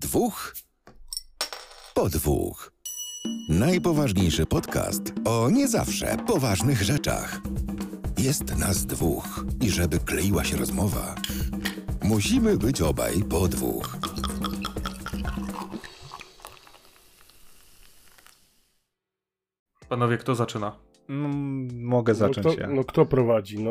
Dwóch po dwóch. Najpoważniejszy podcast o nie zawsze poważnych rzeczach. Jest nas dwóch i żeby kleiła się rozmowa, musimy być obaj po dwóch. Panowie, kto zaczyna? No, mogę zacząć no kto, ja. No kto prowadzi? No,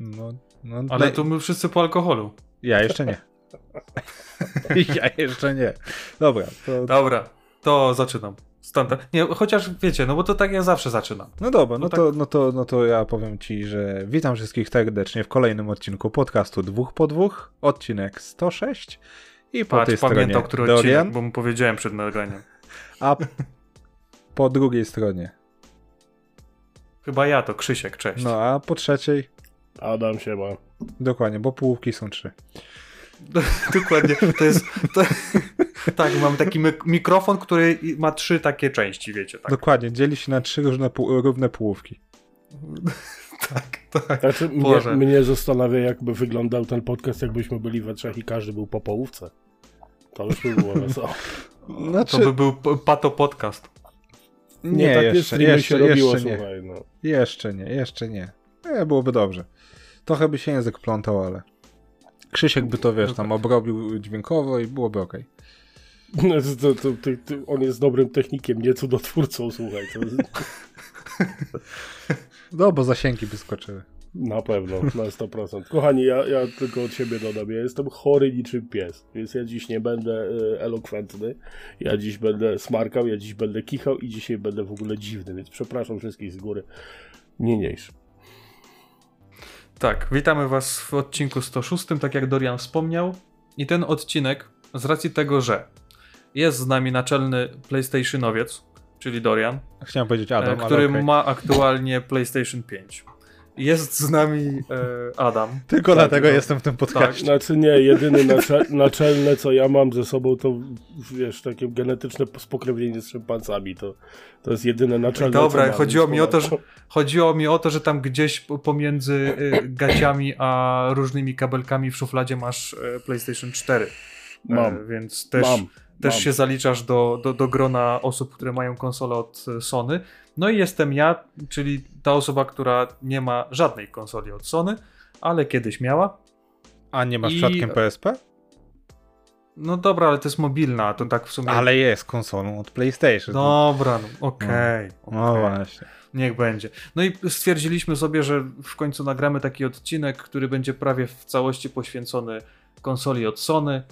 No, no, Ale to my wszyscy po alkoholu. Ja jeszcze nie. ja jeszcze nie. Dobra, to... Dobra, to zaczynam. Standard. Nie, chociaż wiecie, no bo to tak ja zawsze zaczynam. No dobra, no, No to, no, to, no to ja powiem ci, że witam wszystkich serdecznie w kolejnym odcinku podcastu Dwóch po Dwóch, odcinek 106 i po tej Patrz, stronie pamiętał, który Dorian, odcinek, bo mu powiedziałem przed nagraniem. a po drugiej stronie, Chyba ja to, Krzysiek, cześć. no a po trzeciej, Adam się ma. dokładnie, bo połówki są trzy. Dokładnie, to jest... To, tak, mam taki mik- mikrofon, który ma trzy takie części, wiecie, tak. Dokładnie, dzieli się na trzy różne, pół- równe połówki. Tak, tak. Znaczy, mnie, Boże. mnie zastanawia, jakby wyglądał ten podcast, jakbyśmy byli we trzech i każdy był po połówce. To już by było wesoło. Znaczy, To by był pato podcast. nie, takie jeszcze, jeszcze, się robiło, jeszcze nie. słuchaj, no. Jeszcze nie, jeszcze nie. nie. Byłoby dobrze. Trochę by się język plątał, ale Krzysiek by to, wiesz, tam obrobił dźwiękowo i byłoby okej. No, To, to, to, to, on jest dobrym technikiem, nie cudotwórcą, słuchaj. To No, bo zasięgi by skoczyły. na pewno, na 100%. Kochani, ja, ja tylko od siebie dodam, ja jestem chory niczym pies, więc ja dziś nie będę e, elokwentny, ja dziś będę smarkał, ja dziś będę kichał i dzisiaj będę w ogóle dziwny, więc przepraszam wszystkich z góry. Niniejszy. Tak, witamy Was w odcinku 106, tak jak Dorian wspomniał. I ten odcinek, z racji tego, że jest z nami naczelny PlayStationowiec, czyli Dorian, Chciałem powiedzieć e, Adam, który ale okej. ma aktualnie PlayStation 5. Jest z nami e, Adam. Tylko Tak, dlatego to- jestem w tym podcaście. Znaczy nie, jedyny nacze- naczelne, co ja mam ze sobą, to wiesz, takie genetyczne spokrewnienie z szympansami, to, to jest jedyne naczelne, Dobra, chodziło mi o to, że, chodziło mi o to, że tam gdzieś pomiędzy y, gaciami a różnymi kabelkami w szufladzie masz e, PlayStation 4. E, Mam, więc też, mam, też mam. się zaliczasz do, do, do grona osób, które mają konsolę od e, Sony. No i jestem ja, czyli ta osoba, która nie ma żadnej konsoli od Sony, ale kiedyś miała. A nie masz I- przypadkiem PSP? No dobra, ale to jest mobilna, to tak w sumie... Ale jest konsolą od PlayStation. Dobra, no, okej. No okej. właśnie. Niech będzie. No i stwierdziliśmy sobie, że w końcu nagramy taki odcinek, który będzie prawie w całości poświęcony konsoli od Sony.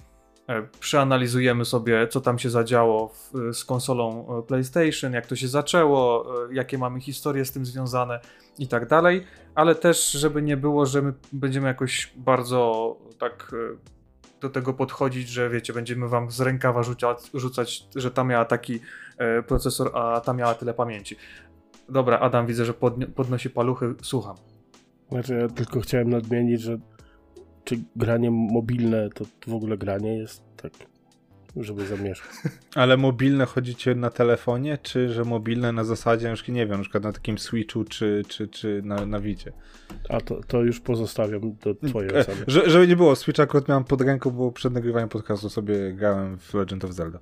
E, Przeanalizujemy sobie, co tam się zadziało w, z konsolą e, PlayStation, jak to się zaczęło, e, jakie mamy historie z tym związane i tak dalej. Ale też, żeby nie było, że my będziemy jakoś bardzo tak do tego podchodzić, że wiecie, będziemy wam z rękawa rzucać, rzucać, że ta miała taki procesor, a ta miała tyle pamięci. Dobra, Adam, widzę, że podnosi paluchy. Słucham. Znaczy, ja tylko chciałem nadmienić, że czy granie mobilne to w ogóle granie jest tak, żeby zamieszkać. Ale mobilne chodzicie na telefonie, czy że mobilne na zasadzie, już nie wiem, na przykład na takim Switchu, czy, czy, czy na, na Wicie? A to, to już pozostawiam do twojej E, oceny. że, żeby nie było, Switch akurat miałem pod ręką, bo przed nagrywaniem podcastu sobie grałem w Legend of Zelda.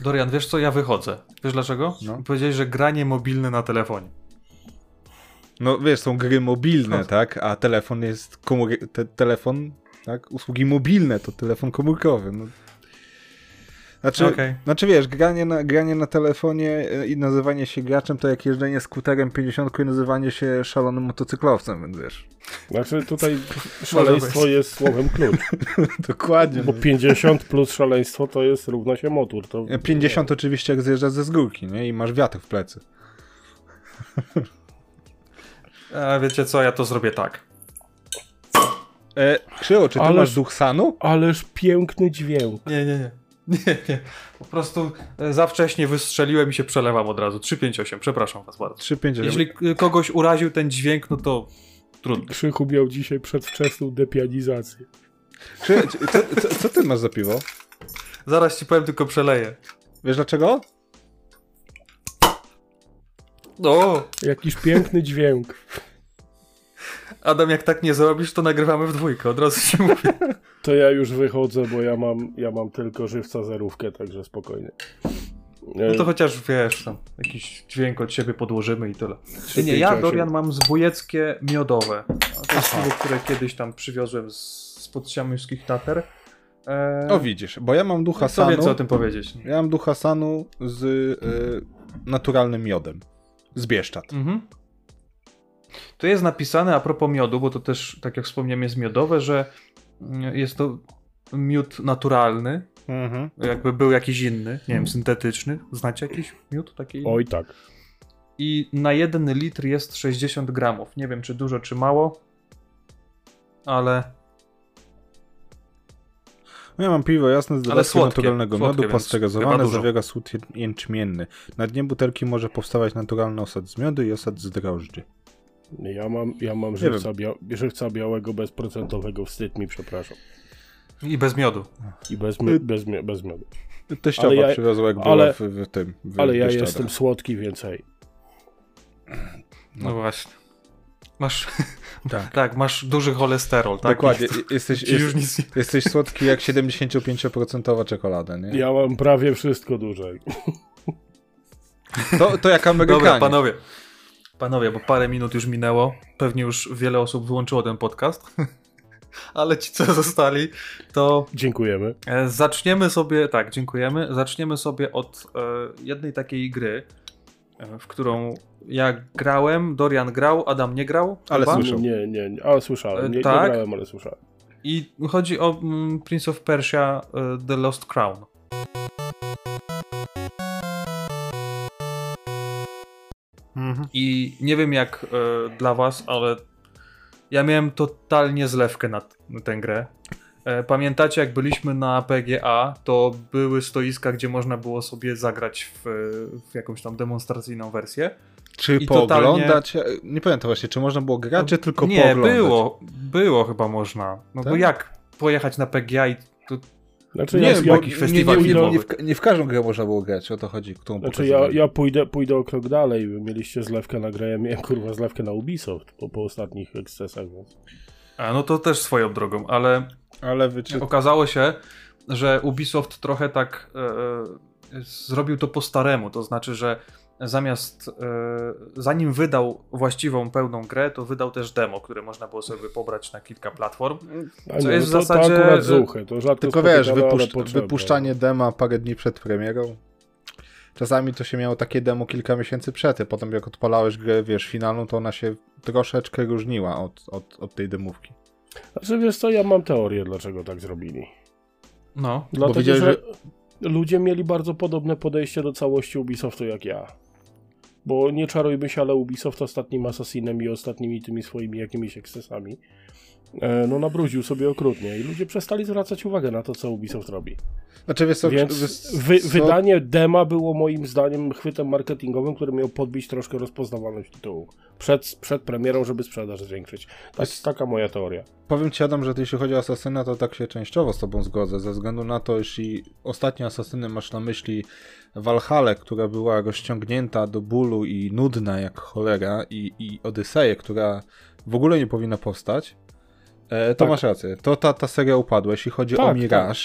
Dorian, wiesz co, ja wychodzę. Wiesz dlaczego? No. Powiedziałeś, że granie mobilne na telefonie. No wiesz, są gry mobilne, No. tak? A telefon jest komór... te, telefon, tak? Usługi mobilne to telefon komórkowy. No. Znaczy, Okej. znaczy wiesz, granie na, granie na telefonie e, i nazywanie się graczem to jak jeżdżenie skuterem 50 i nazywanie się szalonym motocyklowcem, więc wiesz. Znaczy tutaj szaleństwo jest słowem klucz, Dokładnie. bo 50 plus szaleństwo to jest równa się motor. To, 50 oczywiście jak zjeżdżasz ze zgórki, nie? I masz wiatr w plecy. A wiecie co, ja to zrobię tak. E, Krzyło, czy ty Ależ- masz duch sanu? Ależ piękny dźwięk. Nie, nie, nie. Nie, nie. Po prostu e, za wcześnie wystrzeliłem i się przelewam od razu. 358, przepraszam was bardzo. 3, 5, Jeśli k- kogoś uraził ten dźwięk, no to trudno. Krzychu miał dzisiaj przedwczesną depianizację. Krzy, co, co, co ty masz za piwo? Zaraz ci powiem, tylko przeleję. Wiesz dlaczego? O! Jakiś piękny dźwięk. Adam, jak tak nie zrobisz, to nagrywamy w dwójkę, od razu ci mówię. To ja już wychodzę, bo ja mam, ja mam tylko żywca zerówkę, także spokojnie. No to chociaż wiesz, tam jakiś dźwięk od siebie podłożymy i tyle. Trzy, Nie, ja. Dorian mam zbójeckie miodowe. To jest piwo, które kiedyś tam przywiozłem z, z podsiamyskich Tater. Eee, O widzisz, bo ja mam ducha co sanu. więcej o tym powiedzieć? Ja mam ducha sanu z y, naturalnym miodem. Z Bieszczad. Mhm. Tu jest napisane a propos miodu, bo to też, tak jak wspomniałem, jest miodowe, że mm, jest to miód naturalny, Mhm. jakby był jakiś inny, nie wiem, syntetyczny. Znacie jakiś miód taki? Oj tak. I na jeden litr jest 60 gramów. Nie wiem, czy dużo, czy mało, ale No ja mam piwo jasne z Ale dodatkiem naturalnego słodkie, miodu, pasteryzowane, zawiera słód jęczmienny. Na dnie butelki może powstawać naturalny osad z miodu i osad z drożdży. Ja mam, ja mam żywca, bia żywca białego bezprocentowego, wstyd mi, przepraszam. i bez miodu. I bez, mi bez, mi bez miodu. Teściowa Ale ja- przywiozła jak ale- była w, w tym, w Ale ja jestem słodki, więc hej. No, właśnie. Masz, Tak. tak, masz duży cholesterol, tak? Dokładnie, jesteś, jest, już nic jesteś słodki jak 75% czekolada, nie? Ja mam prawie wszystko dłużej. To, to jak Amerykanie. Dobra, panowie. Panowie, bo parę minut już minęło. Pewnie już wiele osób wyłączyło ten podcast. Ale ci, co zostali, to Dziękujemy. e, zaczniemy sobie, tak, dziękujemy. Zaczniemy sobie od e, jednej takiej gry, w którą ja grałem, Dorian grał, Adam nie grał. Ale chyba. słyszał. Nie, nie, nie. Ale słyszałem. Nie, E, tak? nie grałem, ale słyszałem. I chodzi o mm, Prince of Persia e, The Lost Crown. Mhm. I nie wiem jak e, dla was, ale ja miałem totalnie zlewkę na tę grę. E, pamiętacie jak byliśmy na PGA, to były stoiska, gdzie można było sobie zagrać w, w jakąś tam demonstracyjną wersję. Czy I pooglądać? Nie pamiętam właśnie, czy można było grać, czy tylko Nie, pooglądać? było, było chyba można. No bo Tak? jak pojechać na PGA i to, Znaczy, Nie, ja, bo jakiś nie, festiwal nie, nie, nie, w, nie w każdą grę można było grać, o to chodzi, którą znaczy ja, ja pójdę, pójdę o krok dalej. Wy mieliście zlewkę na grę, ja miałem kurwa zlewkę na Ubisoft po, po ostatnich ekscesach, więc... a, no to też swoją drogą, ale Ale wyczy... Okazało się, że Ubisoft trochę tak e, e, zrobił to po staremu, to znaczy, że zamiast, e, zanim wydał właściwą, pełną grę, to wydał też demo, które można było sobie pobrać na kilka platform. A Co nie, jest no w to, zasadzie- To zuchy, to rzadko Tylko wiesz, wypuszcz, wypuszczanie dema parę dni przed premierą. Czasami to się miało takie demo kilka miesięcy przed, a potem jak odpalałeś grę, wiesz, finalną, to ona się troszeczkę różniła od, od, od tej demówki. Znaczy wiesz co, ja mam teorię, dlaczego tak zrobili. No, Dlatego, widziałeś, że ludzie mieli bardzo podobne podejście do całości Ubisoftu jak ja. Bo nie czarujmy się, ale Ubisoft ostatnim Assassinem i ostatnimi tymi swoimi jakimiś ekscesami e, no nabrudził sobie okrutnie i ludzie przestali zwracać uwagę na to, co Ubisoft robi. Znaczy, wiesz Więc wy, wydanie dema było moim zdaniem chwytem marketingowym, który miał podbić troszkę rozpoznawalność tytułu. Przed, przed premierą, żeby sprzedaż zwiększyć. Tak, Wiesz- taka moja teoria. Powiem ci Adam, że jeśli chodzi o Asasyna, to tak się częściowo z tobą zgodzę, ze względu na to, jeśli ostatnie Asasyny masz na myśli Valhalla, która była rozciągnięta do bólu i nudna jak cholera i, i Odyseję, która w ogóle nie powinna powstać, e, to Tak. masz rację. To ta, ta seria upadła. Jeśli chodzi o Tak, Mirage,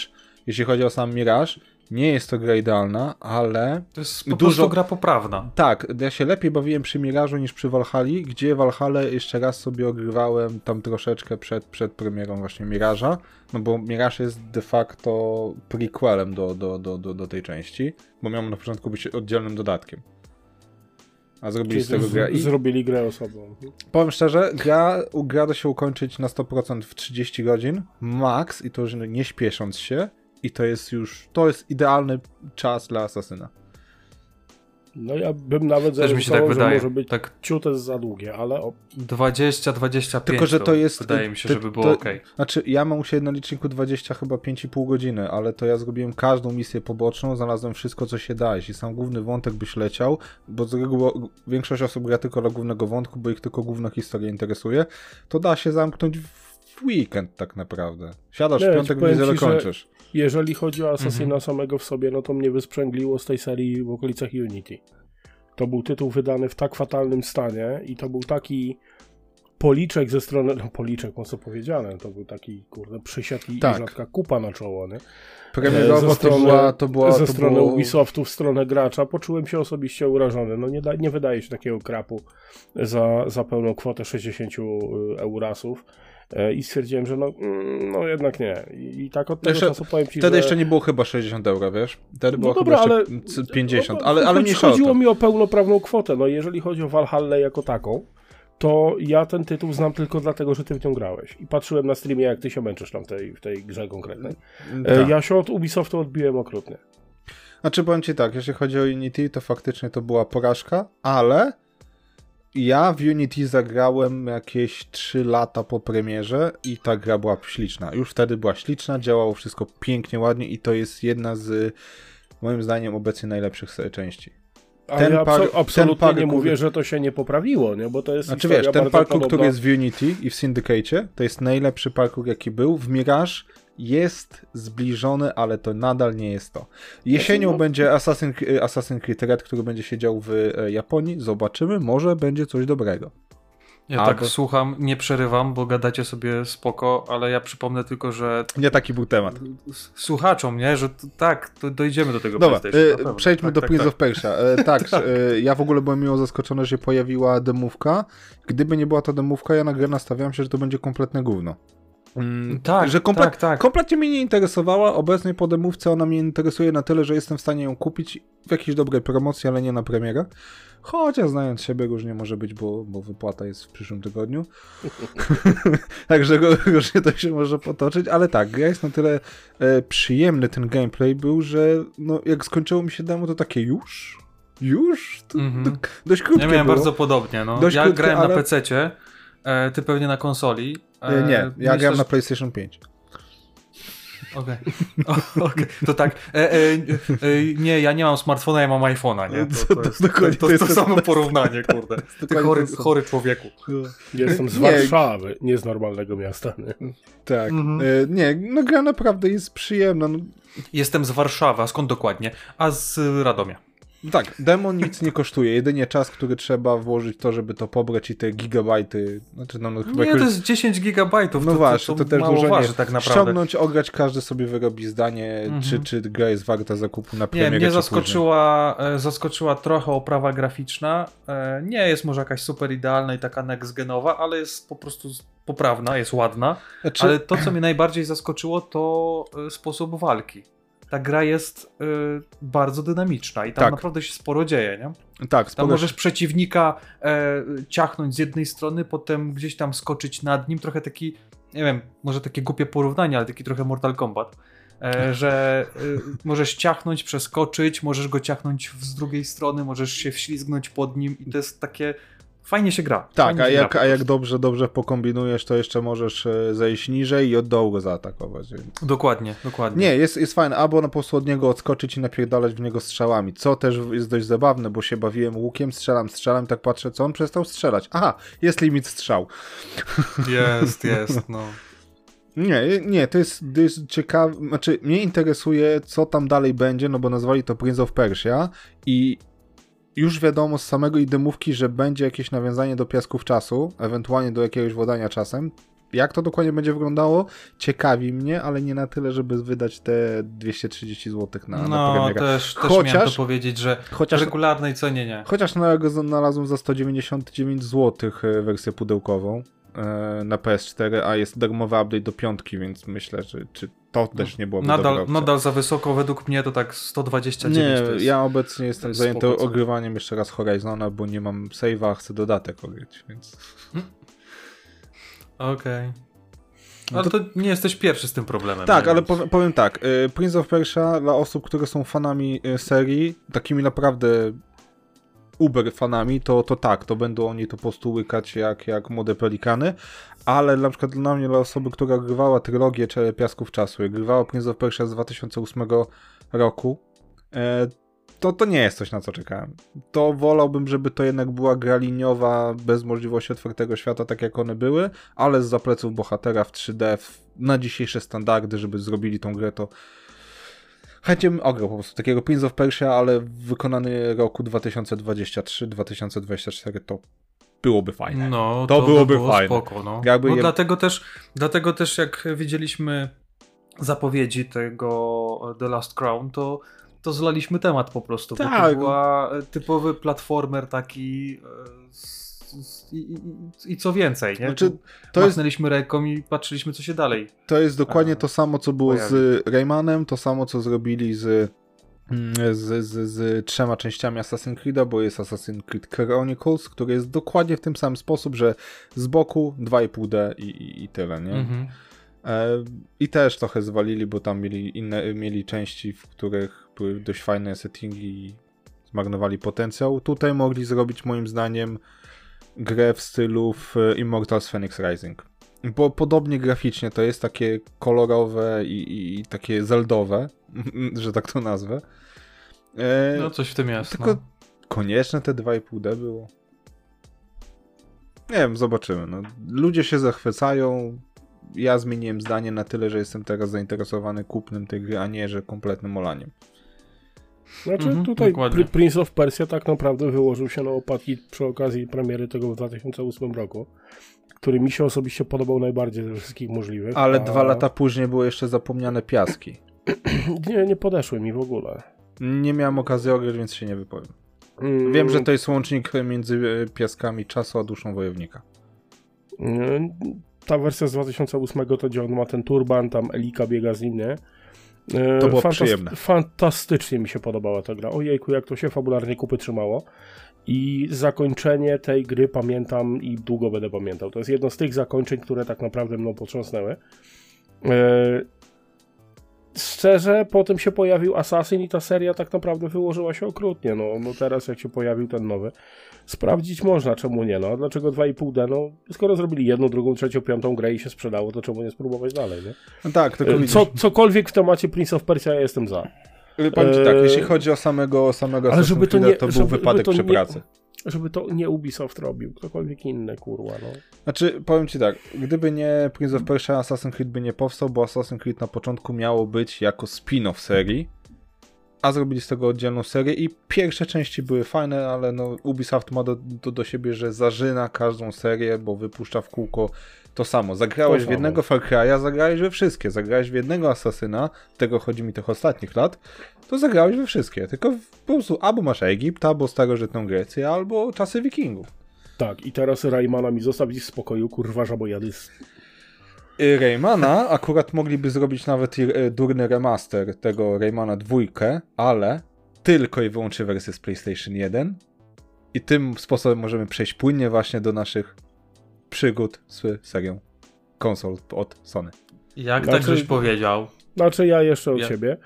jeśli chodzi o sam Mirage, nie jest to gra idealna, ale to jest po Dużo- prostu gra poprawna. tak, ja się lepiej bawiłem przy Mirażu niż przy Valhalla, gdzie Valhalla jeszcze raz sobie ogrywałem tam troszeczkę przed, przed premierą właśnie Miraża, no bo Miraż jest de facto prequelem do, do, do, do, do tej części, bo miał na początku być oddzielnym dodatkiem. A zrobili Czyli z tego z, grę. I zrobili grę osobną. powiem szczerze, gra, gra da się ukończyć na 100% w 30 godzin, max, i to już nie śpiesząc się, i to jest już, to jest idealny czas dla Asasyna. No ja bym nawet Też mi się tak wydaje. może być Tak ciute za długie, ale o, 20-25 Tylko, że to jest- wydaje mi się, to- żeby było to- ok. Znaczy, ja mam u siebie na liczniku 20 chyba 5,5 godziny, ale to ja zrobiłem każdą misję poboczną, znalazłem wszystko, co się da. Jeśli sam główny wątek byś leciał, bo z reguły większość osób gra tylko dla głównego wątku, bo ich tylko główna historia interesuje, to da się zamknąć w weekend tak naprawdę. Siadasz Nie, w piątek, niedzielę kończysz. Jeżeli chodzi o Assassina Mhm. samego w sobie, no to mnie wysprzęgliło z tej serii w okolicach Unity. To był tytuł wydany w tak fatalnym stanie i to był taki policzek ze strony, no policzek mocno powiedziane, to był taki, kurde, przysiad i, Tak. rzadka kupa na czoło, nie? Premierowo ze to była, to była, ze to strony było... Ubisoftu w stronę gracza poczułem się osobiście urażony. No nie, da, nie wydaje się takiego krapu za, za pełną kwotę 60 eurasów. E, I stwierdziłem, że no, mm, no jednak nie. I, tak od tego Jeszcze- czasu powiem ci, Wtedy że... jeszcze nie było chyba 60 euro, wiesz? Wtedy No było dobra, chyba ale- jeszcze c- 50, No, ale, ale mniejsza Chodziło mi o pełnoprawną kwotę. No jeżeli chodzi o Valhalla jako taką, to ja ten tytuł znam tylko dlatego, że ty w nią grałeś. I patrzyłem na streamie, jak ty się męczysz tam w tej, w tej grze konkretnej. E, Tak. Ja się od Ubisoftu odbiłem okrutnie. Znaczy powiem ci tak, jeśli chodzi o Unity, to faktycznie to była porażka, ale ja w Unity zagrałem jakieś 3 lata po premierze i ta gra była śliczna. Już wtedy była śliczna, działało wszystko pięknie, ładnie i to jest jedna z moim zdaniem obecnie najlepszych części. Ale Ten ja par- abso- absolutnie ten nie mówię, że to się nie poprawiło, nie? bo to jest Znaczy wiesz, ten parkour, który jest w Unity i w Syndicate, to jest najlepszy parkour jaki był. W Mirage jest zbliżony, ale to nadal nie jest to. Jesienią będzie Assassin, Assassin's Creed Red, który będzie siedział w e, Japonii. Zobaczymy, może będzie coś dobrego. Ja Albo- tak słucham, nie przerywam, bo gadacie sobie spoko, ale ja przypomnę tylko, że Nie taki był temat. słuchaczom, nie, że t- tak, to dojdziemy do tego Dobra, e, przejdźmy tak, do tak, Prince tak. of Persia. E, tak, e, ja w ogóle byłem miło zaskoczony, że się pojawiła demówka. Gdyby nie była ta demówka, ja na grę nastawiałem się, że to będzie kompletne gówno. Mm, Tak, że komple- tak, tak. kompletnie mnie nie interesowała. Obecnie po demówce ona mnie interesuje na tyle, że jestem w stanie ją kupić w jakiejś dobrej promocji, ale nie na premierę. Chociaż znając siebie różnie może być, bo, bo wypłata jest w przyszłym tygodniu. Także ró- różnie to się może potoczyć, ale tak, gra jest na tyle e, przyjemny ten gameplay był, że no, jak skończyło mi się demo, to takie już? Już? To, Mhm. to dość krótkie Ja miałem było. bardzo podobnie, no. Dość ja krótkie, grałem ale- na PC-cie, e, ty pewnie na konsoli. E, nie, ja myślę, grałem na PlayStation 5. Okej, O, okej, to tak. E, e, e, nie, ja nie mam smartfona, ja mam iPhone'a, nie? Co To, to to, jest, dokładnie to, to to, jest- samo porównanie, kurde. Ty chory, to chory człowieku. Jestem z Nie. Warszawy, nie z normalnego miasta. Nie? Tak. Mhm. E, nie, no gra naprawdę jest przyjemna. No, Jestem z Warszawy, a skąd dokładnie? A z Radomia. Tak, demo nic nie kosztuje, jedynie czas, który trzeba włożyć to, żeby to pobrać i te gigabajty, znaczy no, no chyba Nie, jakoś, to jest 10 gigabajtów. no to, właśnie, to, to, też dużo waży nie. tak naprawdę. Ściągnąć, ograć, każdy sobie wyrobi zdanie, Mhm. czy, czy gra jest warta zakupu na Nie, premierę, mnie czy później. zaskoczyła, e, zaskoczyła trochę oprawa graficzna. E, Nie jest może jakaś super idealna i taka next genowa, ale jest po prostu poprawna, jest ładna. Znaczy, Ale to, co mnie najbardziej zaskoczyło, to e, sposób walki. Ta gra jest e, bardzo dynamiczna i tam Tak. naprawdę się sporo dzieje, nie? tak, Tam sporo- możesz przeciwnika e, ciachnąć z jednej strony, potem gdzieś tam skoczyć nad nim, trochę taki, nie wiem, może takie głupie porównanie, ale taki trochę Mortal Kombat. E, że e, możesz ciachnąć, przeskoczyć, możesz go ciachnąć z drugiej strony, możesz się wślizgnąć pod nim i to jest takie, fajnie się gra. Tak, a jak, gra a jak dobrze, dobrze pokombinujesz, to jeszcze możesz e, zejść niżej i od dołu zaatakować. Dokładnie, dokładnie. Nie, jest, jest fajne, albo na po prostu od niego odskoczyć i napierdalać w niego strzałami, co też jest dość zabawne, bo się bawiłem łukiem, strzelam, strzelam, tak patrzę, co on przestał strzelać. Aha, jest limit strzał. Jest, jest, no. Nie, nie, to jest, to jest ciekawe, znaczy mnie interesuje, co tam dalej będzie, no bo nazwali to Prince of Persia i już wiadomo z samego i demówki, że będzie jakieś nawiązanie do Piasków Czasu, ewentualnie do jakiegoś władania czasem. Jak to dokładnie będzie wyglądało, ciekawi mnie, ale nie na tyle, żeby wydać te 230 zł na, na No, premierę. też, też Chociaż- miałem to powiedzieć, że Chociaż, regularnej cenie nie. chociaż na go znalazłem za 199 zł e, wersję pudełkową e, na PS4, a jest darmowy update do piątki, więc myślę, że czy to też nie byłoby Nadal, nadal za wysoko, według mnie to tak 129 Nie, to jest... ja obecnie jestem jest zajęty spoko ogrywaniem jeszcze raz Horizona, bo nie mam save'a, chcę dodatek ogryć, więc... Okej. No Ale to... nie jesteś pierwszy z tym problemem. Tak, ale powiem, powiem tak, y, Prince of Persia dla osób, które są fanami y, serii, takimi naprawdę uber fanami, to, to tak, to będą oni to po prostu łykać jak, jak młode pelikany, ale na przykład dla mnie, dla osoby, która grywała trylogię Piasków Czasu, jak grywała Prince of Persia z 2008 roku, e, to, to nie jest coś, na co czekałem. To wolałbym, żeby to jednak była gra liniowa, bez możliwości otwartego świata, tak jak one były, ale z zapleców bohatera w 3D, w, na dzisiejsze standardy, żeby zrobili tą grę, to chętnie bym ograł po prostu takiego Prince of Persia, ale wykonany roku 2023-2024 to byłoby fajne. No, To to, byłoby by było fajne. spoko, no. Jakby no je- dlatego, też, dlatego też jak widzieliśmy zapowiedzi tego The Last Crown, to, to zlaliśmy temat po prostu, bo Tak. to była e, typowy platformer taki e, i, i, i co więcej, nie? Znaczy, to jest, Machnęliśmy ręką i patrzyliśmy co się dalej. to jest dokładnie to samo, co było pojawi. z Raymanem, to samo, co zrobili z, mm, z, z, z trzema częściami Assassin's Creed'a, bo jest Assassin's Creed Chronicles, który jest dokładnie w tym samym sposób, że z boku 2,5D i, i, i tyle, nie? Mhm. E, I też trochę zwalili, bo tam mieli inne, mieli części, w których były dość fajne settingi i zmarnowali potencjał. Tutaj mogli zrobić moim zdaniem grę w stylu w Immortals Phoenix Rising. Bo podobnie graficznie to jest takie kolorowe i, i, i takie zeldowe, że tak to nazwę. E, No coś w tym jest. tylko no. konieczne te 2,5D było. Nie wiem, zobaczymy. No, ludzie się zachwycają. Ja zmieniłem zdanie na tyle, że jestem teraz zainteresowany kupnem tej gry, a nie, że kompletnym olaniem. Znaczy Mhm, tutaj dokładnie. Prince of Persia tak naprawdę wyłożył się na opadki przy okazji premiery tego w 2008 roku, który mi się osobiście podobał najbardziej ze wszystkich możliwych. Ale a dwa lata później były jeszcze zapomniane piaski. Nie, nie podeszły mi w ogóle. Nie miałem okazji ograć, więc się nie wypowiem. Mm, Wiem, że to jest łącznik między e, piaskami czasu a duszą wojownika. mm, Ta wersja z 2008 to gdzie on ma ten turban, tam Elika biega z nim, nie? E, To było przyjemne. Fantastycznie mi się podobała ta gra. Ojejku, jak to się fabularnie kupy trzymało. I zakończenie tej gry pamiętam i długo będę pamiętał. To jest jedno z tych zakończeń, które tak naprawdę mną potrząsnęły. Szczerze, potem się pojawił Assassin i ta seria tak naprawdę wyłożyła się okrutnie. No, no teraz jak się pojawił ten nowy, sprawdzić można, czemu nie. No, a dlaczego 2,5D? No, skoro zrobili jedną, drugą, trzecią, piątą grę i się sprzedało, to czemu nie spróbować dalej, nie? No tak, tylko E, widzisz, Co, cokolwiek w temacie Prince of Persia ja jestem za. powiem ci tak, e, jeśli chodzi o samego, samego ale Assassin's żeby to nie- to był żeby- wypadek żeby to przy nie- pracy. Żeby to nie Ubisoft robił, ktokolwiek inny, kurwa, no. Znaczy, powiem ci tak, gdyby nie Prince of Persia, Assassin's Creed by nie powstał, bo Assassin's Creed na początku miało być jako spin-off serii, a zrobili z tego oddzielną serię i pierwsze części były fajne, ale no Ubisoft ma do, do, do siebie, że zarzyna każdą serię, bo wypuszcza w kółko to samo. Zagrałeś To w jednego Far Cry'a, zagrałeś we wszystkie. Zagrałeś w jednego Asasyna, tego chodzi mi tych ostatnich lat, to zagrałeś we wszystkie. Tylko po prostu albo masz Egipt, albo starożytną Grecję, albo czasy wikingów. Tak, i teraz Raymana mi zostawić w spokoju, kurwa, żabojady. z- Y, Raymana akurat mogliby zrobić nawet i, y, durny remaster tego Raymana dwójkę, ale tylko i wyłącznie wersję z PlayStation 1 i tym sposobem możemy przejść płynnie właśnie do naszych przygód z serią konsol od Sony. Jak Znaczy- tak żeś powiedział? Znaczy ja jeszcze od Ja- siebie.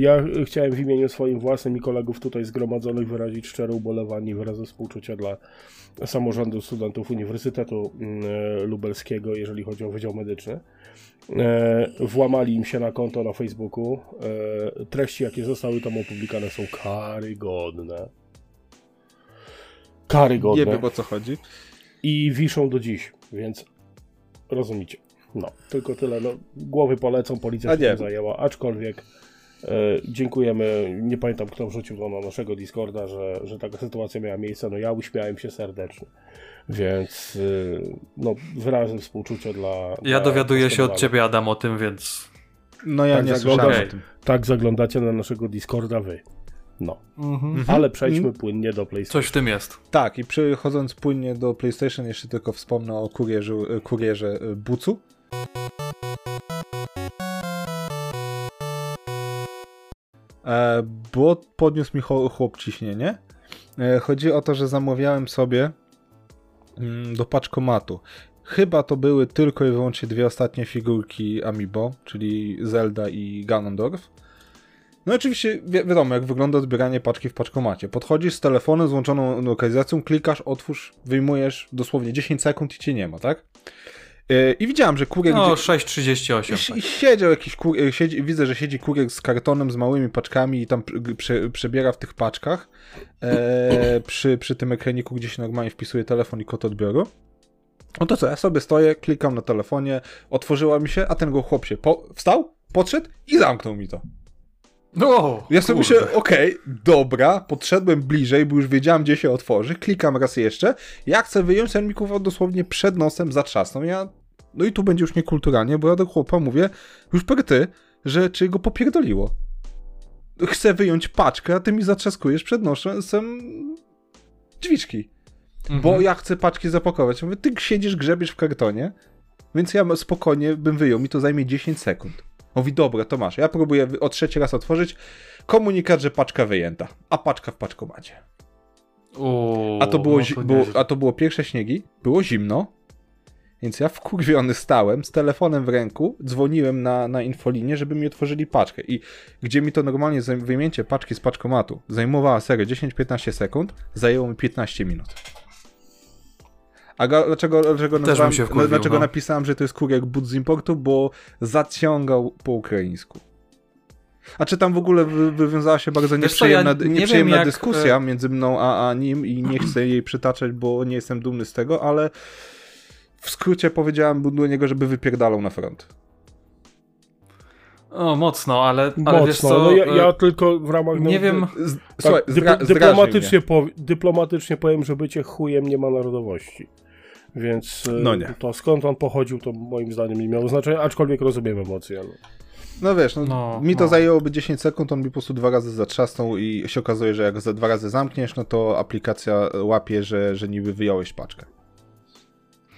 Ja chciałem w imieniu swoim własnym i kolegów tutaj zgromadzonych wyrazić szczere ubolewanie i wyrazy współczucia dla samorządu studentów Uniwersytetu mm, Lubelskiego, jeżeli chodzi o Wydział Medyczny. E, Włamali im się na konto na Facebooku. E, Treści, jakie zostały tam opublikowane są karygodne. Karygodne. Nie wiem o co chodzi. I wiszą do dziś, więc rozumiecie. No, tylko tyle. No, głowy polecą, policja się nie. tym zajęła, aczkolwiek e, dziękujemy. Nie pamiętam, kto wrzucił to na naszego Discorda, że, że taka sytuacja miała miejsce. No ja uśmiałem się serdecznie. Więc e, no, wyrazy współczucia dla. Ja dla dowiaduję się od ciebie, Adam, o tym, więc. No ja Tak, nie zaglądam. słyszałem o Okej. tym. Tak zaglądacie na naszego Discorda wy. No, Mhm. ale przejdźmy płynnie do PlayStation. Coś w tym jest. Tak, i przechodząc płynnie do PlayStation, jeszcze tylko wspomnę o kurierzu, y, kurierze y, Bucu. E, bo podniósł mi chłop ciśnienie. E, chodzi o to, że zamawiałem sobie mm, do paczkomatu. Chyba to były tylko i wyłącznie dwie ostatnie figurki Amiibo, czyli Zelda i Ganondorf. No oczywiście wi wiadomo, jak wygląda odbieranie paczki w paczkomacie. Podchodzisz z telefonem, z lokalizacją, klikasz, otwórz, wyjmujesz dosłownie 10 sekund i cię nie ma, tak? Yy, I widziałem, że kurier No, gdzie... 6,38. I, I siedział jakiś kurier, siedzi, widzę, że siedzi kurier z kartonem, z małymi paczkami i tam pr- prze, przebiera w tych paczkach. E, przy, przy tym ekraniku, gdzie się normalnie wpisuje telefon i kod odbioru. No to co, ja sobie stoję, klikam na telefonie, otworzyła mi się, a ten go chłop się po, wstał, podszedł i zamknął mi to. No, Ja sobie myślę, okej, dobra, podszedłem bliżej, bo już wiedziałem, gdzie się otworzy, klikam raz jeszcze, ja chcę wyjąć, ten mi kurwa dosłownie przed nosem zatrzasnął, ja, no i tu będzie już niekulturalnie, bo ja do chłopa mówię, już ty, że czy go popierdoliło. Chcę wyjąć paczkę, a ty mi zatrzaskujesz przed nosem drzwiczki, Mhm. bo ja chcę paczki zapakować. Mówię, ty siedzisz, grzebiesz w kartonie, więc ja spokojnie bym wyjął, mi to zajmie 10 sekund. Mówi, dobra, to masz. Ja próbuję o trzeci raz otworzyć. Komunikat, że paczka wyjęta, a paczka w paczkomacie. O, A to było, no to było, a to było pierwsze śniegi, było zimno, więc ja wkurwiony stałem z telefonem w ręku, dzwoniłem na, na infolinię, żeby mi otworzyli paczkę. I gdzie mi to normalnie wyjęcie paczki z paczkomatu zajmowała serio 10-15 sekund, zajęło mi 15 minut. A ga- dlaczego, dlaczego, nazwałem, się wkurwił, dlaczego no. napisałem, że to jest kurier but z importu? Bo zaciągał po ukraińsku. A czy tam w ogóle wy, wywiązała się bardzo Wiesz co, ja nieprzyjemna, nie nieprzyjemna jak, dyskusja e, między mną a, a nim i nie chcę jej przytaczać, bo nie jestem dumny z tego, ale w skrócie powiedziałem do niego, żeby wypierdalał na front. O, mocno, ale, ale wiesz Mocno. co, no ja, e, ja tylko w ramach... nie no, wiem, Z, Tak, słuchaj, dypl- dyplomatycznie, dyplomatycznie powiem, że bycie chujem nie ma narodowości. Więc e, No nie. to skąd on pochodził, to moim zdaniem nie miało znaczenia, aczkolwiek rozumiem emocje. No. No wiesz, no, No, mi to no. zajęłoby 10 sekund, on mi po prostu dwa razy zatrzasnął i się okazuje, że jak za dwa razy zamkniesz, no to aplikacja łapie, że, że niby wyjąłeś paczkę.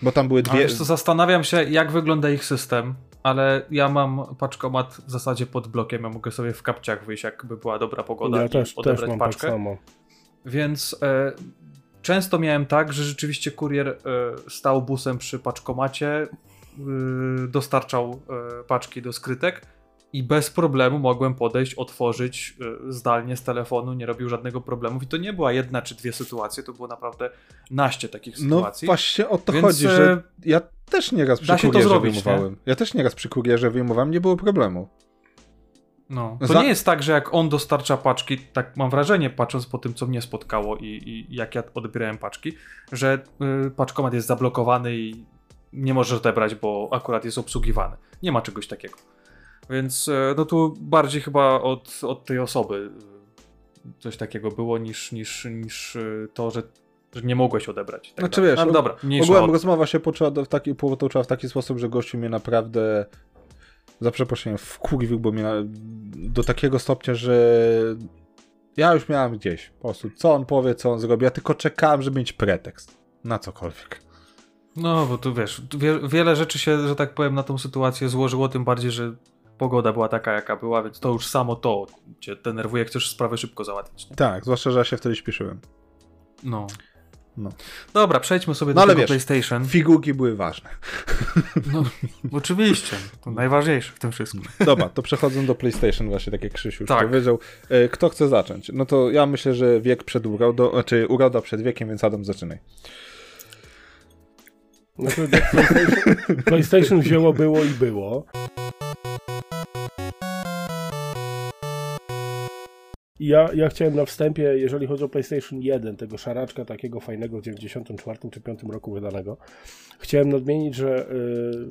Bo tam były dwie... wiesz co, zastanawiam się, jak wygląda ich system, ale ja mam paczkomat w zasadzie pod blokiem, ja mogę sobie w kapciach wyjść, jakby była dobra pogoda Ja i też, też odebrać mam paczkę. tak samo. Więc e, często miałem tak, że rzeczywiście kurier e, stał busem przy paczkomacie, e, dostarczał e, paczki do skrytek i bez problemu mogłem podejść, otworzyć zdalnie z telefonu, nie robił żadnego problemu. I to nie była jedna czy dwie sytuacje, to było naprawdę naście takich No sytuacji. właśnie o to Więc, chodzi, że ja też nieraz przy kurierze zrobić, wyjmowałem. Ja też nieraz przy kurierze wyjmowałem, nie było problemu. No, to Za- nie jest tak, że jak on dostarcza paczki, tak mam wrażenie, patrząc po tym, co mnie spotkało i, i jak ja odbierałem paczki, że y, paczkomat jest zablokowany i nie możesz odebrać, bo akurat jest obsługiwany. Nie ma czegoś takiego. Więc y, no tu bardziej chyba od, od tej osoby y, coś takiego było niż, niż, niż y, to, że, że nie mogłeś odebrać. Tak Znaczy dalej. wiesz, no, dobra, Ogółem o to. rozmowa się poczęła do- w taki, potoczyła w taki sposób, że gościu mnie naprawdę za przeproszeniem wkurwił, bo mnie na, do takiego stopnia, że ja już miałem gdzieś po prostu, co on powie, co on zrobi, ja tylko czekałem, żeby mieć pretekst na cokolwiek. No, bo tu wiesz, wie, wiele rzeczy się, że tak powiem, na tą sytuację złożyło, tym bardziej, że pogoda była taka, jaka była, więc to już samo to cię denerwuje, chcesz sprawę szybko załatwić. Nie? Tak, zwłaszcza, że ja się wtedy śpieszyłem. No. No. Dobra, przejdźmy sobie No do ale tego wiesz, PlayStation. Figurki były ważne. No, oczywiście, to najważniejsze w tym wszystkim. Dobra, to przechodząc do PlayStation właśnie, tak jak Krzysiu już Tak. powiedział. E, Kto chce zacząć? No to ja myślę, że wiek przed urodą, znaczy uroda przed wiekiem, więc Adam zaczynaj. Znaczy, PlayStation, PlayStation wzięło, było i było. Ja, ja chciałem na wstępie, jeżeli chodzi o PlayStation 1, tego szaraczka takiego fajnego w 94 czy 5 roku wydanego, chciałem nadmienić, że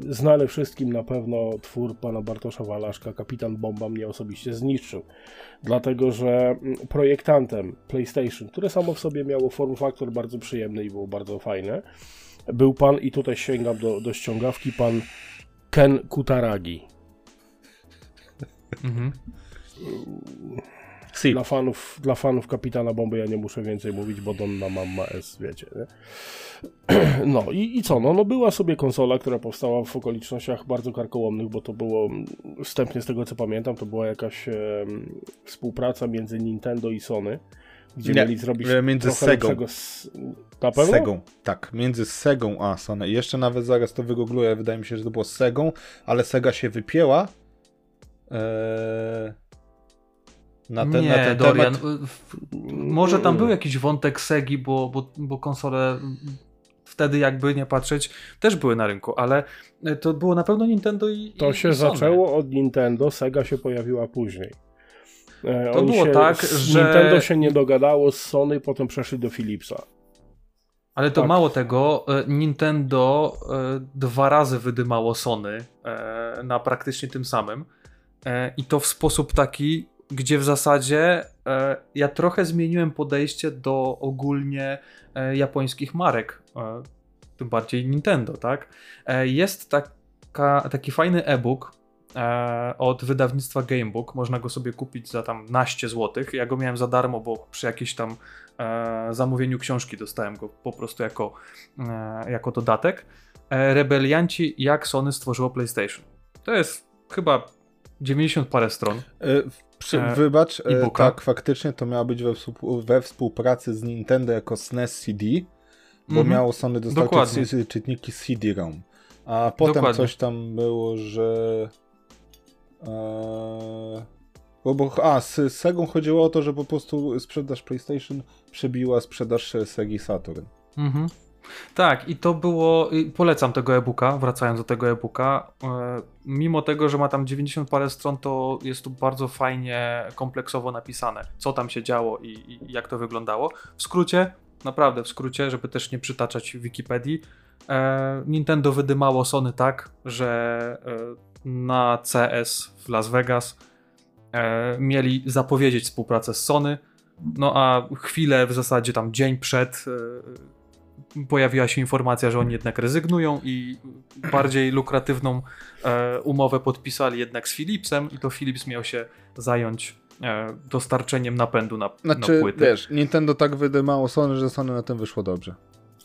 y, znany wszystkim na pewno twór pana Bartosza Walaszka, Kapitan Bomba mnie osobiście zniszczył. Dlatego, że mm, projektantem PlayStation, które samo w sobie miało form factor bardzo przyjemny i było bardzo fajne, był pan, i tutaj sięgam do, do ściągawki, pan Ken Kutaragi. Mhm. Dla fanów, dla fanów Kapitana Bomby ja nie muszę więcej mówić, bo Donna Mamma S, wiecie, nie? No i, i co, no, no była sobie konsola, która powstała w okolicznościach bardzo karkołomnych, bo to było, wstępnie z tego co pamiętam, to była jakaś em, współpraca między Nintendo i Sony, gdzie Nie, mieli zrobić e, między Segą. lepszego s- Na pewno? Segą, tak, między Segą a Sony. Jeszcze nawet zaraz to wygoogluję, wydaje mi się, że to było Segą, ale Sega się wypięła. Eee, na ten, nie, na ten Dorian, temat. w- może tam był jakiś wątek Segi, bo, bo, bo konsole wtedy jakby nie patrzeć też były na rynku, ale to było na pewno Nintendo i To i się Sony. zaczęło od Nintendo, Sega się pojawiła później. E, To było się, tak, z- że- Nintendo się nie dogadało z Sony, potem przeszli do Philipsa. Ale to Tak. mało tego, e, Nintendo e, dwa razy wydymało Sony na praktycznie tym samym i to w sposób taki gdzie w zasadzie e, ja trochę zmieniłem podejście do ogólnie e, japońskich marek, e, tym bardziej Nintendo, tak? E, jest taka, taki fajny e-book e, od wydawnictwa Gamebook, można go sobie kupić za tam naście złotych. Ja go miałem za darmo, bo przy jakimś tam e, zamówieniu książki dostałem go po prostu jako, jako dodatek. Rebelianci, jak Sony stworzyło PlayStation. To jest chyba 90 parę stron. Przy, E, wybacz, e, tak, faktycznie to miało być we, we współpracy z Nintendo jako SNES CD, bo Mhm. miało Sony dostarczyć czytniki CD-ROM. A potem Dokładnie. coś tam było, że... E, bo, bo, a, z Segą chodziło o to, że po prostu sprzedaż PlayStation przebiła sprzedaż Segi Saturn. Mhm. Tak, i to było. Polecam tego e-booka, wracając do tego e-booka. E, mimo tego, że ma tam 90 parę stron, to jest tu bardzo fajnie, kompleksowo napisane, co tam się działo i, i jak to wyglądało. W skrócie, naprawdę w skrócie, żeby też nie przytaczać Wikipedii, e, Nintendo wydymało Sony tak, że e, na CS w Las Vegas mieli zapowiedzieć współpracę z Sony. No a chwilę, w zasadzie tam dzień przed, pojawiła się informacja, że oni jednak rezygnują i bardziej lukratywną e, umowę podpisali jednak z Philipsem i to Philips miał się zająć e, dostarczeniem napędu na, na Znaczy, płyty. wiesz, Nintendo tak wydymało Sony, że Sony na tym wyszło dobrze.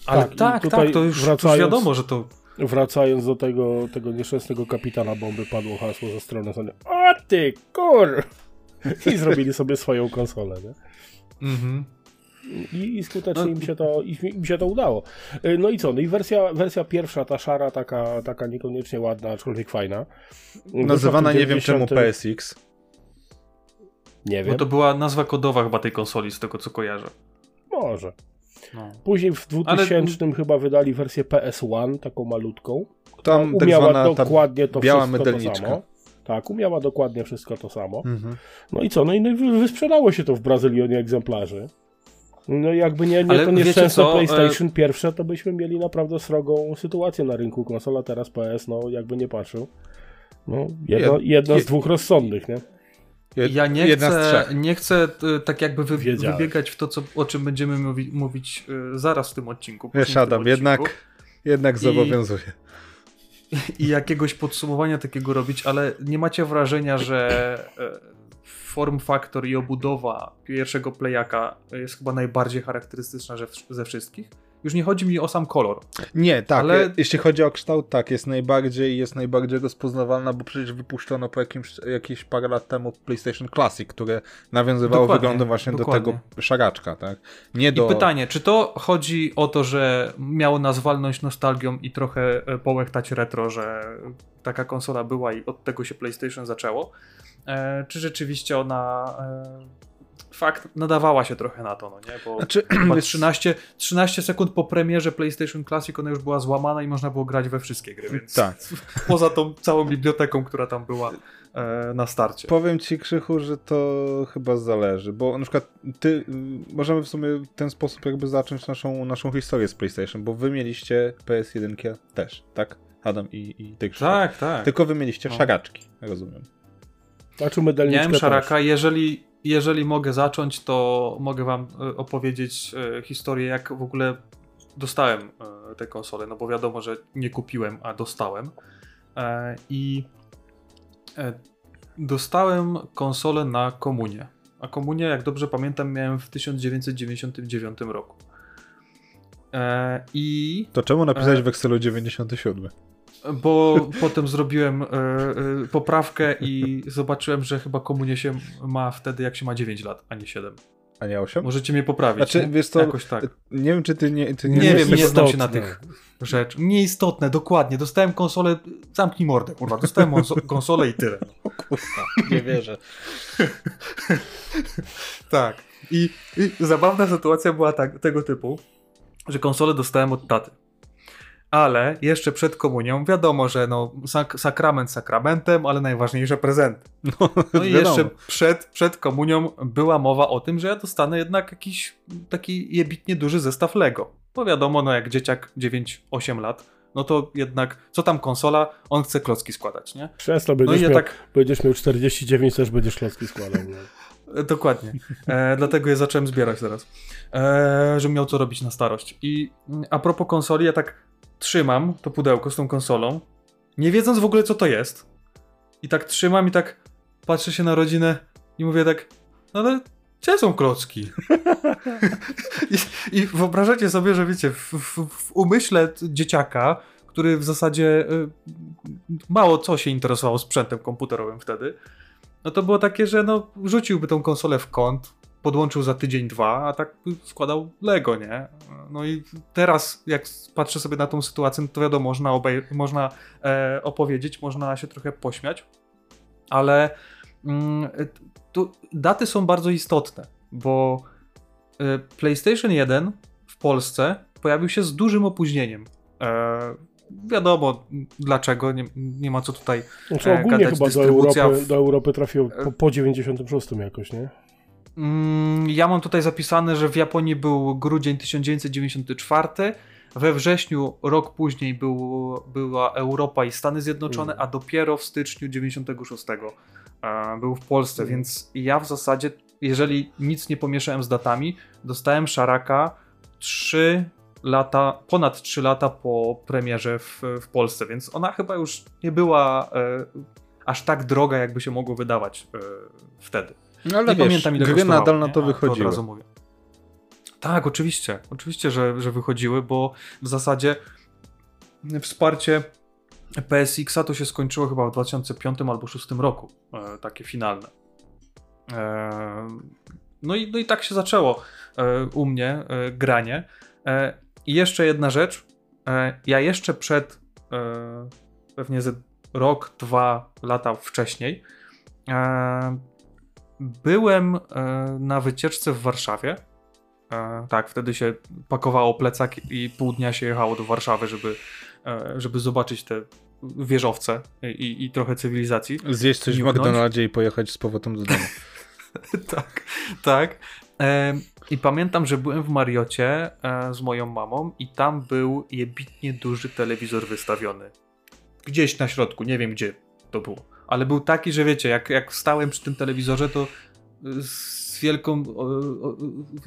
Ale Tak, tak, tutaj tak, to już, wracając- już wiadomo, że to Wracając do tego, tego nieszczęsnego kapitana bomby, padło hasło ze strony Sony. O ty kur! I zrobili sobie swoją konsolę, nie? mhm. I, i skutecznie No. im, się to, im, się to udało. Y, No i co? No i wersja, wersja pierwsza, ta szara, taka, taka niekoniecznie ładna, aczkolwiek fajna. Nazywana nie wiem czemu 90 PSX. Nie Bo wiem, to była nazwa kodowa chyba tej konsoli, z tego co kojarzę. może. No. Później w 2000 chyba wydali wersję PS1, taką malutką. Tam tak umiała zwana ta dokładnie to biała wszystko mydelniczka. to samo. Tak, umiała dokładnie wszystko to samo. Mhm. No i co? No i no wysprzedało się to w Brazylionie egzemplarzy. No i jakby nie, nie to nieszczęsne co, e, PlayStation pierwsze, to byśmy mieli naprawdę srogą sytuację na rynku konsola, teraz PS, no jakby nie patrzył. No, jedno, Jed- jedno z dwóch rozsądnych, nie? Ja nie chcę, nie chcę e, tak jakby wy, wybiegać w to, co, o czym będziemy mówi, mówić e, zaraz w tym odcinku. Wiesz, Adam, odcinku. jednak, jednak I- zobowiązuje. i jakiegoś podsumowania takiego robić, ale nie macie wrażenia, że form factor i obudowa pierwszego playaka jest chyba najbardziej charakterystyczna ze, wszystkich? Już nie chodzi mi o sam kolor. Nie, tak, Ale- ale... jeśli chodzi o kształt, tak, jest najbardziej, jest najbardziej rozpoznawalna, bo przecież wypuszczono po jakimś, jakieś parę lat temu PlayStation Classic, które nawiązywało Dokładnie, wyglądem właśnie dokładnie. do tego szaraczka, tak? Nie I do... pytanie, czy to chodzi o to, że miało nas walnąć nostalgią i trochę e, połechtać retro, że taka konsola była i od tego się PlayStation zaczęło? E, czy rzeczywiście ona e, fakt nadawała się trochę na to, no nie? Bo Znaczy, chyba wiesz- 13, 13 sekund po premierze PlayStation Classic ona już była złamana i można było grać we wszystkie gry, więc Tak. poza tą całą biblioteką, która tam była e, na starcie. Powiem ci, Krzychu, że to chyba zależy, bo na przykład ty, możemy w sumie w ten sposób jakby zacząć naszą, naszą historię z PlayStation, bo wy mieliście PS1 też, tak? Adam i, i ty, Krzychu. Tak, tak. Tylko wy mieliście No. szaraczki, rozumiem. Znaczy mydelniczkę Miałem też. szaraka. Jeżeli, jeżeli mogę zacząć, to mogę wam e, opowiedzieć e, historię, jak w ogóle dostałem e, tę konsolę. No bo wiadomo, że nie kupiłem, a dostałem. I dostałem konsolę na komunię. A komunię, jak dobrze pamiętam, miałem w 1999 roku. I To czemu napisałeś w Excelu 97? Bo potem zrobiłem e, e, poprawkę i zobaczyłem, że chyba komunie się ma wtedy, jak się ma 9 lat, a nie 7. A nie 8? Możecie mnie poprawić. Znaczy, nie? wiesz co, Jakoś tak. Nie wiem, czy ty nie... Ty Nie, nie, wiem, nie znam się na tych rzeczach. Nieistotne, dokładnie. Dostałem konsolę, zamknij mordę, kurwa. Dostałem konso- konsolę i tyle. nie wierzę. Tak. I, I zabawna sytuacja była tak, tego typu, że konsolę dostałem od taty. Ale jeszcze przed komunią, wiadomo, że no, sak sakrament sakramentem, ale najważniejsze prezenty. No, No i jeszcze przed, przed komunią była mowa o tym, że ja dostanę jednak jakiś taki jebitnie duży zestaw Lego. Bo wiadomo, no jak dzieciak 9-8 lat, no to jednak, co tam konsola, on chce klocki składać, nie? Przez to No będziesz, ja miał, tak, będziesz miał 49, też będziesz klocki składał. No. dokładnie, e, dlatego je zacząłem zbierać teraz, e, żebym miał co robić na starość. I mm, a propos konsoli, ja tak trzymam to pudełko z tą konsolą, nie wiedząc w ogóle co to jest. I tak trzymam i tak patrzę się na rodzinę i mówię tak, no ale gdzie są klocki? I, I wyobrażacie sobie, że wiecie, w, w, w umyśle dzieciaka, który w zasadzie y, mało co się interesował sprzętem komputerowym wtedy, no to było takie, że no rzuciłby tą konsolę w kąt, podłączył za tydzień, dwa, a tak składał Lego, nie? No i teraz, jak patrzę sobie na tą sytuację, no to wiadomo, można, obej- można e, opowiedzieć, można się trochę pośmiać, ale mm, tu daty są bardzo istotne, bo e, PlayStation 1 w Polsce pojawił się z dużym opóźnieniem. E, wiadomo dlaczego, nie, nie ma co tutaj Znaczy E, ogólnie gadać, chyba do Europy, w- do Europy trafił po, po 96 jakoś, nie? Mm, Ja mam tutaj zapisane, że w Japonii był grudzień 1994, we wrześniu, rok później był, była Europa i Stany Zjednoczone, Mm. a dopiero w styczniu 96 e, był w Polsce, Mm. więc ja w zasadzie, jeżeli nic nie pomieszałem z datami, dostałem Szaraka 3 lata, ponad 3 lata po premierze w, w Polsce, więc ona chyba już nie była e, aż tak droga, jakby się mogło wydawać e, wtedy. No ale nie wiesz, pamiętam ile gry kosztowało, nadal na nie? to A, wychodziły. od razu mówię. Tak, oczywiście. Oczywiście, że, że wychodziły, bo w zasadzie wsparcie PSX-a to się skończyło chyba w 2005 albo 2006 roku. E, takie finalne. E, no, i, no i tak się zaczęło e, u mnie e, granie. E, I jeszcze jedna rzecz. E, ja jeszcze przed e, pewnie ze rok, dwa lata wcześniej e, byłem e, na wycieczce w Warszawie. E, tak, wtedy się pakowało plecak i pół dnia się jechało do Warszawy, żeby, e, żeby zobaczyć te wieżowce i, i trochę cywilizacji. Zjeść coś w? McDonaldzie i pojechać z powrotem do domu. tak, tak. I pamiętam, że byłem w Mariocie z moją mamą i tam był jebitnie duży telewizor wystawiony. Gdzieś na środku, nie wiem gdzie to było. Ale był taki, że wiecie, jak, jak stałem przy tym telewizorze, to y, z wielką o, o,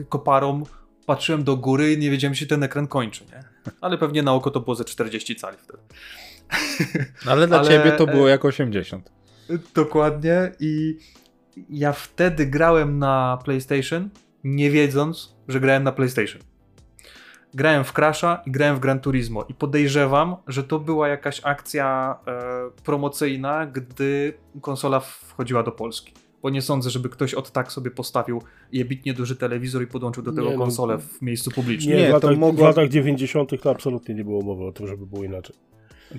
koparą patrzyłem do góry i nie wiedziałem, się ten ekran kończy, nie? Ale pewnie na oko to było ze 40 cali wtedy. Ale dla Ale, ciebie to e, było jak 80. Dokładnie i ja wtedy grałem na PlayStation, nie wiedząc, że grałem na PlayStation. Grałem w Crasha i grałem w Gran Turismo i podejrzewam, że to była jakaś akcja e, promocyjna, gdy konsola wchodziła do Polski. Bo nie sądzę, żeby ktoś od tak sobie postawił jebitnie duży telewizor i podłączył do tego Nie, no, konsolę w miejscu publicznym. Nie, Nie, w, to latach, mogła- w latach 90. to absolutnie nie było mowy o tym, żeby było inaczej.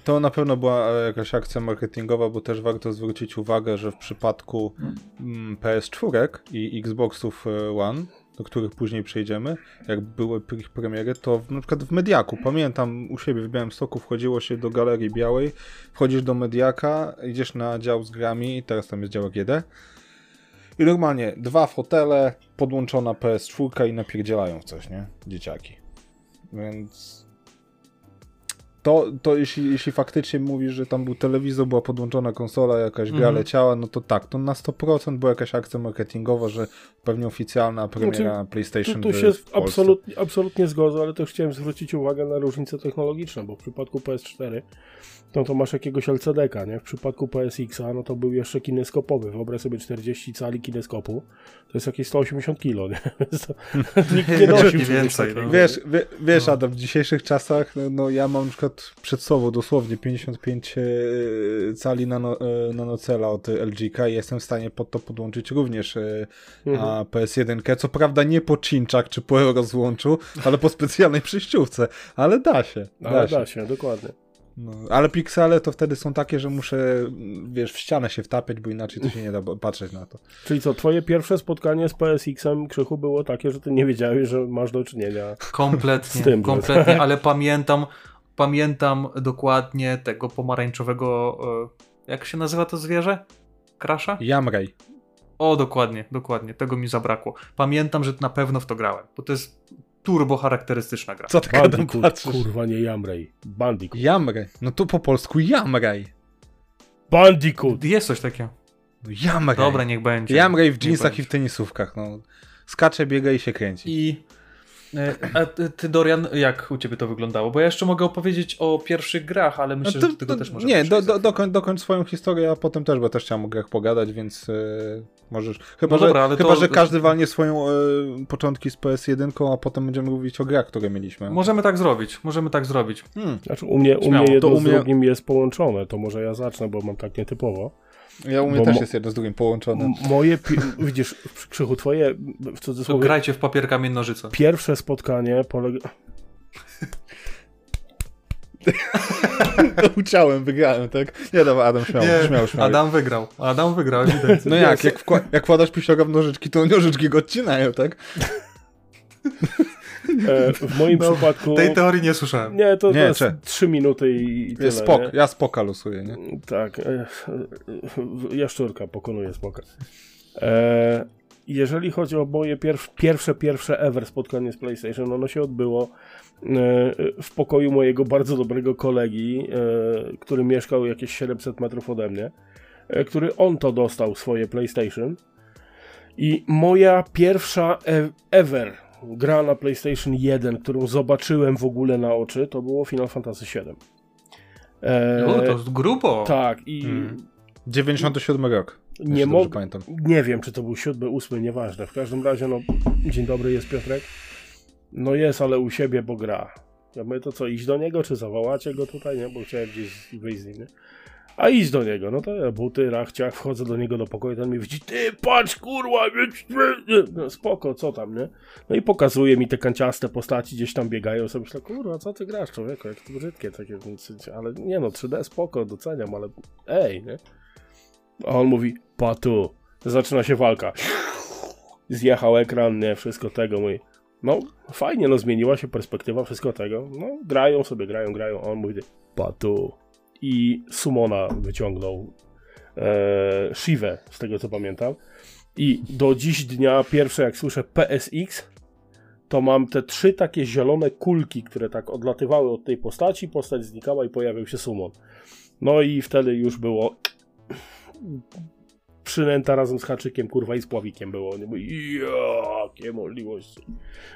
To na pewno była e, jakaś akcja marketingowa, bo też warto zwrócić uwagę, że w przypadku mm, PS4 i Xboxów e, One, do których później przejdziemy, jak były ich premiery, to w, na przykład w Mediaku, pamiętam u siebie w Białymstoku wchodziło się do Galerii Białej, wchodzisz do Mediaka, idziesz na dział z grami, teraz tam jest dział AGD i normalnie dwa fotele, podłączona PS4 i napierdzielają w coś, nie? Dzieciaki. Więc to, to jeśli, jeśli faktycznie mówisz, że tam był telewizor, była podłączona konsola, jakaś gra Mhm. leciała, no to tak, to na 100% była jakaś akcja marketingowa, że pewnie oficjalna premiera Znaczy, Tu, PlayStation tu w- się absolutnie, absolutnie zgodzę, ale też chciałem zwrócić uwagę na różnice technologiczne, bo w przypadku PS4 no to masz jakiegoś LCD-ka, nie? W przypadku PSX-a no to był jeszcze kineskopowy. Wyobraź sobie 40 cali kineskopu, to jest jakieś 180 kilo, nie? Więc to, nikt nie nosił więcej, no. Wiesz, wie, wiesz No. Adam, w dzisiejszych czasach, no, no ja mam na przykład przed sobą dosłownie 55 e, cali nano, e, nanocela od LG-ka i jestem w stanie pod to podłączyć również e, Mhm. a PS1, co prawda nie po cinczach czy po rozłączu, ale po specjalnej przejściówce, ale da się. Da Ale się. da się, dokładnie. No, ale piksele to wtedy są takie, że muszę, wiesz, w ścianę się wtapiać, bo inaczej to się nie da patrzeć na to. Czyli co, twoje pierwsze spotkanie z PSX-em, Krzychu, było takie, że ty nie wiedziałeś, że masz do czynienia Kompletnie, Z tym, kompletnie, ale pamiętam, pamiętam dokładnie tego pomarańczowego, e, jak się nazywa to zwierzę? Krasza? Jamraj. O, dokładnie, dokładnie, tego mi zabrakło. Pamiętam, że na pewno w to grałem, bo to jest turbo charakterystyczna gra. Co ty gadam Bandicoot, kurwa, nie Jamrej. Bandicoot. Jamraj. No to po polsku jamraj. Bandicoot! Jest coś takiego. No jamraj. Dobra, niech będzie. Jamraj w jeansach i w tenisówkach, no. Skacze, biega i się kręci. I a ty, Dorian, jak u ciebie to wyglądało? Bo ja jeszcze mogę opowiedzieć o pierwszych grach, ale myślę, No że do tego też możemy Nie, do, do, dokoń, dokończ swoją historię, a potem też, bo też chciałem o grach pogadać, więc yy, możesz. Chyba, No dobra, że, chyba to- że każdy walnie swoją yy, początki z PS1, a potem będziemy mówić o grach, które mieliśmy. Możemy tak zrobić, możemy tak zrobić. Hmm. Znaczy, u mnie, u Śmiało. mnie jedno To u z mnie- drugim jest połączone, to może ja zacznę, bo mam tak nietypowo. Ja u mnie też jest jedno z drugim połączone. Moje, widzisz, Krzychu, twoje, w To cudzysłowie, grajcie w papier, kamień, nożyce. pierwsze spotkanie polega... Uciałem, wygrałem, tak? Nie, dobra, Adam śmiał, śmiał, śmiał. Adam wygrał. Adam wygrał, ewidentnie. No jak, jak, wkła- jak wkładasz pisioga w nożyczki, to nożyczki go odcinają, tak? E, w moim No, przypadku... Tej teorii nie słyszałem. Nie, to, to Nie, jest cze- trzy minuty i, i tyle. Jest spok, nie? ja spoka losuję, nie? Tak. E, jaszczurka pokonuje smoka. E, jeżeli chodzi o moje pierw, pierwsze, pierwsze ever spotkanie z PlayStation, ono się odbyło w pokoju mojego bardzo dobrego kolegi, który mieszkał jakieś 700 metrów ode mnie, który on to dostał swoje PlayStation. I moja pierwsza ever gra na PlayStation 1, którą zobaczyłem w ogóle na oczy, to było Final Fantasy VII. E, No, to jest grubo. tak, i Hmm. 97 rok. nie mogę. pamiętam. Nie wiem, czy to był siódmy, ósmy, nieważne. W każdym razie, no, dzień dobry, jest Piotrek. No jest, ale u siebie, bo gra. Ja mówię, to co, iść do niego, czy zawołacie go tutaj, nie? Bo chciałem gdzieś wyjść z nim, nie? A idź do niego, no to ja buty, rachciach, wchodzę do niego do pokoju, ten mi widzi, ty patrz, kurwa, no, spoko, co tam, nie? No i pokazuje mi te kanciaste postaci, gdzieś tam biegają, sobie myślę, kurwa, co ty grasz, człowieku, jak to brzydkie takie, ale nie no, 3D spoko, doceniam, ale ej, nie? A on mówi, patu, zaczyna się walka. Zjechał ekran, nie, wszystko tego, mój. No, fajnie, no, zmieniła się perspektywa, wszystko tego. No, grają sobie, grają, grają. A on mówi, patu. I Sumona wyciągnął e, z tego co pamiętam. I do dziś dnia, pierwsze jak słyszę PSX, to mam te trzy takie zielone kulki, które tak odlatywały od tej postaci, postać znikała i pojawił się Sumon. No i wtedy już było przynęta razem z haczykiem, kurwa, i z pławikiem było. Nie jakie możliwości.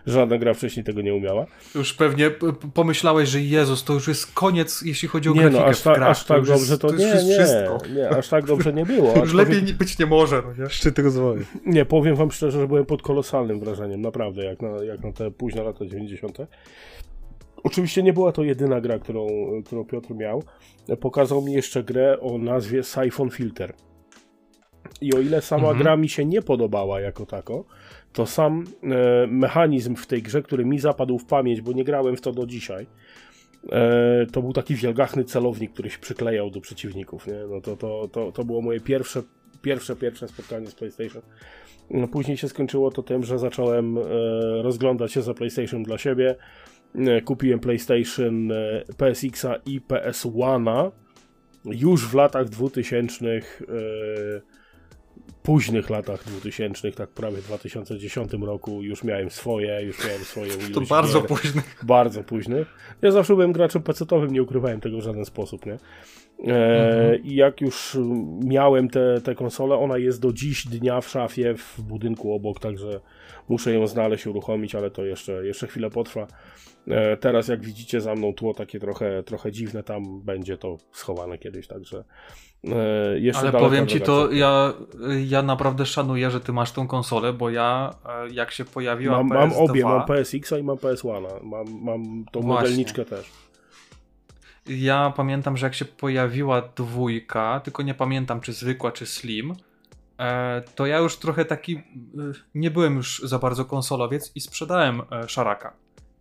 Żadna gra wcześniej tego nie umiała. Już pewnie pomyślałeś, że Jezus, to już jest koniec, jeśli chodzi o Nie grafikę no, aż, ta, grach. aż tak dobrze jest, to, już nie, jest nie, wszystko. nie, aż tak dobrze nie było. Już lepiej nie- być nie może, no nie? Szczyt rozwoju. Nie, powiem wam szczerze, że byłem pod kolosalnym wrażeniem, naprawdę, jak na, jak na te późne lata 90. Oczywiście nie była to jedyna gra, którą, którą Piotr miał. Pokazał mi jeszcze grę o nazwie Siphon Filter. I o ile sama Mhm. gra mi się nie podobała jako tako, to sam e, mechanizm w tej grze, który mi zapadł w pamięć, bo nie grałem w to do dzisiaj, e, to był taki wielgachny celownik, który się przyklejał do przeciwników. Nie? No to, to, to, to było moje pierwsze, pierwsze, pierwsze spotkanie z PlayStation. No, później się skończyło to tym, że zacząłem e, rozglądać się za PlayStation dla siebie. E, kupiłem PlayStation e, PSX-a i PS1 już w latach 2000, e, późnych latach 2000, tak prawie w 2010 roku już miałem swoje, już miałem swoje To bardzo gier bardzo późny. Ja zawsze byłem graczem pecetowym, nie ukrywałem tego w żaden sposób, nie? E, I jak już miałem tę te, te konsolę, ona jest do dziś dnia w szafie w budynku obok, także muszę ją znaleźć, uruchomić, ale to jeszcze, jeszcze chwilę potrwa. E, teraz jak widzicie za mną tło takie trochę, trochę dziwne, tam będzie to schowane kiedyś, także jeszcze Ale powiem ci to, ja, ja naprawdę szanuję, że ty masz tą konsolę, bo ja e, jak się pojawiła Mam, PS2, mam obie, mam PSX-a i mam PS1. Mam, mam tą Właśnie. modelniczkę też. ja pamiętam, że jak się pojawiła dwójka, tylko nie pamiętam czy zwykła, czy slim, e, to ja już trochę taki, e, nie byłem już za bardzo konsolowiec i sprzedałem e, szaraka.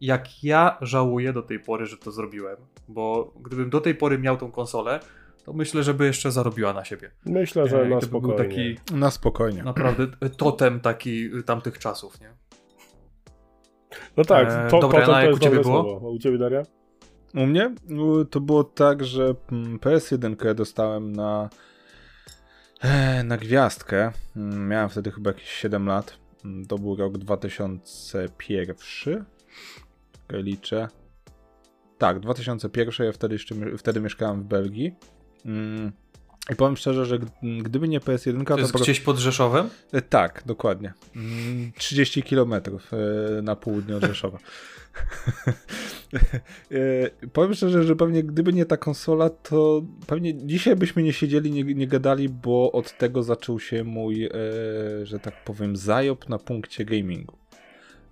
Jak ja żałuję do tej pory, że to zrobiłem, bo gdybym do tej pory miał tą konsolę, to myślę, żeby jeszcze zarobiła na siebie. Myślę, że E, na by był spokojnie. taki Na spokojnie. naprawdę e, totem taki e, tamtych czasów, nie? No tak, to, dobra, to, to, to jak jest u ciebie było? słowo. A u ciebie, Daria? U mnie to było tak, że mm, PS1 dostałem na, e, na gwiazdkę. Mm, Miałem wtedy chyba jakieś 7 lat. Mm, To był rok 2001. Czekaj, liczę. Tak, 2001, ja wtedy, jeszcze, wtedy mieszkałem w Belgii. Mm. I powiem szczerze, że gdyby nie PS1, to, to jest gdzieś pod Rzeszowem? E, tak, dokładnie. 30 km e, na południe od Rzeszowa. E, powiem szczerze, że pewnie gdyby nie ta konsola, to pewnie dzisiaj byśmy nie siedzieli, nie, nie gadali, bo od tego zaczął się mój, że tak powiem, zajob na punkcie gamingu.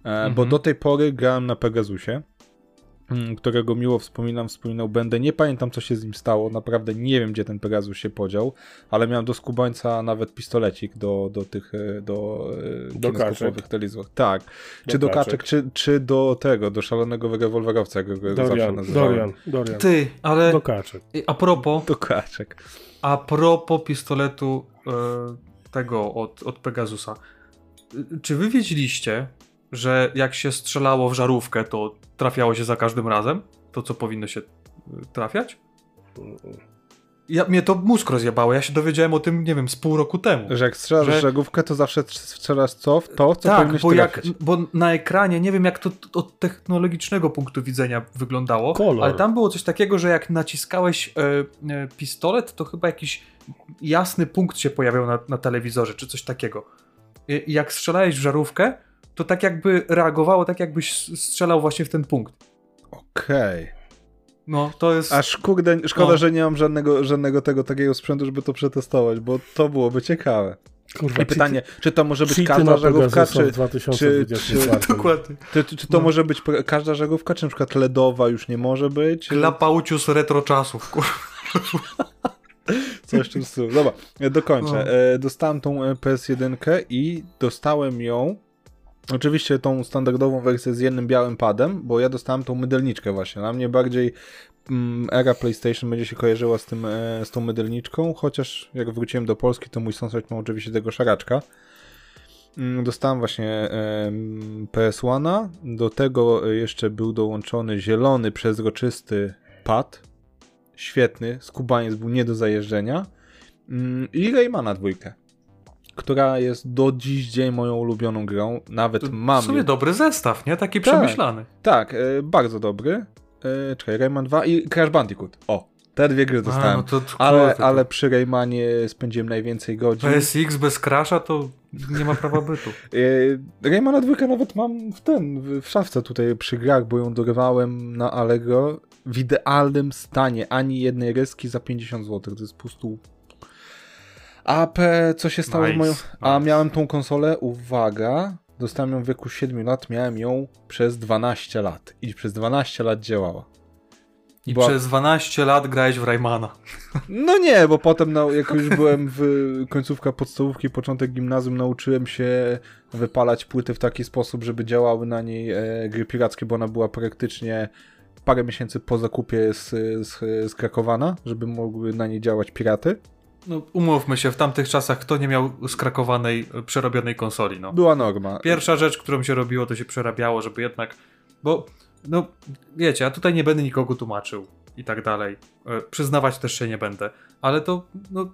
Mhm. Bo do tej pory grałem na Pegasusie. Mm, którego miło wspominam, wspominał będę. Nie pamiętam, co się z nim stało. Naprawdę nie wiem, gdzie ten Pegasus się podział, ale miałem do skubańca nawet pistolecik do, do tych e, do, e, do kaczek. telewizorów. Tak. Do czy do kaczek, kaczek czy, czy do tego, do szalonego rewolwerowca, jak go Dorian, zawsze nazywałem. Dorian, Dorian. Ty, ale... Do kaczek. A propos... Do kaczek. A propos pistoletu e, tego od, od Pegasusa. Czy wy wiedzieliście, że jak się strzelało w żarówkę, to trafiało się za każdym razem? To, co powinno się y, trafiać? Ja, mnie to mózg rozjebało. Ja się dowiedziałem o tym, nie wiem, z pół roku temu. Że jak strzelasz że... żarówkę, to zawsze strzelasz co? W to, co tak, bo, jak, bo na ekranie, nie wiem jak to od technologicznego punktu widzenia wyglądało, Kolor. ale tam było coś takiego, że jak naciskałeś e, e, pistolet, to chyba jakiś jasny punkt się pojawiał na, na telewizorze, czy coś takiego. I jak strzelałeś w żarówkę, to tak jakby reagowało, tak jakbyś strzelał właśnie w ten punkt. Okej. Okay. No, to jest... Aż kurde, szkoda, no. że nie mam żadnego, żadnego tego takiego sprzętu, żeby to przetestować, bo to byłoby ciekawe. Kurwa, I pytanie, czy, czy to może być każda żegówka, czy, czy, czy, Dokładnie. Czy, czy, to no. może być każda żegówka, czy na przykład LEDowa już nie może być? Klapaucius retro czasów, kurwa. Coś w tym stylu. Dobra, dokończę. No. E, dostałem tą e, PS1 i dostałem ją Oczywiście tą standardową wersję z jednym białym padem, bo ja dostałem tą mydelniczkę właśnie. Na mnie bardziej mm, era PlayStation będzie się kojarzyła z, tym, e, z tą mydelniczką, chociaż jak wróciłem do Polski, to mój sąsiad ma oczywiście tego szaraczka. Mm, dostałem właśnie e, PS1, do tego jeszcze był dołączony zielony, przezroczysty pad, świetny, skubaniec był nie do zajeżdżenia mm, i Raymana dwójkę która jest do dziś dzień moją ulubioną grą. Nawet to mam. W sumie dobry zestaw, nie? Taki tak, przemyślany. Tak, e, bardzo dobry. E, czekaj, Rayman 2 i Crash Bandicoot. O, te dwie gry dostałem. A, no to, to, ale, to, ale przy Raymanie spędziłem najwięcej godzin. PSX bez Crasha to nie ma prawa bytu. e, Raymana 2 nawet mam w ten, w szafce tutaj przy grach, bo ją dorywałem na Allegro w idealnym stanie. Ani jednej ryski za 50 zł. To jest po prostu a P, co się stało nice, z moją... A nice. miałem tą konsolę, uwaga, dostałem ją w wieku 7 lat, miałem ją przez 12 lat i przez 12 lat działała. I przez 12 lat grałeś w Raymana. No nie, bo potem no, jak już byłem w końcówka podstawówki, początek gimnazjum, nauczyłem się wypalać płyty w taki sposób, żeby działały na niej e, gry pirackie, bo ona była praktycznie parę miesięcy po zakupie z, z, skrakowana, żeby mogły na niej działać piraty. No, umówmy się, w tamtych czasach kto nie miał skrakowanej, przerobionej konsoli, no. Była norma. Pierwsza rzecz, którą się robiło, to się przerabiało, żeby jednak, bo, no, wiecie, ja tutaj nie będę nikogo tłumaczył i tak dalej. E, przyznawać też się nie będę, ale to, no,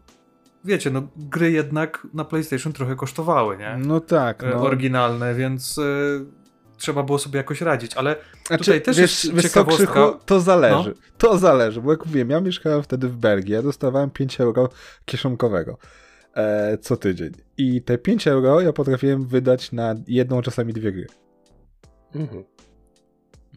wiecie, no, gry jednak na PlayStation trochę kosztowały, nie? No tak, e, no. Oryginalne, więc... E, trzeba było sobie jakoś radzić, ale znaczy, tutaj też wiesz, jest ciekawostka. Krzychu, to zależy, no? to zależy, bo jak mówiłem, ja mieszkałem wtedy w Belgii, ja dostawałem 5 euro kieszonkowego e, co tydzień i te 5 euro ja potrafiłem wydać na jedną, czasami dwie gry. Mhm.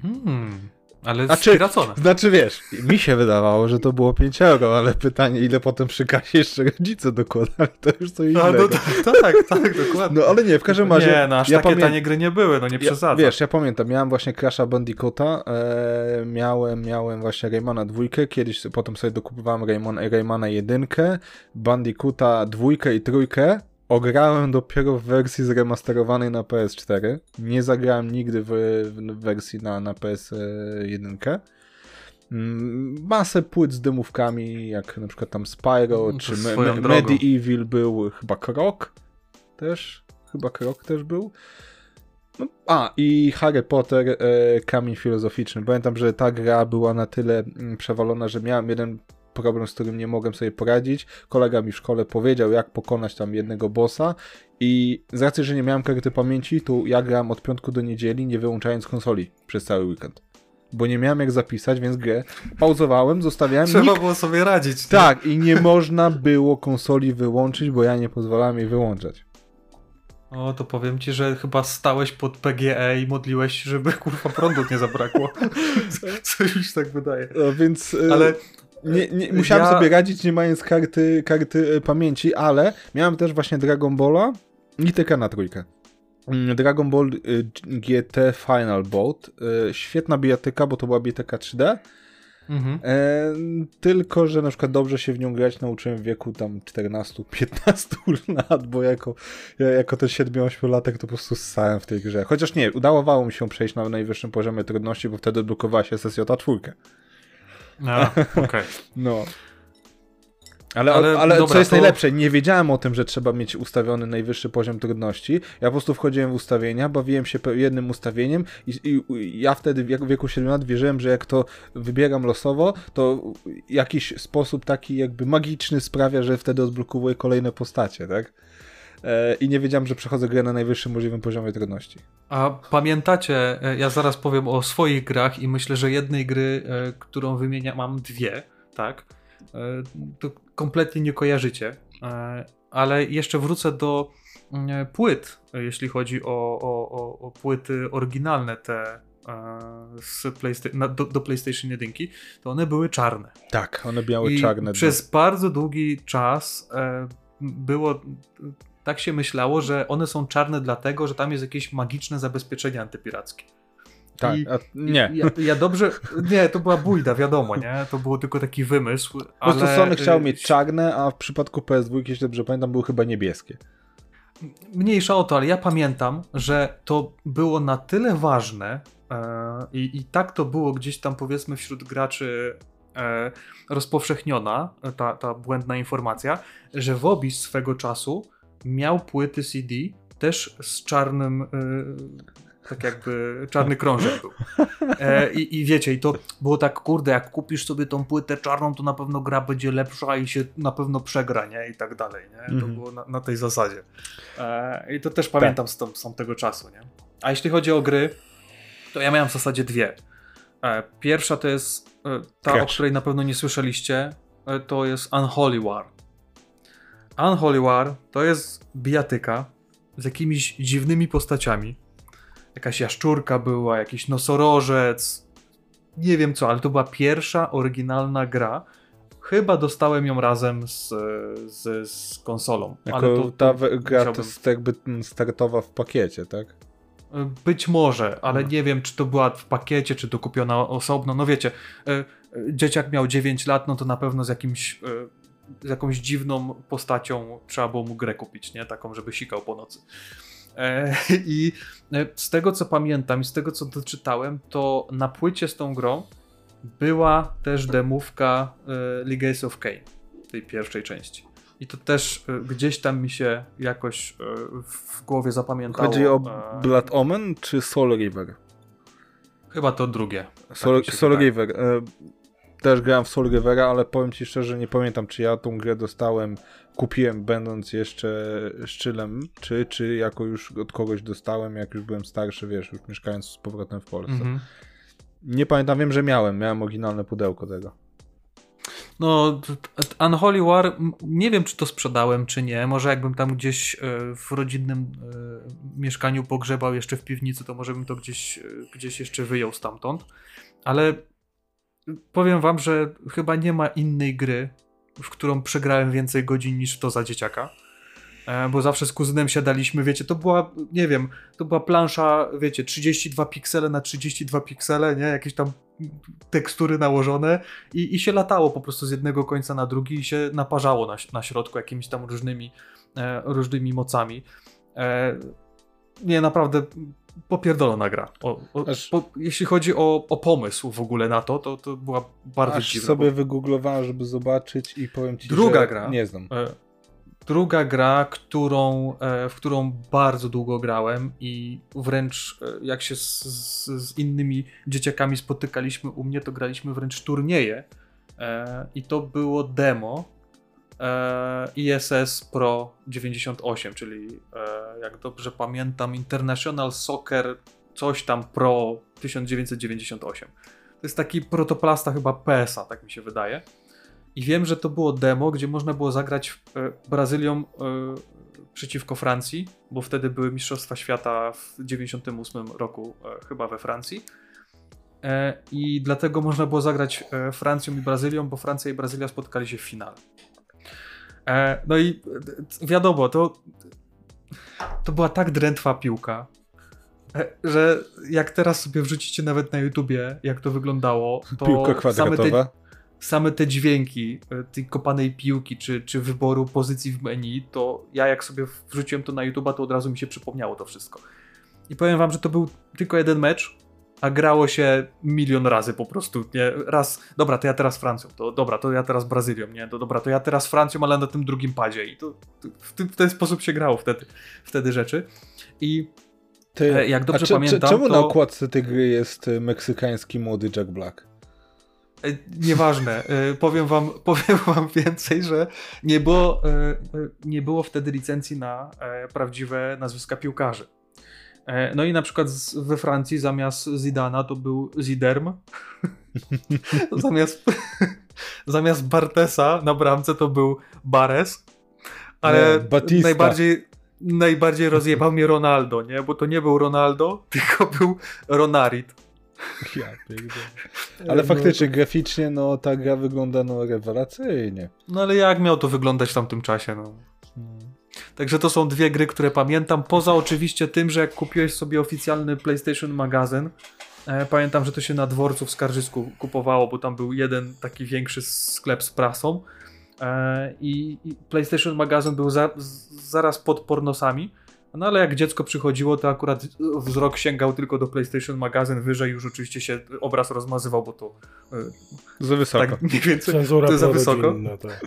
Hmm. Ale znaczy, spiracone. Znaczy wiesz, mi się wydawało, że to było 5 euro, ale pytanie, ile potem przy kasie jeszcze rodzice dokładali, to już coś innego. No, to, tak, tak, dokładnie. No ale nie, w każdym razie... Nie, no aż ja takie pamię... tanie gry nie były, no nie przesadzam. Ja, wiesz, ja pamiętam, miałem właśnie Crash'a Bandicoota, e, miałem, miałem właśnie Raymana dwójkę, kiedyś potem sobie dokupowałem Rayman, Raymana jedynkę, Bandicoota dwójkę i trójkę, Ograłem dopiero w wersji zremasterowanej na PS4. Nie zagrałem nigdy w, w wersji na, na PS1. Mm, masę płyt z dymówkami, jak na przykład tam Spyro, no, czy me, me, Medieval był, chyba Krok też, chyba Krok też był. No, a, i Harry Potter, e, Kamień Filozoficzny. Pamiętam, że ta gra była na tyle mm, przewalona, że miałem jeden problem, z którym nie mogłem sobie poradzić. Kolega mi w szkole powiedział, jak pokonać tam jednego bossa i z racji, że nie miałem karty pamięci, to ja grałem od piątku do niedzieli, nie wyłączając konsoli przez cały weekend. Bo nie miałem jak zapisać, więc grę pauzowałem, zostawiałem. Trzeba Nikt... było sobie radzić. nie? Tak, i nie można było konsoli wyłączyć, bo ja nie pozwalałem jej wyłączać. O, to powiem ci, że chyba stałeś pod PGE i modliłeś, żeby kurwa prądu nie zabrakło. Coś mi się tak wydaje. No, więc. e, Ale Nie, nie, musiałem Ja- sobie radzić nie mając karty, karty e, pamięci, ale miałem też właśnie Dragon Balla i TK na trójkę. Mm, Dragon Ball y, GT Final Boat. y, Świetna bijatyka, bo to była bijatyka 3D. mhm. E, tylko, że na przykład dobrze się w nią grać nauczyłem w wieku tam 14-15 lat, bo jako, ja jako ten 7-8 latek to po prostu ssałem w tej grze. Chociaż nie, udawało mi się przejść na najwyższym poziomie trudności, bo wtedy odblokowała się sesja czwórkę. A, okej. No. Ale, Ale ale, dobra, co jest to- najlepsze, nie wiedziałem o tym, że trzeba mieć ustawiony najwyższy poziom trudności. Ja po prostu wchodziłem w ustawienia, bawiłem się jednym ustawieniem i, i, ja wtedy w wieku 7 lat wierzyłem, że jak to wybieram losowo, to jakiś sposób taki jakby magiczny sprawia, że wtedy odblokowuję kolejne postacie, tak? E, I nie wiedziałem, że przechodzę grę na najwyższym możliwym poziomie trudności. A pamiętacie, e, ja zaraz powiem o swoich grach i myślę, że jednej gry, e, którą wymieniam, mam dwie, tak? To kompletnie nie kojarzycie, ale jeszcze wrócę do mm, płyt, jeśli chodzi o, o, o, o płyty oryginalne te z Playsta- na, do, do PlayStation 1, to one były czarne. Tak, one miały I czarne. przez bardzo długi czas e, było, tak się myślało, że one są czarne dlatego, że tam jest jakieś magiczne zabezpieczenie antypirackie. Tak, a, nie. Ja, ja dobrze, nie, to była bójda, wiadomo, nie, to było tylko taki wymysł, Po ale... prostu Sony chciał y, mieć czarne, a w przypadku PS2, jeśli dobrze pamiętam, były chyba niebieskie. Mniejsza o to, ale ja pamiętam, że to było na tyle ważne e, i, i tak to było gdzieś tam powiedzmy wśród graczy e, rozpowszechniona, ta, ta błędna informacja, że Wobis swego czasu miał płyty CD też z czarnym, e, tak jakby czarny krążek był. E, i, I wiecie, i to było tak, kurde, jak kupisz sobie tą płytę czarną, to na pewno gra będzie lepsza i się na pewno przegra, nie? I tak dalej, nie? To Mhm. było na, na tej zasadzie. E, I to też pamiętam z, tą, z tamtego czasu, nie? A jeśli chodzi o gry, to ja miałem w zasadzie dwie. E, pierwsza to jest e, ta, o której na pewno nie słyszeliście, e, to jest Unholy War. Unholy War to jest bijatyka z jakimiś dziwnymi postaciami. Jakaś jaszczurka była, jakiś nosorożec, nie wiem co, ale to była pierwsza oryginalna gra. Chyba dostałem ją razem z, z, z konsolą. Jako ale to, ta gra to jest jakby startowa w pakiecie, tak? Być może, ale No. nie wiem, czy to była w pakiecie, czy to kupiona osobno. No wiecie, e, e, dzieciak miał 9 lat, no to na pewno z jakimś, e, z jakąś dziwną postacią trzeba było mu grę kupić, nie? Taką, żeby sikał po nocy. E, I e, z tego, co pamiętam i z tego, co doczytałem, to na płycie z tą grą była też demówka e, Legacy of Kain, tej pierwszej części. I to też gdzieś tam mi się jakoś w głowie zapamiętało. Chodzi o Blood Omen czy Soul River? Chyba to drugie. Soul, się Soul. River. Też grałem w Soul Rivera, ale powiem ci szczerze, nie pamiętam, czy ja tą grę dostałem, kupiłem będąc jeszcze szczylem, czy, czy jako już od kogoś dostałem, jak już byłem starszy, wiesz, już mieszkając z powrotem w Polsce. Mhm. Nie pamiętam, wiem, że miałem, miałem oryginalne pudełko tego. No, Unholy War, nie wiem czy to sprzedałem, czy nie. Może jakbym tam gdzieś e, w rodzinnym e, mieszkaniu pogrzebał jeszcze w piwnicy, to może bym to gdzieś, e, gdzieś jeszcze wyjął stamtąd. Ale powiem wam, że chyba nie ma innej gry, w którą przegrałem więcej godzin niż to za dzieciaka. E, Bo zawsze z kuzynem siadaliśmy, wiecie, to była, nie wiem, to była plansza, wiecie, 32 piksele na 32 piksele, nie? Jakieś tam tekstury nałożone i, i się latało po prostu z jednego końca na drugi i się naparzało na, na środku jakimiś tam różnymi, e, różnymi mocami. E, nie, naprawdę popierdolona gra. O, o, Aż- po, jeśli chodzi o, o pomysł w ogóle na to, to, to była bardzo Aż dziwna. sobie bo- wygooglowałem, żeby zobaczyć i powiem ci, Druga gra. nie znam. E, Druga gra, którą, e, w którą bardzo długo grałem i wręcz e, jak się z, z, z innymi dzieciakami spotykaliśmy u mnie, to graliśmy wręcz turnieje E, I to było demo e, ISS Pro 98, czyli e, jak dobrze pamiętam International Soccer coś tam Pro 1998. To jest taki protoplasta chyba PSA, tak mi się wydaje. I wiem, że to było demo, gdzie można było zagrać e, Brazylią e, przeciwko Francji, bo wtedy były Mistrzostwa Świata w 98 roku e, chyba we Francji. E, I dlatego można było zagrać Francją i Brazylią, bo Francja i Brazylia spotkali się w finale. E, no i e, wiadomo, to, to była tak drętwa piłka, e, że jak teraz sobie wrzucicie nawet na YouTubie, jak to wyglądało, to Piłka same te, same te dźwięki tej kopanej piłki, czy, czy wyboru pozycji w menu, to ja jak sobie wrzuciłem to na YouTuba, to od razu mi się przypomniało to wszystko. I powiem wam, że to był tylko jeden mecz, a grało się milion razy po prostu, nie? Raz, dobra, to ja teraz Francją, to dobra, to ja teraz Brazylią, nie? To dobra, to ja teraz Francją, ale na tym drugim padzie i to, to w, tym, w ten sposób się grało wtedy, wtedy rzeczy. I Ty, E, jak dobrze cze- pamiętam, czemu to- na okładce tej gry jest e, meksykański młody Jack Black? E, Nieważne. Powiem wam, powiem wam więcej, że nie było, nie było wtedy licencji na prawdziwe nazwiska piłkarzy. E, No i na przykład we Francji zamiast Zidana to był Ziderm. zamiast, zamiast Bartesa na bramce to był Bares. Ale Nie, najbardziej, najbardziej rozjebał mnie Ronaldo, nie? Bo to nie był Ronaldo, tylko był Ronarit. Ja pierdolę. Ale No, faktycznie, graficznie, no ta gra wygląda no rewelacyjnie. No ale jak miał to wyglądać w tamtym czasie, no. Także to są dwie gry, które pamiętam. Poza oczywiście tym, że jak kupiłeś sobie oficjalny PlayStation magazyn, e, pamiętam, że to się na dworcu w Skarżysku kupowało, bo tam był jeden taki większy sklep z prasą. E, i, I PlayStation magazyn był za, z, zaraz pod pornosami. No ale jak dziecko przychodziło, to akurat wzrok sięgał tylko do PlayStation magazyn, wyżej już oczywiście się obraz rozmazywał, bo to e, Za wysoko. tak mniej więcej Cenzura za wysoko. tak.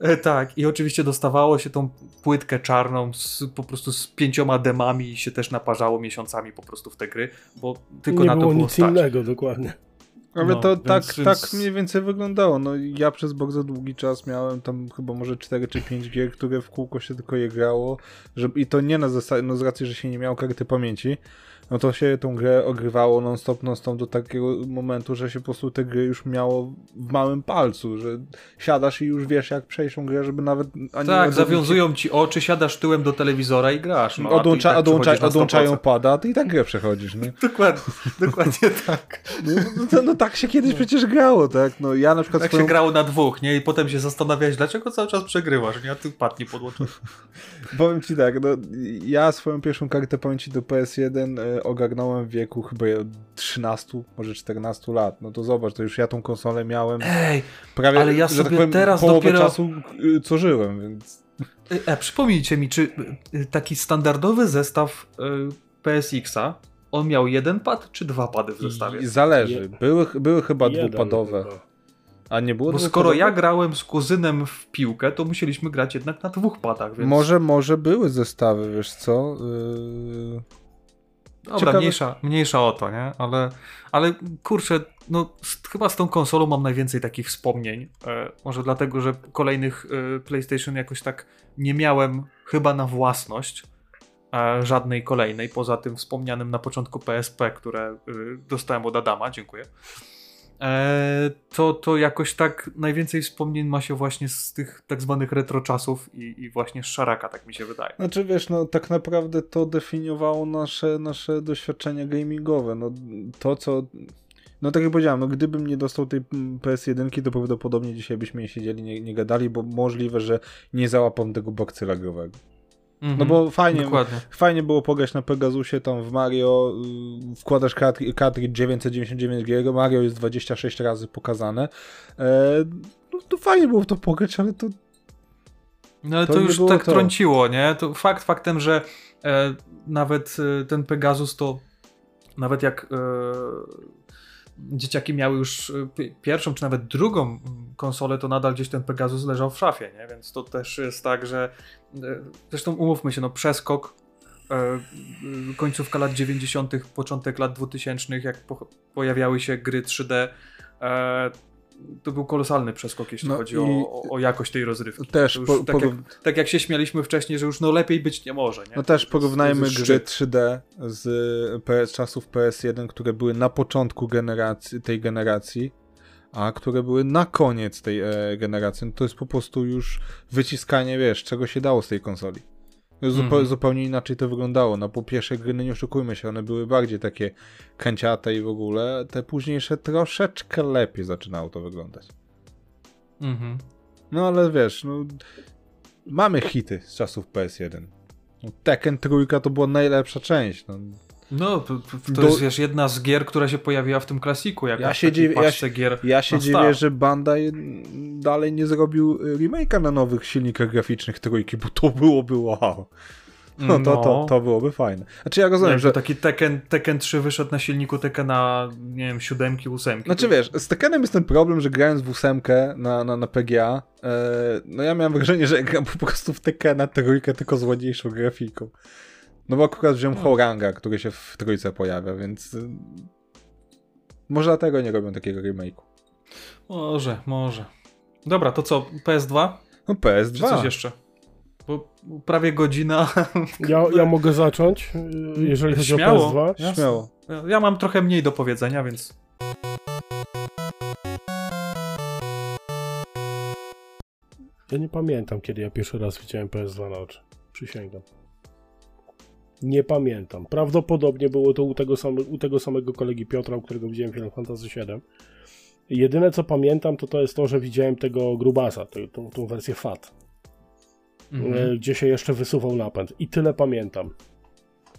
E, tak, i oczywiście dostawało się tą płytkę czarną z, po prostu z pięcioma demami i się też naparzało miesiącami po prostu w te gry, bo tylko nie na to było było nic stać. innego, dokładnie. Ale No, to więc- tak, więc- tak mniej więcej wyglądało. No ja przez bardzo długi czas miałem tam chyba może 4 czy 5 gier, które w kółko się tylko je grało. Żeby, I to nie na zasadzie, no z racji, że się nie miało karty pamięci, no to się tą grę ogrywało non-stop, non-stop do takiego momentu, że się po prostu te gry już miało w małym palcu, że siadasz i już wiesz jak przejść tą grę, żeby nawet... Ani Tak, zawiązują ci oczy, siadasz tyłem do telewizora i grasz. No, a Odłącza, tak odłącza, przechodzisz na odłączają 100%. pada, a ty i tak grę przechodzisz, nie? Dokładnie, dokładnie tak. No, no, to, no tak się kiedyś przecież grało, tak? No ja na przykład Tak swoją... się grało na dwóch, nie? I potem się zastanawiałeś, dlaczego cały czas przegrywasz, nie? A ty padnie podłączony. Powiem ci tak, no, ja swoją pierwszą kartę pamięci do PS1 e, ogarnąłem w wieku chyba 13, może 14 lat. No to zobacz, to już ja tą konsolę miałem Ej, prawie, ale ja że tak sobie powiem, teraz połowę dopiero- czasu, y, co żyłem, więc... e, przypomnijcie mi, czy e, taki standardowy zestaw e, PSX-a, on miał jeden pad, czy dwa pady w zestawie? I zależy. Były, były chyba Jeden dwupadowe. chyba. A nie było Bo skoro ja grałem z kuzynem w piłkę, to musieliśmy grać jednak na dwóch padach, więc... Może, może były zestawy, wiesz co? Yy... Dobra, ciekawe- mniejsza, mniejsza o to, nie? Ale, ale kurczę, no z, chyba z tą konsolą mam najwięcej takich wspomnień. E, może dlatego, że kolejnych e, PlayStation jakoś tak nie miałem chyba na własność żadnej kolejnej, poza tym wspomnianym na początku PSP, które e, dostałem od Adama, dziękuję. E, to, to jakoś tak najwięcej wspomnień ma się właśnie z tych tak zwanych retro czasów i, i właśnie z szaraka, tak mi się wydaje. Znaczy wiesz, no tak naprawdę to definiowało nasze, nasze doświadczenia gamingowe. No to co. No tak jak powiedziałem, no gdybym nie dostał tej mm, PS1, to prawdopodobnie dzisiaj byśmy nie siedzieli, nie, nie gadali, bo możliwe, że nie załapam tego bakcyla growego. No Mhm, bo fajnie, Dokładnie. fajnie było pograć na Pegasusie, tam w Mario, y, wkładasz cartridge cartridge 999 giga, Mario jest 26 razy pokazane. E, no to fajnie było w to pograć, ale to No ale To to, już tak to. trąciło, nie? To fakt faktem, że e, nawet e, ten Pegasus to nawet jak e, dzieciaki miały już e, pi- pierwszą czy nawet drugą konsolę, to nadal gdzieś ten Pegasus leżał w szafie, nie? Więc to też jest tak, że e, zresztą umówmy się, no przeskok e, e, końcówka lat 90., początek lat 2000, jak po, pojawiały się gry 3D, e, to był kolosalny przeskok, jeśli No chodzi o, o jakość tej rozrywki. Też po- tak, porów- jak, tak jak się śmialiśmy wcześniej, że już no lepiej być nie może. Nie? No też To porównajmy to gry szczyt. 3D z PS, czasów PS1, które były na początku generacji, tej generacji, a które były na koniec tej e, generacji. No to jest po prostu już wyciskanie, wiesz, czego się dało z tej konsoli. Zupe, Mhm. Zupełnie inaczej to wyglądało. No po pierwsze gry, nie oszukujmy się, one były bardziej takie kanciate i w ogóle. Te późniejsze troszeczkę lepiej zaczynało to wyglądać. Mhm. No ale wiesz, no, mamy hity z czasów PS1. No, Tekken trójka to była najlepsza część. No, No, to, to, Do- jest wiesz, jedna z gier, która się pojawiła w tym klasiku, jako Ja się dziwię- ja się- gier ja się dziwię, że Bandai dalej nie zrobił remake'a na nowych silnikach graficznych trójki, bo to byłoby wow. No to, to, to byłoby fajne. Znaczy ja rozumiem, Jakby że... taki Tekken, Tekken 3 wyszedł na silniku Tekkena, nie wiem, siódemki, ósemki. Znaczy wiesz, z Tekkenem jest ten problem, że grając w ósemkę na, na, na PGA, e, no ja miałem wrażenie, że gram po prostu w Tekkena trójkę tylko z ładniejszą grafiką. No bo akurat wziąłem No. Horanga, który się w trójce pojawia, więc... y, Może dlatego nie robią takiego remake'u. Może, może. Dobra, to co, PS2? No Czy PS2. coś jeszcze? Bo prawie godzina. Ja, ja mogę zacząć, y, jeżeli chodzi Śmiało. o PS2. Jasne. Śmiało. Ja mam trochę mniej do powiedzenia, więc. Ja nie pamiętam, kiedy ja pierwszy raz widziałem PS2 na oczy. Przysięgam. Nie pamiętam. Prawdopodobnie było to u tego, same, u tego samego kolegi Piotra, u którego widziałem Final Fantasy VII. Jedyne co pamiętam, to to jest to, że widziałem tego grubasa, tę- tą, tą wersję FAT, Mhm. e, gdzie się jeszcze wysuwał napęd. I tyle pamiętam.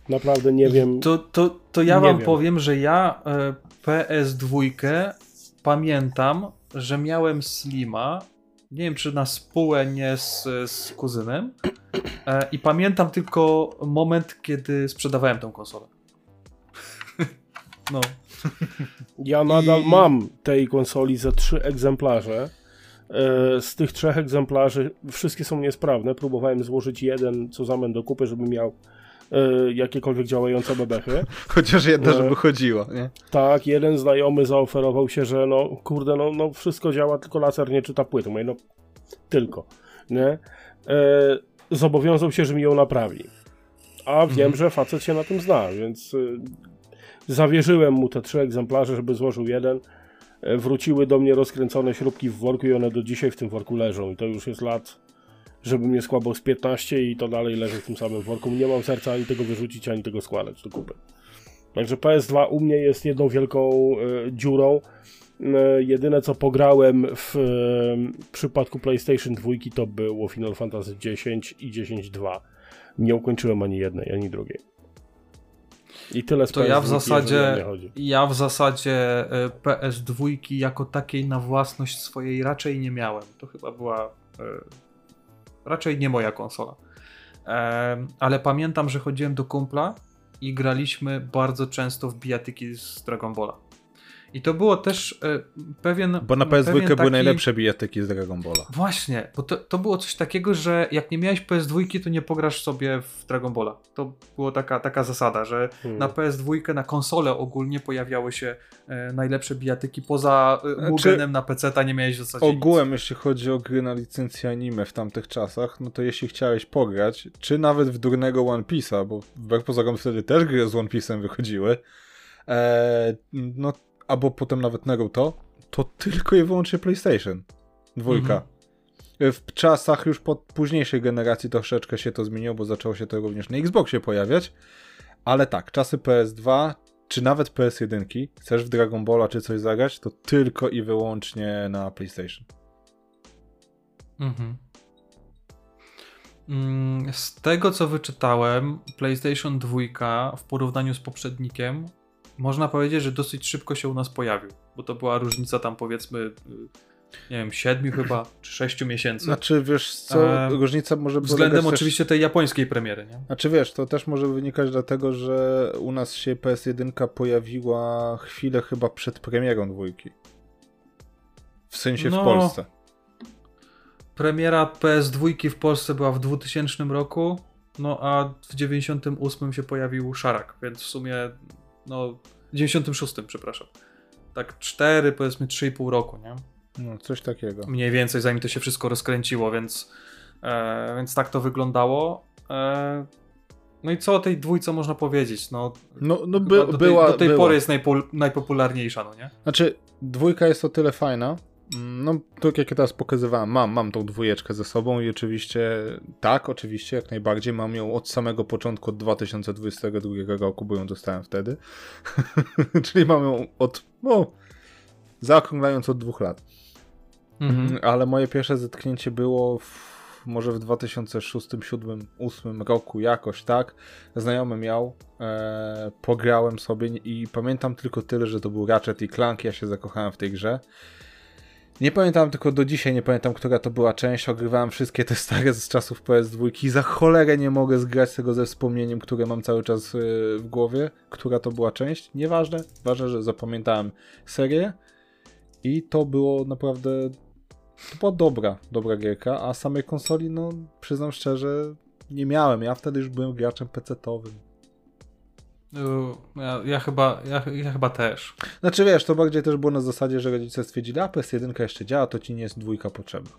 Naprawdę nie wiem. To, to, to ja wam wiem. powiem, że ja e, PS2 pamiętam, że miałem Slima. Nie wiem, czy na spółę, nie z, z kuzynem. E, I pamiętam tylko moment, kiedy sprzedawałem tą konsolę. no. Ja nadal I- mam tej konsoli ze trzy egzemplarze. E, Z tych trzech egzemplarzy wszystkie są niesprawne. Próbowałem złożyć jeden, co zamian do kupy, żeby miał jakiekolwiek działające bebechy. Chociaż jedna, No. żeby chodziło, nie? Tak, jeden znajomy zaoferował się, że no kurde, no, no wszystko działa, tylko laser nie czyta płyty. Mówię, no tylko, nie? E, zobowiązał się, że mi ją naprawi. A wiem, Mhm. że facet się na tym zna, więc zawierzyłem mu te trzy egzemplarze, żeby złożył jeden. E, Wróciły do mnie rozkręcone śrubki w worku i one do dzisiaj w tym worku leżą. I to już jest lat, żeby mnie skłabał z 15 i to dalej leży w tym samym worku. Nie mam serca ani tego wyrzucić, ani tego składać do kupy. Także PS2 u mnie jest jedną wielką e, dziurą. E, jedyne co pograłem w e, przypadku PlayStation 2 to było Final Fantasy X i 10.2. Nie ukończyłem ani jednej, ani drugiej. I tyle z To ja w PS2, jeżeli o zasadzie, ja w zasadzie e, PS2 jako takiej na własność swojej raczej nie miałem. To chyba była raczej nie moja konsola. Ale pamiętam, że chodziłem do kumpla i graliśmy bardzo często w bijatyki z Dragon Balla. I to było też e, pewien. Bo na PS2 pewien były taki... najlepsze bijatyki z Dragon Balla. Właśnie, bo to, to było coś takiego, że jak nie miałeś PS2, to nie pograsz sobie w Dragon Balla. To była taka, taka zasada, że Hmm. na PS2, na konsolę ogólnie pojawiały się e, najlepsze bijatyki. Poza e, Znaczy, na PC nie miałeś w zasadzie nic. Ogółem, jeśli chodzi o gry na licencję anime w tamtych czasach, no to jeśli chciałeś pograć, czy nawet w durnego One Piece'a, bo wbrew pozorom wtedy też gry z One Piece'em wychodziły, e, no albo potem nawet Naruto, to tylko i wyłącznie PlayStation. Dwójka. Mhm. W czasach już po późniejszej generacji troszeczkę się to zmieniło, bo zaczęło się to również na Xboxie pojawiać. Ale tak, czasy PS2 czy nawet PS1, chcesz w Dragon Balla czy coś zagrać, to tylko i wyłącznie na PlayStation. Mhm. Mm, Z tego co wyczytałem, PlayStation 2 w porównaniu z poprzednikiem, można powiedzieć, że dosyć szybko się u nas pojawił, bo to była różnica tam powiedzmy, y, nie wiem, 7 chyba, czy 6 miesięcy. Znaczy, wiesz co, E, różnica może Względem też- oczywiście tej japońskiej premiery, nie? Znaczy wiesz, to też może wynikać dlatego, że u nas się PS1 pojawiła chwilę chyba przed premierą dwójki. W sensie w No. Polsce. Premiera PS2 w Polsce była w 2000 roku, no a w 98 się pojawił Szarak, więc w sumie, no, w 96, przepraszam. Tak 4, powiedzmy 3,5 roku, nie? No, coś takiego. mniej więcej, zanim to się wszystko rozkręciło, więc, e, więc tak to wyglądało. E, no i co o tej dwójce można powiedzieć? No, No, no by, do, tej, była, do tej była. pory jest najpol, najpopularniejsza, no nie? Znaczy, dwójka jest o tyle fajna. No, tak jak ja teraz pokazywałem, mam, mam tą dwójeczkę ze sobą i oczywiście, tak, oczywiście, jak najbardziej, mam ją od samego początku, od 2022 roku, bo ją dostałem wtedy. Czyli mam ją od, no, zaokrąglając od dwóch lat. Mhm. Ale moje pierwsze zetknięcie było w, może w 2006, 2007, 2008 roku, jakoś tak. Znajomy miał, e, pograłem sobie i pamiętam tylko tyle, że to był Ratchet i Clank, ja się zakochałem w tej grze. Nie pamiętam tylko do dzisiaj, nie pamiętam, która to była część. Ogrywałem wszystkie te stare z czasów PS2 i za cholerę nie mogę zgrać tego ze wspomnieniem, które mam cały czas e, w głowie, która to była część. Nieważne, ważne, że zapamiętałem serię i to było naprawdę to była dobra, dobra gierka, a samej konsoli, no przyznam szczerze, nie miałem. Ja wtedy już byłem graczem PC-towym. Y, Ja, ja, chyba, ja, ja chyba też. Znaczy wiesz, to bardziej też było na zasadzie, że rodzice stwierdzili, a PS1 jeszcze działa, to ci nie jest dwójka potrzebna.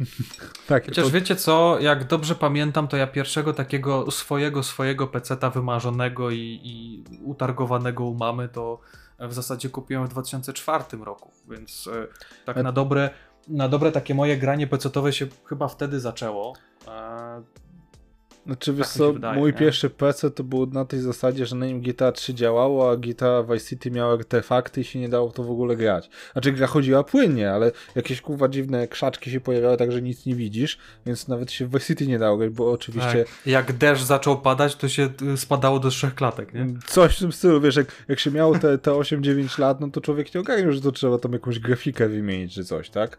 tak, Chociaż to, wiecie co, jak dobrze pamiętam, to ja pierwszego takiego swojego, swojego peceta wymarzonego i, i utargowanego u mamy, to w zasadzie kupiłem w 2004 roku, więc e, tak na dobre, na dobre takie moje granie pecetowe się chyba wtedy zaczęło. Znaczy wiesz tak mi co, wydaje, mój nie? pierwszy PC to był na tej zasadzie, że na nim GTA 3 działało, a GTA Vice City miało artefakty i się nie dało w to w ogóle grać. Znaczy gra chodziła płynnie, ale jakieś kurwa dziwne krzaczki się pojawiały tak, że nic nie widzisz, więc nawet się w Vice City nie dało grać, bo oczywiście... tak. Jak deszcz zaczął padać, to się y, spadało do trzech klatek, nie? Coś w tym stylu, wiesz, jak, jak się miało te, te 8-9 lat, no to człowiek nie ogarniał, że to trzeba tam jakąś grafikę wymienić czy coś, tak?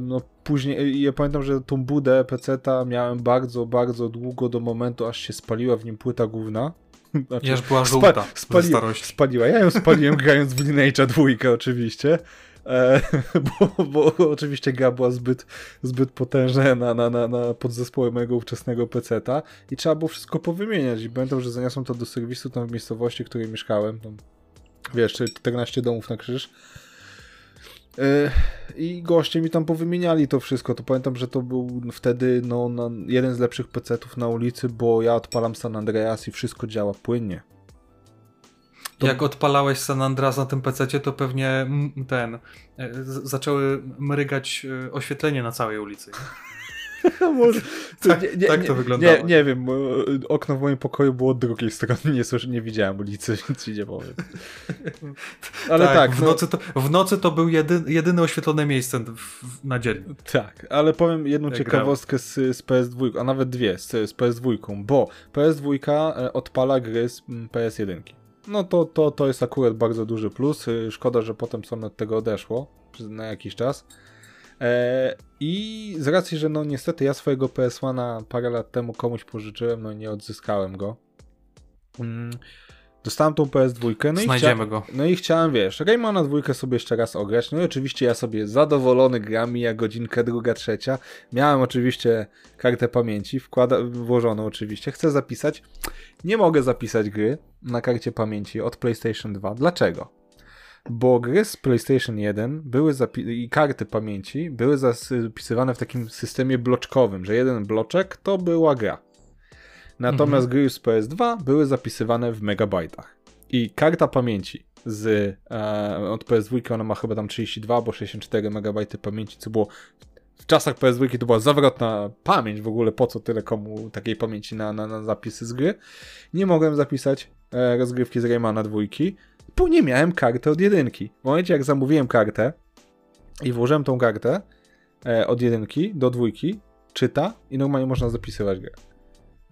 No później, ja pamiętam, że tą budę PC-ta miałem bardzo, bardzo długo do momentu, aż się spaliła w nim płyta główna. Znaczy, Aż była żółta spa, spali, spaliła. Ja ją spaliłem grając w Lineage'a dwójkę oczywiście. E, bo, bo oczywiście gra była zbyt, zbyt potężna na, na, na, na podzespoły mojego ówczesnego peceta i trzeba było wszystko powymieniać. I pamiętam, że zaniosłem to do serwisu tam w miejscowości, w której mieszkałem. Tam, wiesz, 14 domów na krzyż. E, I goście mi tam powymieniali to wszystko. To pamiętam, że to był wtedy no, jeden z lepszych pecetów na ulicy, bo ja odpalam San Andreas i wszystko działa płynnie. To- Jak odpalałeś San Andreas na tym PC, to pewnie ten e, zaczęły mrygać e, oświetlenie na całej ulicy. Nie? Może, Tak- tak to wyglądało. Nie, nie wiem, bo okno w moim pokoju było od drugiej strony, nie, słysz- nie widziałem ulicy, więc ci nie powiem. Ale tak, w, no, nocy to, w nocy to był jedy, jedyne oświetlone miejsce w, na dzień. tak, ale powiem jedną Jak ciekawostkę z, z PS2, a nawet dwie z, z PS2, bo PS2 e, odpala gry z mm, PS1. No to, to, to jest akurat bardzo duży plus. Y, Szkoda, że potem Sony od tego odeszło na jakiś czas. E, I z racji, że no niestety ja swojego PS1 parę lat temu komuś pożyczyłem, no i nie odzyskałem go. Mm, Dostałem tą PS2, no i, chcia, Znajdziemy go. no i chciałem, wiesz, Raymana dwójkę sobie jeszcze raz ograć. No i oczywiście ja sobie zadowolony gram, ja godzinkę, druga, trzecia. Miałem oczywiście kartę pamięci, wkłada, włożoną oczywiście. Chcę zapisać. Nie mogę zapisać gry na karcie pamięci od PlayStation 2. Dlaczego? Bo gry z PlayStation 1 były i karty pamięci były zapisywane w takim systemie bloczkowym, że jeden bloczek to była gra. Natomiast gry z PS2 były zapisywane w megabajtach. I karta pamięci z e, od PS2 ona ma chyba tam 32 albo 64 MB pamięci, co było w czasach PS2 to była zawrotna pamięć w ogóle, po co tyle komu takiej pamięci na, na, na zapisy z gry. Nie mogłem zapisać e, rozgrywki z Raymana dwójki, bo nie miałem karty od jedynki. W momencie jak zamówiłem kartę i włożyłem tą kartę e, od jedynki do dwójki, czyta i normalnie można zapisywać grę.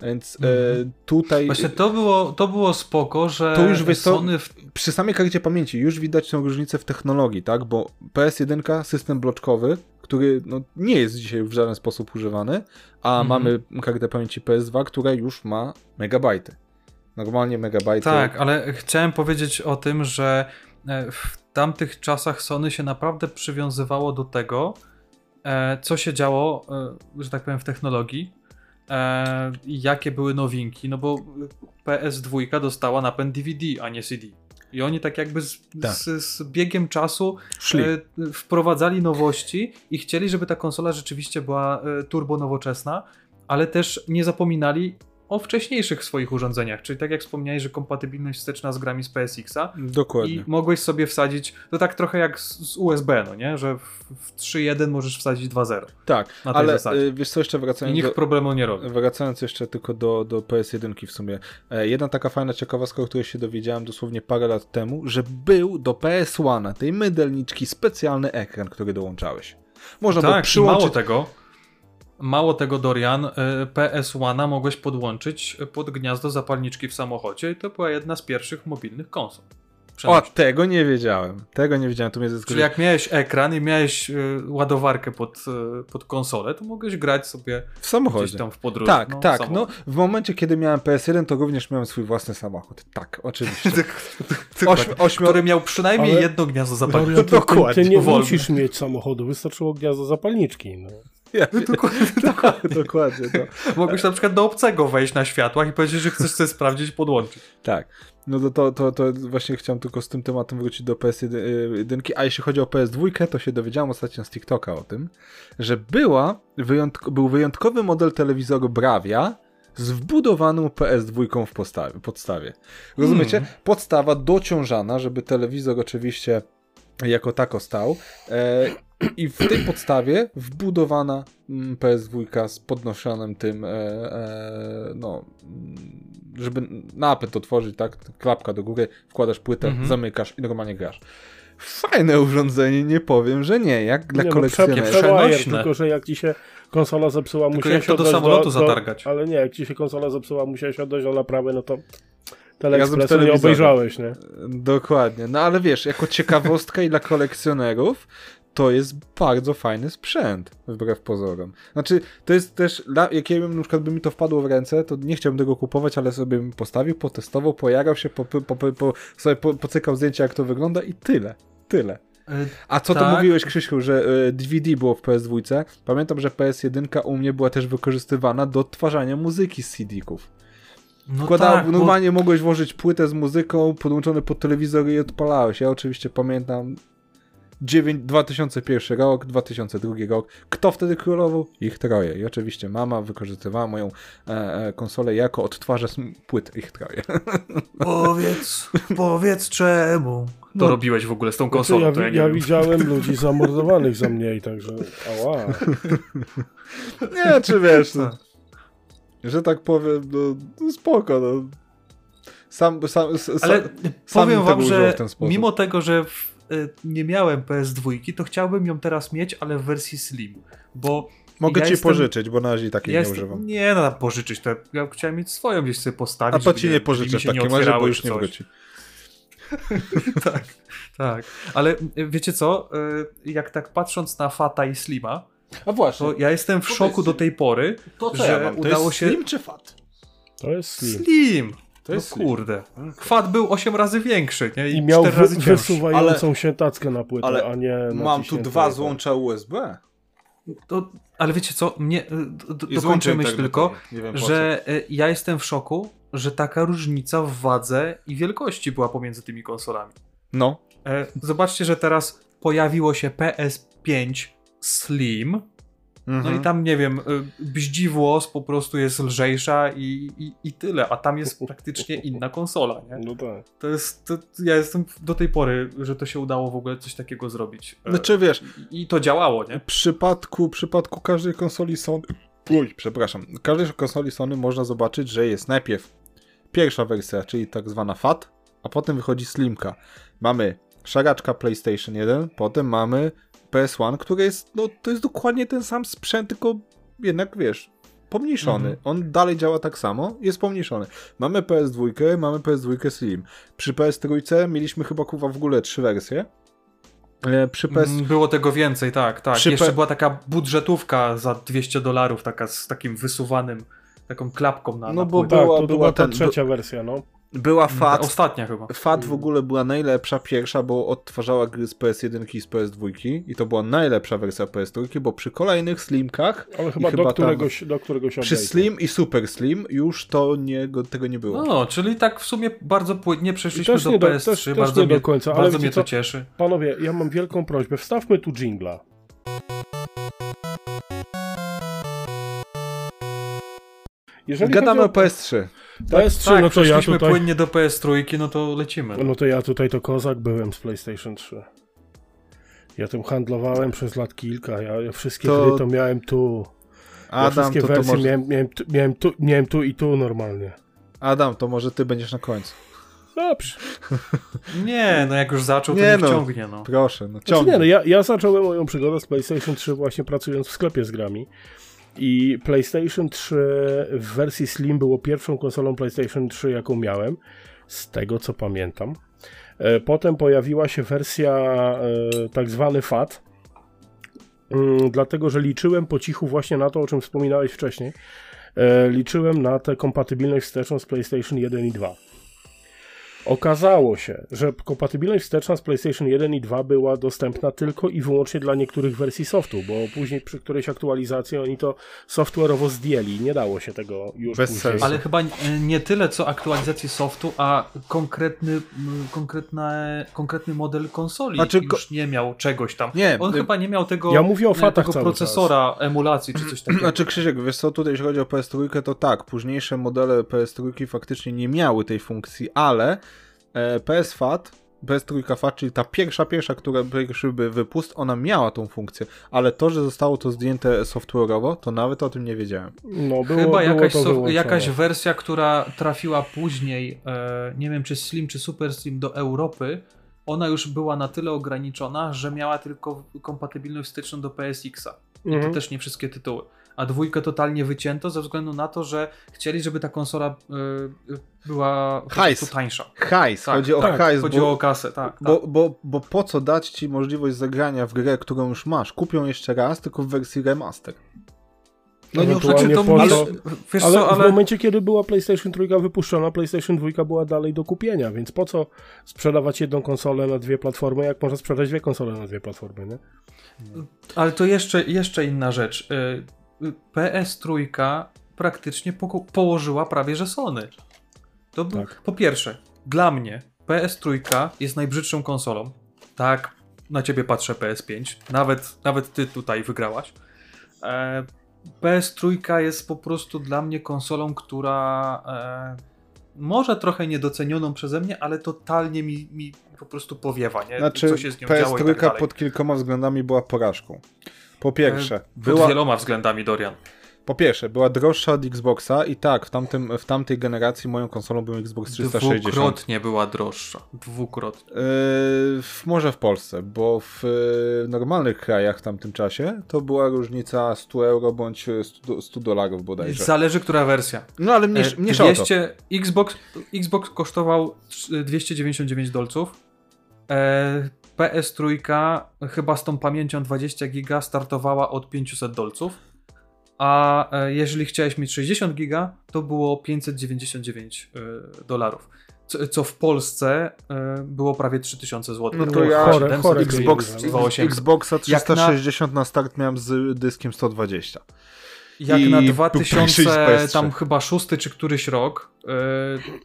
Więc e, Mhm. tutaj Właśnie to było, to było spoko, że To już wiesz Sony w, przy samej karcie pamięci już widać tą różnicę w technologii, tak? Bo PS1 system bloczkowy, który no, nie jest dzisiaj w żaden sposób używany, a Mhm. mamy kartę pamięci PS2, która już ma megabajty. Normalnie megabajty. Tak, ale chciałem powiedzieć o tym, że e, w tamtych czasach Sony się naprawdę przywiązywało do tego, e, co się działo, e, że tak powiem, w technologii i jakie były nowinki, no bo PS2 dostała napęd DVD, a nie CD. I oni tak jakby z, Tak. z, z biegiem czasu e, wprowadzali nowości i chcieli, żeby ta konsola rzeczywiście była e, turbo nowoczesna, ale też nie zapominali o wcześniejszych swoich urządzeniach, czyli tak jak wspomniałeś, że kompatybilność wsteczna z grami z PSX-a Dokładnie. i mogłeś sobie wsadzić, to tak trochę jak z, USB, no nie, że w, w 3.1 możesz wsadzić 2.0 Tak, na tej ale zasadzie. y, wiesz co, jeszcze i wracając nikt do, problemu nie robi. Wracając jeszcze tylko do, do PS1 w sumie. E, Jedna taka fajna ciekawostka, o której się dowiedziałem dosłownie parę lat temu, że był do PS1 tej mydelniczki specjalny ekran, który dołączałeś. Można było Tak, i przyłączyć... mało tego, mało tego Dorian, y, PS1 mogłeś podłączyć pod gniazdo zapalniczki w samochodzie i to była jedna z pierwszych mobilnych konsol. O, tego nie wiedziałem. Tego nie wiedziałem, to mnie Czyli zaskoczyło. jak miałeś ekran i miałeś y, ładowarkę pod, y, pod konsolę, to mogłeś grać sobie W gdzieś samochodzie. tam w podróży. Tak, no, tak. samochód. No, w momencie, kiedy miałem PS1, to również miałem swój własny samochód. Tak, oczywiście. Ty- Ośmi, ośmiu... Który miał przynajmniej Ale- jedno gniazdo zapalniczki. Dorian, ty, ty, Dokładnie, ty nie musisz mieć samochodu, wystarczyło gniazdo zapalniczki. No. Ja, Dokładnie, dokładnie. dokładnie, no. Mogłeś na przykład do obcego wejść na światłach i powiedzieć, że chcesz sobie sprawdzić i podłączyć. Tak. No to, to, to, to właśnie chciałem tylko z tym tematem wrócić do PS1, a jeśli chodzi o PS2, to się dowiedziałem ostatnio z TikToka o tym, że była wyjątk- był wyjątkowy model telewizoru Bravia z wbudowaną PS2 w postawie, podstawie. Rozumiecie? Podstawa dociążana, żeby telewizor oczywiście jako tako stał e, i w tej podstawie wbudowana mm, PS2 z podnoszonym tym e, e, no mm, żeby napęd otworzyć, tak? Klapka do góry, wkładasz płytę, Mhm. zamykasz i normalnie grasz. Fajne urządzenie, nie powiem, że nie, jak dla Nie, no, kolekcjonera. przenośne. tylko że jak ci się konsola zepsuła, Tylko musiałeś jak to do samolotu zatargać. ale nie, jak ci się konsola zepsuła, musiałeś oddać do naprawy, no to Teleexpressu nie obejrzałeś, nie? Dokładnie. No ale wiesz, jako ciekawostka i dla kolekcjonerów, to jest bardzo fajny sprzęt, wbrew pozorom. Znaczy, to jest też, jak ja bym, na przykład by mi to wpadło w ręce, to nie chciałbym tego kupować, ale sobie bym postawił, potestował, pojarał się, po, po, po, sobie po, pocykał zdjęcia, jak to wygląda i tyle. Tyle. A co to Tak. mówiłeś, Krzysiu, że e, DVD było w PS2? Pamiętam, że PS1 u mnie była też wykorzystywana do odtwarzania muzyki z CD-ków. No tak, bo- normalnie mogłeś włożyć płytę z muzyką podłączony pod telewizor i odpalałeś. Ja oczywiście pamiętam 9, 2001 rok, 2002 rok. Kto wtedy królował? Ich troje. I oczywiście mama wykorzystywała moją e, e, konsolę jako odtwarzacz płyt ich troje. Powiedz, powiedz czemu. To No. robiłeś w ogóle z tą Znaczy, konsolą, ja, to ja ja wiem. widziałem ludzi zamordowanych za mniej, także ała. nie, czy wiesz, no, Tak. że tak powiem, no, no spoko, no. Sam, sam, sam, Ale sam powiem wam, że w ten sposób. mimo tego, że w, nie miałem PS2, to chciałbym ją teraz mieć, ale w wersji Slim, bo Mogę ja ci jestem- pożyczyć, bo na razie takiej ja nie jestem, używam. nie no, pożyczyć, to ja chciałem mieć swoją gdzieś sobie postawić. A to ci nie pożyczę w takim razie, bo już nie wróci. tak, tak. Ale y, wiecie co, y, jak tak patrząc na Fata i Slima, A właśnie, to ja jestem w szoku do tej pory, to co że ja mam? To udało jest się... Slim czy Fat? To jest slim. Slim! To jest no kurde. Fat był 8 razy większy, nie? I, I miał 4 wy, razy wysuwającą się tackę na płytę, ale a nie Mam tu dwa złącza USB. To, ale wiecie co, mnie, y, do, dokończę złączę myśl internet, tylko, wiem że y, ja jestem w szoku, że taka różnica w wadze i wielkości była pomiędzy tymi konsolami. No. E, Zobaczcie, że teraz pojawiło się PS5 Slim, no Mhm. i tam, nie wiem, y, bździwłos po prostu jest lżejsza i, i, i tyle, a tam jest praktycznie inna konsola, nie? No tak. To jest, to, ja jestem do tej pory, że to się udało w ogóle coś takiego zrobić. E, Znaczy wiesz, I, I to działało, nie? w przypadku, w przypadku każdej konsoli Sony... Uj, przepraszam. W każdej konsoli Sony można zobaczyć, że jest najpierw pierwsza wersja, czyli tak zwana FAT, a potem wychodzi Slimka. Mamy szaraczka PlayStation 1, potem mamy PS1, który jest, no to jest dokładnie ten sam sprzęt, tylko jednak wiesz, pomniejszony. Mhm. On dalej działa tak samo, jest pomniejszony. Mamy PS2, mamy PS2 Slim. Przy PS3 mieliśmy chyba kurwa w ogóle trzy wersje. E, Przy PS... Mm, Było tego więcej, tak, tak. Przy Jeszcze P- była taka budżetówka za 200 dolarów, taka z takim wysuwanym, taką klapką na, No na bo. Tak, była- to była była ta ten- trzecia wersja, no. Była FAT. Ostatnia chyba. FAT w ogóle była najlepsza pierwsza, bo odtwarzała gry z PS1 i z PS2 i to była najlepsza wersja PS2, bo przy kolejnych Slimkach Ale i chyba, chyba do, tam- któregoś, do któregoś przy update'u. Slim i Super Slim już to nie, go- tego nie było. No, czyli tak w sumie bardzo płynnie przeszliśmy też do nie do- PS3. też- też bardzo nie do mnie, końca, ale bardzo mnie to co? cieszy. Panowie, ja mam wielką prośbę, wstawmy tu jingla. Jeżeli Gadamy o chodzi PS3. PS3, tak, no to ja tutaj... płynnie do PS3, no to lecimy. No to ja tutaj to kozak byłem z PlayStation 3. Ja tym handlowałem przez lat kilka, ja, ja wszystkie To- gry to miałem tu. Ja Adam, wszystkie to, to wersje może, miałem, miałem, tu, miałem, tu, miałem tu i tu normalnie. Adam, to może ty będziesz na końcu. Dobrze. Nie, no jak już zaczął, to Nie no. ciągnie, no. Proszę, no Znaczy nie, no ja, ja zacząłem moją przygodę z PlayStation 3 właśnie pracując w sklepie z grami. I PlayStation 3 w wersji Slim było pierwszą konsolą PlayStation 3, jaką miałem, z tego co pamiętam. E, Potem pojawiła się wersja e, tak zwany FAT, mm, dlatego że liczyłem po cichu właśnie na to, o czym wspominałeś wcześniej. E, Liczyłem na tę kompatybilność wsteczną z PlayStation 1 i 2. Okazało się, że kompatybilność wsteczna z PlayStation 1 i 2 była dostępna tylko i wyłącznie dla niektórych wersji softu, bo później przy którejś aktualizacji oni to software'owo zdjęli. Nie dało się tego już Bez później. sensu. Ale chyba nie- nie tyle co aktualizacji softu, a konkretny, konkretne, konkretny model konsoli Znaczy, już nie miał czegoś tam. Nie, On y- chyba nie miał tego, Ja mówię o e, fatach tego procesora emulacji czy coś takiego. Znaczy Krzysiek, wiesz co, tutaj jeśli chodzi o PS3, to tak, późniejsze modele PS3 faktycznie nie miały tej funkcji, ale e, PS FAT, PS3 FAT, czyli ta pierwsza, pierwsza, która pierwszy by wypust, ona miała tą funkcję, ale to, że zostało to zdjęte software'owo, to nawet o tym nie wiedziałem. No, było, Chyba było jakaś, so, jakaś wersja, która trafiła później, e, nie wiem czy Slim czy Super Slim do Europy, ona już była na tyle ograniczona, że miała tylko kompatybilność wsteczną do PSX-a. I Mhm. to też nie wszystkie tytuły. A dwójkę totalnie wycięto ze względu na to, że chcieli, żeby ta konsola e, e, była Hajs. tańsza. Hajs, Tak, chodzi o tak, hajs, Chodzi bo, o kasę, tak. tak. bo, bo, bo po co dać ci możliwość zagrania w grę, którą już masz? Kupią jeszcze raz, tylko w wersji remaster. No nie Znaczy, to po ale, to- wiesz Ale, co, w ale momencie, kiedy była PlayStation 3 wypuszczona, PlayStation 2 była dalej do kupienia, więc po co sprzedawać jedną konsolę na dwie platformy, jak można sprzedać dwie konsole na dwie platformy, nie? Ale to jeszcze, jeszcze inna rzecz. Y, y, PS3 praktycznie po, położyła prawie że Sony. To Tak. Po pierwsze, dla mnie PS3 jest najbrzydszą konsolą. Tak, na ciebie patrzę PS5. Nawet, nawet ty tutaj wygrałaś. E, PS3 jest po prostu dla mnie konsolą, która e, może trochę niedocenioną przeze mnie, ale totalnie mi, mi po prostu powiewa, nie? Znaczy, co się z nią działo i tak PS3 dalej. pod kilkoma względami była porażką. Po pierwsze, E, Pod była, wieloma względami, Dorian. po pierwsze, była droższa od Xboxa i tak, w, tamtym, w tamtej generacji moją konsolą był Xbox 360. Dwukrotnie była droższa. Dwukrotnie. Yy, w, może w Polsce, bo w yy, normalnych krajach w tamtym czasie to była różnica 100 euro bądź 100, 100 dolarów bodajże. Zależy, która wersja. No ale mnie, E, mnie o to. 200, Xbox, Xbox kosztował trz- 299 dolców. E, PS3 chyba z tą pamięcią 20 giga startowała od 500 dolców. A e, jeżeli chciałeś mieć 60 giga, to było 599 e, dolarów. Co, co w Polsce e, było prawie 3000 zł. No to ja chore, chore Xbox, pieniądze, no. 2800. Xboxa Jak na- 360 na... start miałem z dyskiem 120. Jak I na był 2000, tańszy niż PS3. tam chyba szósty czy któryś rok, e,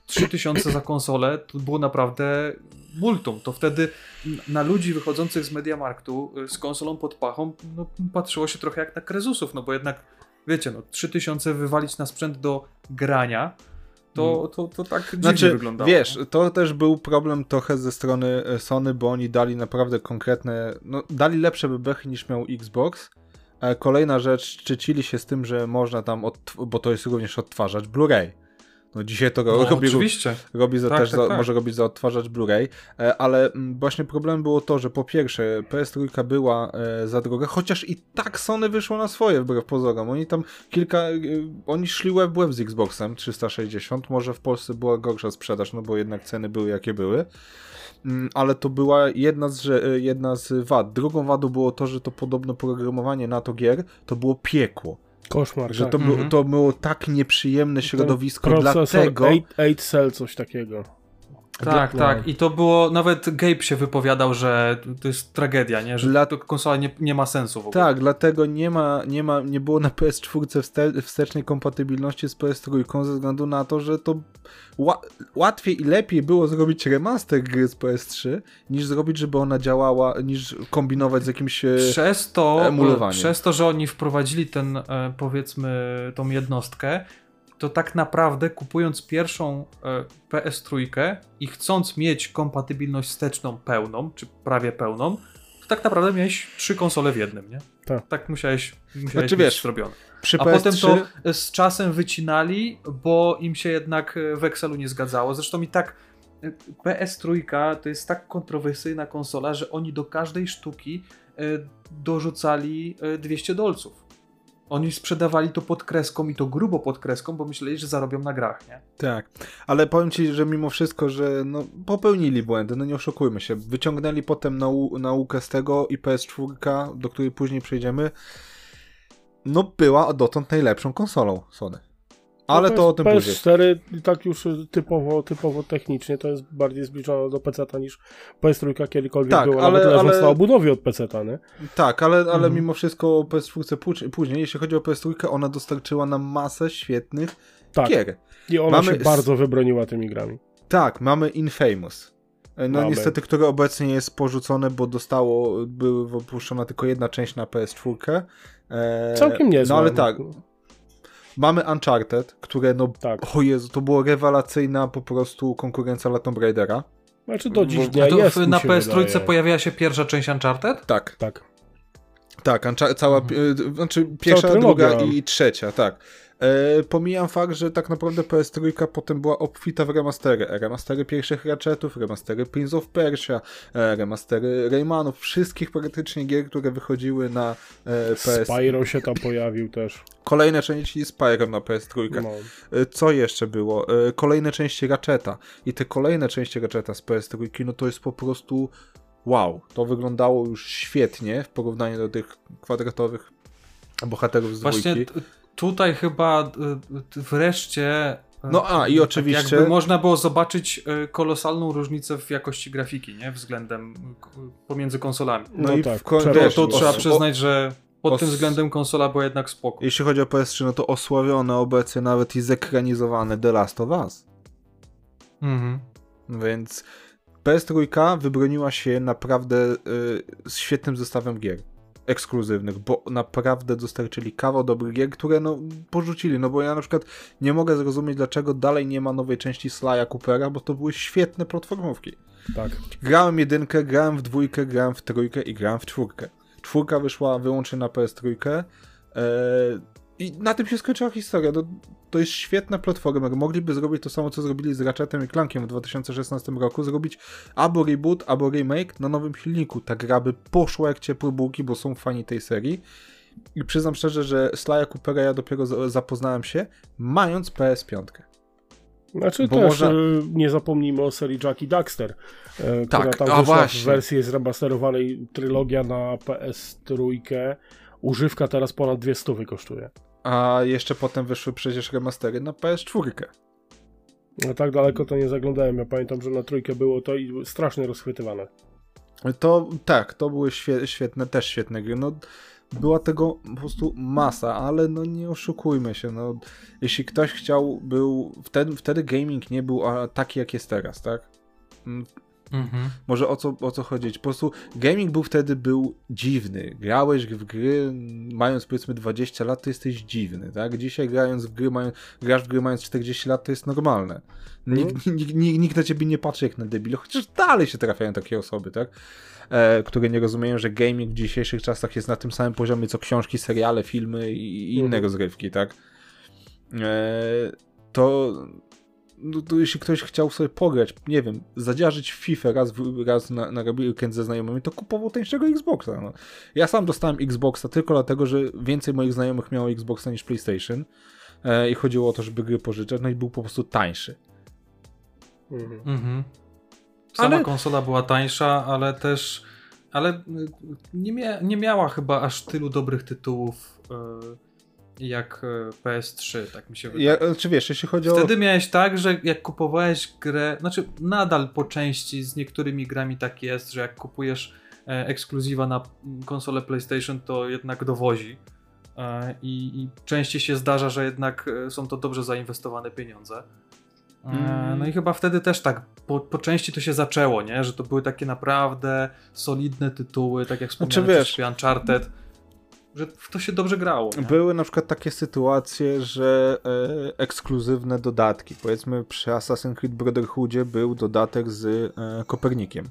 3000 za konsolę, to było naprawdę multum. To wtedy na ludzi wychodzących z Mediamarktu e, z konsolą pod pachą no, patrzyło się trochę jak na krezusów, no bo jednak, wiecie, no 3000 wywalić na sprzęt do grania, to, to, to tak dziwnie Znaczy, wyglądało. wiesz, to też był problem trochę ze strony e, Sony, bo oni dali naprawdę konkretne, no dali lepsze bebechy niż miał Xbox. Kolejna rzecz, szczycili się z tym, że można tam, bo to jest również odtwarzacz Blu-ray. No dzisiaj to no, robi, oczywiście. robi za Tak, też tak, za, tak. może robić za odtwarzacz Blu-ray, e, ale mm, właśnie problem było to, że po pierwsze PS3 była e, za droga, chociaż i tak Sony wyszło na swoje wbrew pozorom. Oni tam kilka, e, oni szli łeb w z Xboxem 360, może w Polsce była gorsza sprzedaż, no bo jednak ceny były jakie były. Mm, Ale to była jedna z, jedna z wad. Drugą wadą było to, że to podobno programowanie na to gier to było piekło. Koszmar, Że tak. to, było, Mhm. to było tak nieprzyjemne środowisko, Procesor dlatego... 8, 8 cell, coś takiego. Tak, No. tak. I to było, nawet Gabe się wypowiadał, że to jest tragedia, nie? Że Dla- to konsola nie, nie ma sensu w ogóle. Tak, dlatego nie ma, nie ma, nie było na PS4 wste, wstecznej kompatybilności z PS3 ze względu na to, że to ła, łatwiej i lepiej było zrobić remaster gry z PS3, niż zrobić, żeby ona działała, niż kombinować z jakimś... e, Przez to, emulowaniem. przez to, że oni wprowadzili ten, e, powiedzmy, tą jednostkę, to tak naprawdę kupując pierwszą e, PS3 i chcąc mieć kompatybilność wsteczną pełną, czy prawie pełną, to tak naprawdę miałeś trzy konsole w jednym, nie? Tak. Tak musiałeś, musiałeś Znaczy, mieć wiesz, zrobione. Przy A PS3 potem to z czasem wycinali, bo im się jednak e, w Excelu nie zgadzało. Zresztą i tak e, PS3 to jest tak kontrowersyjna konsola, że oni do każdej sztuki dorzucali e, 200 dolców. Oni sprzedawali to pod kreską i to grubo pod kreską, bo myśleli, że zarobią na grach, nie? Tak, ale powiem ci, że mimo wszystko, że no, popełnili błędy, no nie oszukujmy się. Wyciągnęli potem nau naukę z tego i PS4, do której później przejdziemy, no była dotąd najlepszą konsolą Sony. Ale No to o tym później. PS4 tak już typowo, typowo technicznie to jest bardziej zbliżone do PC niż PS3 kiedykolwiek Tak, była, ale- nawet leżąc ale- na obudowie od PC, nie? Tak, ale, ale Mhm. mimo wszystko o PS4 póź- później, jeśli chodzi o PS3, ona dostarczyła nam masę świetnych Tak. gier. I ona Mamy się bardzo wybroniła tymi grami. Tak, mamy Infamous. No Mamy. niestety, które obecnie jest porzucone, bo dostało, była wypuszczona tylko jedna część na PS4. E, Całkiem niezłe. No ale tak, mamy Uncharted, które no, Tak. o Jezu, to była rewelacyjna po prostu konkurencja dla Tomb Raidera. Znaczy do dziś dnia to jest, na się PS3 wydaje. pojawiła się pierwsza część Uncharted? Tak, Tak. tak, cała, Mhm. e, znaczy pierwsza, druga i trzecia, tak. E, pomijam fakt, że tak naprawdę PS3 potem była obfita w remastery. Remastery pierwszych Ratchetów, remastery Prince of Persia, e, remastery Raymanów, wszystkich praktycznie gier, które wychodziły na e, PS. Spyro się tam pojawił też. Kolejne części Spyro na PS3. No. E, Co jeszcze było? E, Kolejne części Ratcheta. I te kolejne części Ratcheta z PS3, no to jest po prostu wow. To wyglądało już świetnie w porównaniu do tych kwadratowych bohaterów z Właśnie dwójki. Tutaj chyba y, y, wreszcie. y, No a, i tak oczywiście- Jakby można było zobaczyć kolosalną różnicę w jakości grafiki, nie? Względem pomiędzy konsolami. No, No i tak, w końcu To, trzeba przyznać, że pod os- tym względem konsola była jednak spoko. Jeśli chodzi o PS3, no to osławione obecnie nawet i zekranizowane The Last of Us. Mhm. Więc PS3 wybroniła się naprawdę y, z świetnym zestawem gier ekskluzywnych, bo naprawdę dostarczyli kawał dobrych gier, które no porzucili, no bo ja na przykład nie mogę zrozumieć, dlaczego dalej nie ma nowej części Sly'a Coopera, bo to były świetne platformówki. Tak. Grałem jedynkę, grałem w dwójkę, grałem w trójkę i grałem w czwórkę. Czwórka wyszła wyłącznie na PS3 e, i na tym się skończyła historia. To, to jest świetna platforma. Mogliby zrobić to samo, co zrobili z Ratchetem i Clankiem w 2016 roku, zrobić albo reboot, albo remake na nowym silniku. Ta gra by poszła jak ciepłe bułki, bo są fani tej serii. I przyznam szczerze, że Sly'a Coopera ja dopiero za- zapoznałem się, mając PS5. Znaczy Bo też można- e, nie zapomnijmy o serii Jackie Daxter, e, Tak, która tam wyszła właśnie. w wersji zremasterowanej trylogia na PS3. Używka teraz ponad 200 kosztuje. A jeszcze potem wyszły przecież remastery na PS4. No tak daleko to nie zaglądałem. Ja pamiętam, że na trójkę było to i strasznie rozchwytywane. To tak, to były świe, świetne, też świetne gry. No, była tego po prostu masa, ale no nie oszukujmy się. No, jeśli ktoś chciał, był. Wtedy, wtedy gaming nie był taki, jak jest teraz, tak? Mm, Mhm. Może o co, o co chodzić? Po prostu gaming był wtedy był dziwny. Grałeś w gry, mając powiedzmy 20 lat, to jesteś dziwny, tak? Dzisiaj grając w gry, mają, grasz w gry mając 40 lat, to jest normalne. Nikt, nikt, nikt, nikt na ciebie nie patrzy jak na debil, chociaż dalej się trafiają takie osoby, tak? E, które nie rozumieją, że gaming w dzisiejszych czasach jest na tym samym poziomie co książki, seriale, filmy i i inne Mhm. rozgrywki, tak? E, to no to jeśli ktoś chciał sobie pograć, nie wiem, zadziarzyć FIFA raz, w, raz na, na weekend ze znajomymi, to kupował tańszego Xboxa. No. Ja sam dostałem Xboxa tylko dlatego, że więcej moich znajomych miało Xboxa niż PlayStation e, i chodziło o to, żeby gry pożyczać, no i był po prostu tańszy. Mhm. Mhm. Sama Ale- konsola była tańsza, ale też. Ale y, nie, mia nie miała chyba aż tylu dobrych tytułów. y, jak e, PS3, tak mi się wydaje. Ja, czy wiesz, jeśli chodzi Wtedy o... miałeś tak, że jak kupowałeś grę, znaczy nadal po części z niektórymi grami tak jest, że jak kupujesz e, ekskluzywa na konsolę PlayStation, to jednak dowozi. E, i, I częściej się zdarza, że jednak e, są to dobrze zainwestowane pieniądze. E, Mm. No i chyba wtedy też tak po, po części to się zaczęło, nie? że to były takie naprawdę solidne tytuły, tak jak wspomniałem, Znaczy, wiesz- Uncharted, że w to się dobrze grało. Nie? Były na przykład takie sytuacje, że e, ekskluzywne dodatki. Powiedzmy przy Assassin's Creed Brotherhoodzie był dodatek z e, Kopernikiem,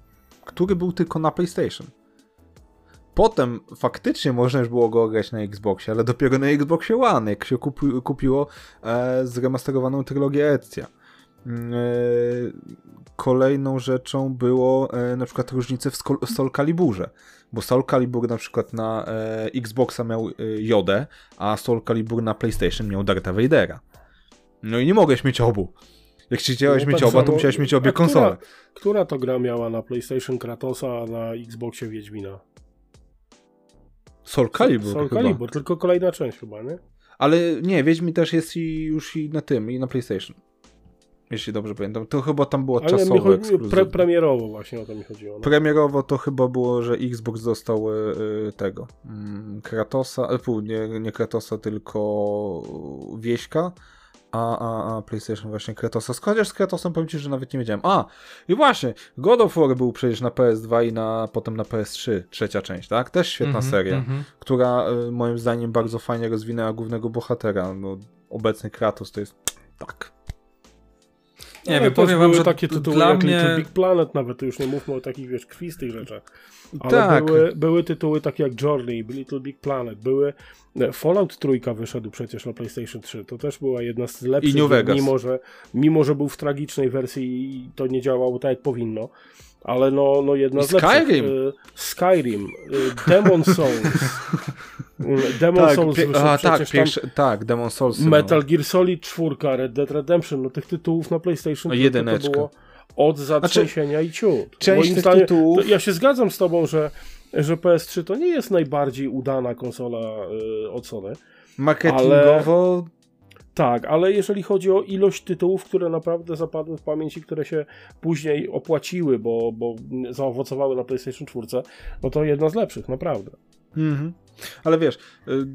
który był tylko na PlayStation. Potem faktycznie można już było go grać na Xboxie, ale dopiero na Xboxie One, jak się kupi, kupiło e, zremasterowaną trylogię Ezia. Mm, e, Kolejną rzeczą było e, na przykład różnice w Caliburze, bo Soul Calibur na przykład na e, Xboxa miał e, Jodę, a Soul Calibur na PlayStation miał Dartha Vadera. No i nie mogłeś mieć obu. Jak chciałeś No mieć tak oba, to samo- musiałeś mieć obie a która- konsole. Która to gra miała na PlayStation Kratosa, a na Xboxie Wiedźmina? Soul Calibur Soul chyba. Calibur, tylko kolejna część chyba, nie? Ale nie, Wiedźmin też jest i już i na tym, i na PlayStation. Jeśli dobrze pamiętam. To chyba tam było Ale czasowe chodzi, ekskluzywne. pre, premierowo właśnie o to mi chodziło. No. Premierowo to chyba było, że Xbox dostał y, y, tego mm, Kratosa, e, pół, nie, nie Kratosa, tylko Wieśka, a, a, a PlayStation właśnie Kratosa. Chociaż z Kratosem powiem Ci, że nawet nie wiedziałem. A, i właśnie, God of War był przecież na PS2 i na, potem na PS3, trzecia część, tak? Też świetna Mhm, seria, mhm. która y, moim zdaniem bardzo fajnie rozwinęła głównego bohatera. No, obecny Kratos to jest tak. Nie Ale wiem, powiem wam, były że takie tytuły dla jak mnie... Little Big Planet nawet, to już nie mówmy o takich, wiesz, krwistych rzeczach. Ale Tak. były, były tytuły takie jak Journey, Little Big Planet, były... e, Fallout trójka wyszedł przecież na PlayStation 3, to też była jedna z lepszych, I New Vegas. mimo że, mimo że był w tragicznej wersji i to nie działało tak jak powinno. Ale no, no jedna I z lepszych. Skyrim. e, Skyrim, e, Demon Souls. E, Demon Souls pie- wyszedł a, tak, pierwszy, tak, Demon Souls. Metal Gear Solid 4, Red Dead Redemption, no tych tytułów na PlayStation No, to było od zatrzęsienia i ciut. część Moim tych zdaniem, tytułów- ja się zgadzam z tobą, że, że PS3 to nie jest najbardziej udana konsola y, od Sony. Marketingowo Tak, ale jeżeli chodzi o ilość tytułów, które naprawdę zapadły w pamięć i które się później opłaciły, bo, bo zaowocowały na PlayStation 4, no to jedna z lepszych, naprawdę. Mhm. Ale wiesz, y,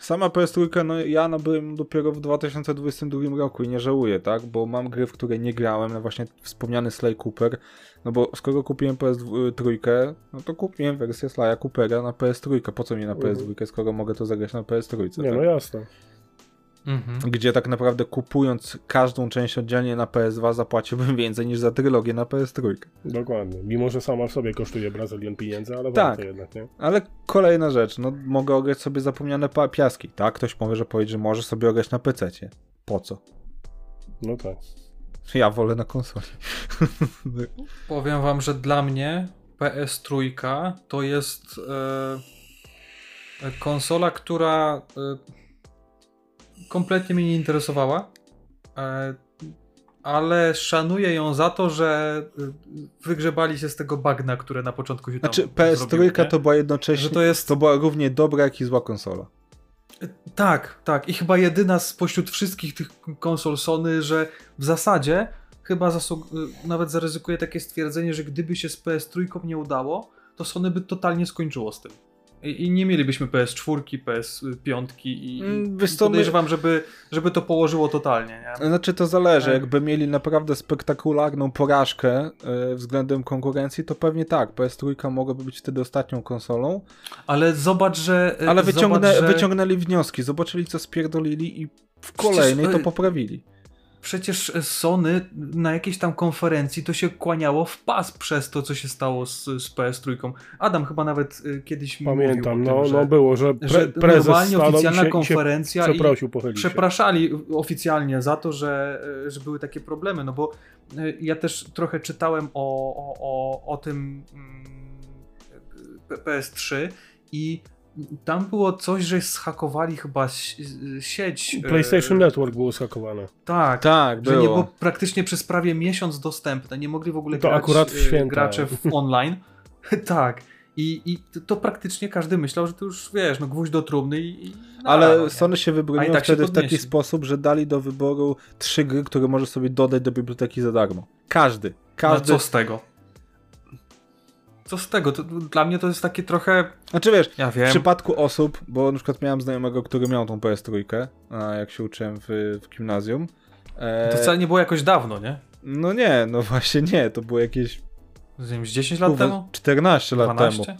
sama PS3, no ja nabyłem dopiero w 2022 roku i nie żałuję, tak? Bo mam gry, w które nie grałem, no właśnie wspomniany Sly Cooper, no bo skoro kupiłem PS3, no to kupiłem wersję Sly'a Coopera na PS3. Po co mi na PS2, skoro mogę to zagrać na PS3? Nie, tak? no jasne. Mhm. Gdzie tak naprawdę kupując każdą część oddzielnie na PS2 zapłaciłbym więcej niż za trylogię na PS3. Dokładnie. Mimo, że sama w sobie kosztuje brazylion pieniędzy, ale Tak. warto jednak, nie? Ale kolejna rzecz, no mogę ograć sobie zapomniane piaski, tak? Ktoś powie, że powie, że może sobie ograć na PC-cie. Po co? No tak. Ja wolę na konsoli. Powiem wam, że dla mnie PS3 to jest e, konsola, która e, kompletnie mnie nie interesowała, e, ale szanuję ją za to, że e, wygrzebali się z tego bagna, które na początku się tam Znaczy PS3 zrobiło, nie? to była jednocześnie, to jest- to była równie dobra, jak i zła konsola. Tak, tak. I chyba jedyna spośród wszystkich tych konsol Sony, że w zasadzie chyba zasług- nawet zaryzykuję takie stwierdzenie, że gdyby się z PS3 nie udało, to Sony by totalnie skończyło z tym. I, i nie mielibyśmy PS4, PS5 i, Mm, i my- podejrzewam, żeby, żeby to położyło totalnie. Nie? Znaczy to zależy, Tak. jakby mieli naprawdę spektakularną porażkę y, względem konkurencji, to pewnie tak, PS3 mogłaby być wtedy ostatnią konsolą, Ale zobacz, że... ale wyciągnę, zobacz, że... wyciągnęli wnioski, zobaczyli co spierdolili i w Przecież, kolejnej to y, poprawili. Przecież Sony na jakiejś tam konferencji to się kłaniało w pas przez to, co się stało z, z PS3. Adam chyba nawet y, kiedyś Pamiętam, mówił o no, tym, że, no było, że, pre, że prezes normalnie oficjalna i się, konferencja i i przeprosił, się. przepraszali oficjalnie za to, że, że były takie problemy, no bo y, ja też trochę czytałem o, o, o, o tym mm, P- PS3 i tam było coś, że zhakowali chyba si- sieć. y, PlayStation Network było skakowane. Tak, Tak, że nie było. było praktycznie przez prawie miesiąc dostępne. Nie mogli w ogóle To grać akurat w e, święta. gracze w online. tak. I, i to, to praktycznie każdy myślał, że to już wiesz, no gwóźdź do trumny i. i Ale no? Sony się wybroniło tak się wtedy w taki sposób, że dali do wyboru trzy gry, które możesz sobie dodać do biblioteki za darmo. Każdy. No Każdy. co z tego? Co z tego? To, dla mnie to jest takie trochę. Znaczy wiesz, Ja w przypadku osób, bo na przykład miałem znajomego, który miał tą PS3, a jak się uczyłem w, w gimnazjum. E, To wcale nie było jakoś dawno, nie? No nie, no właśnie nie, to było jakieś Z nie wiem, z 10 lat temu? 14 lat 12? temu.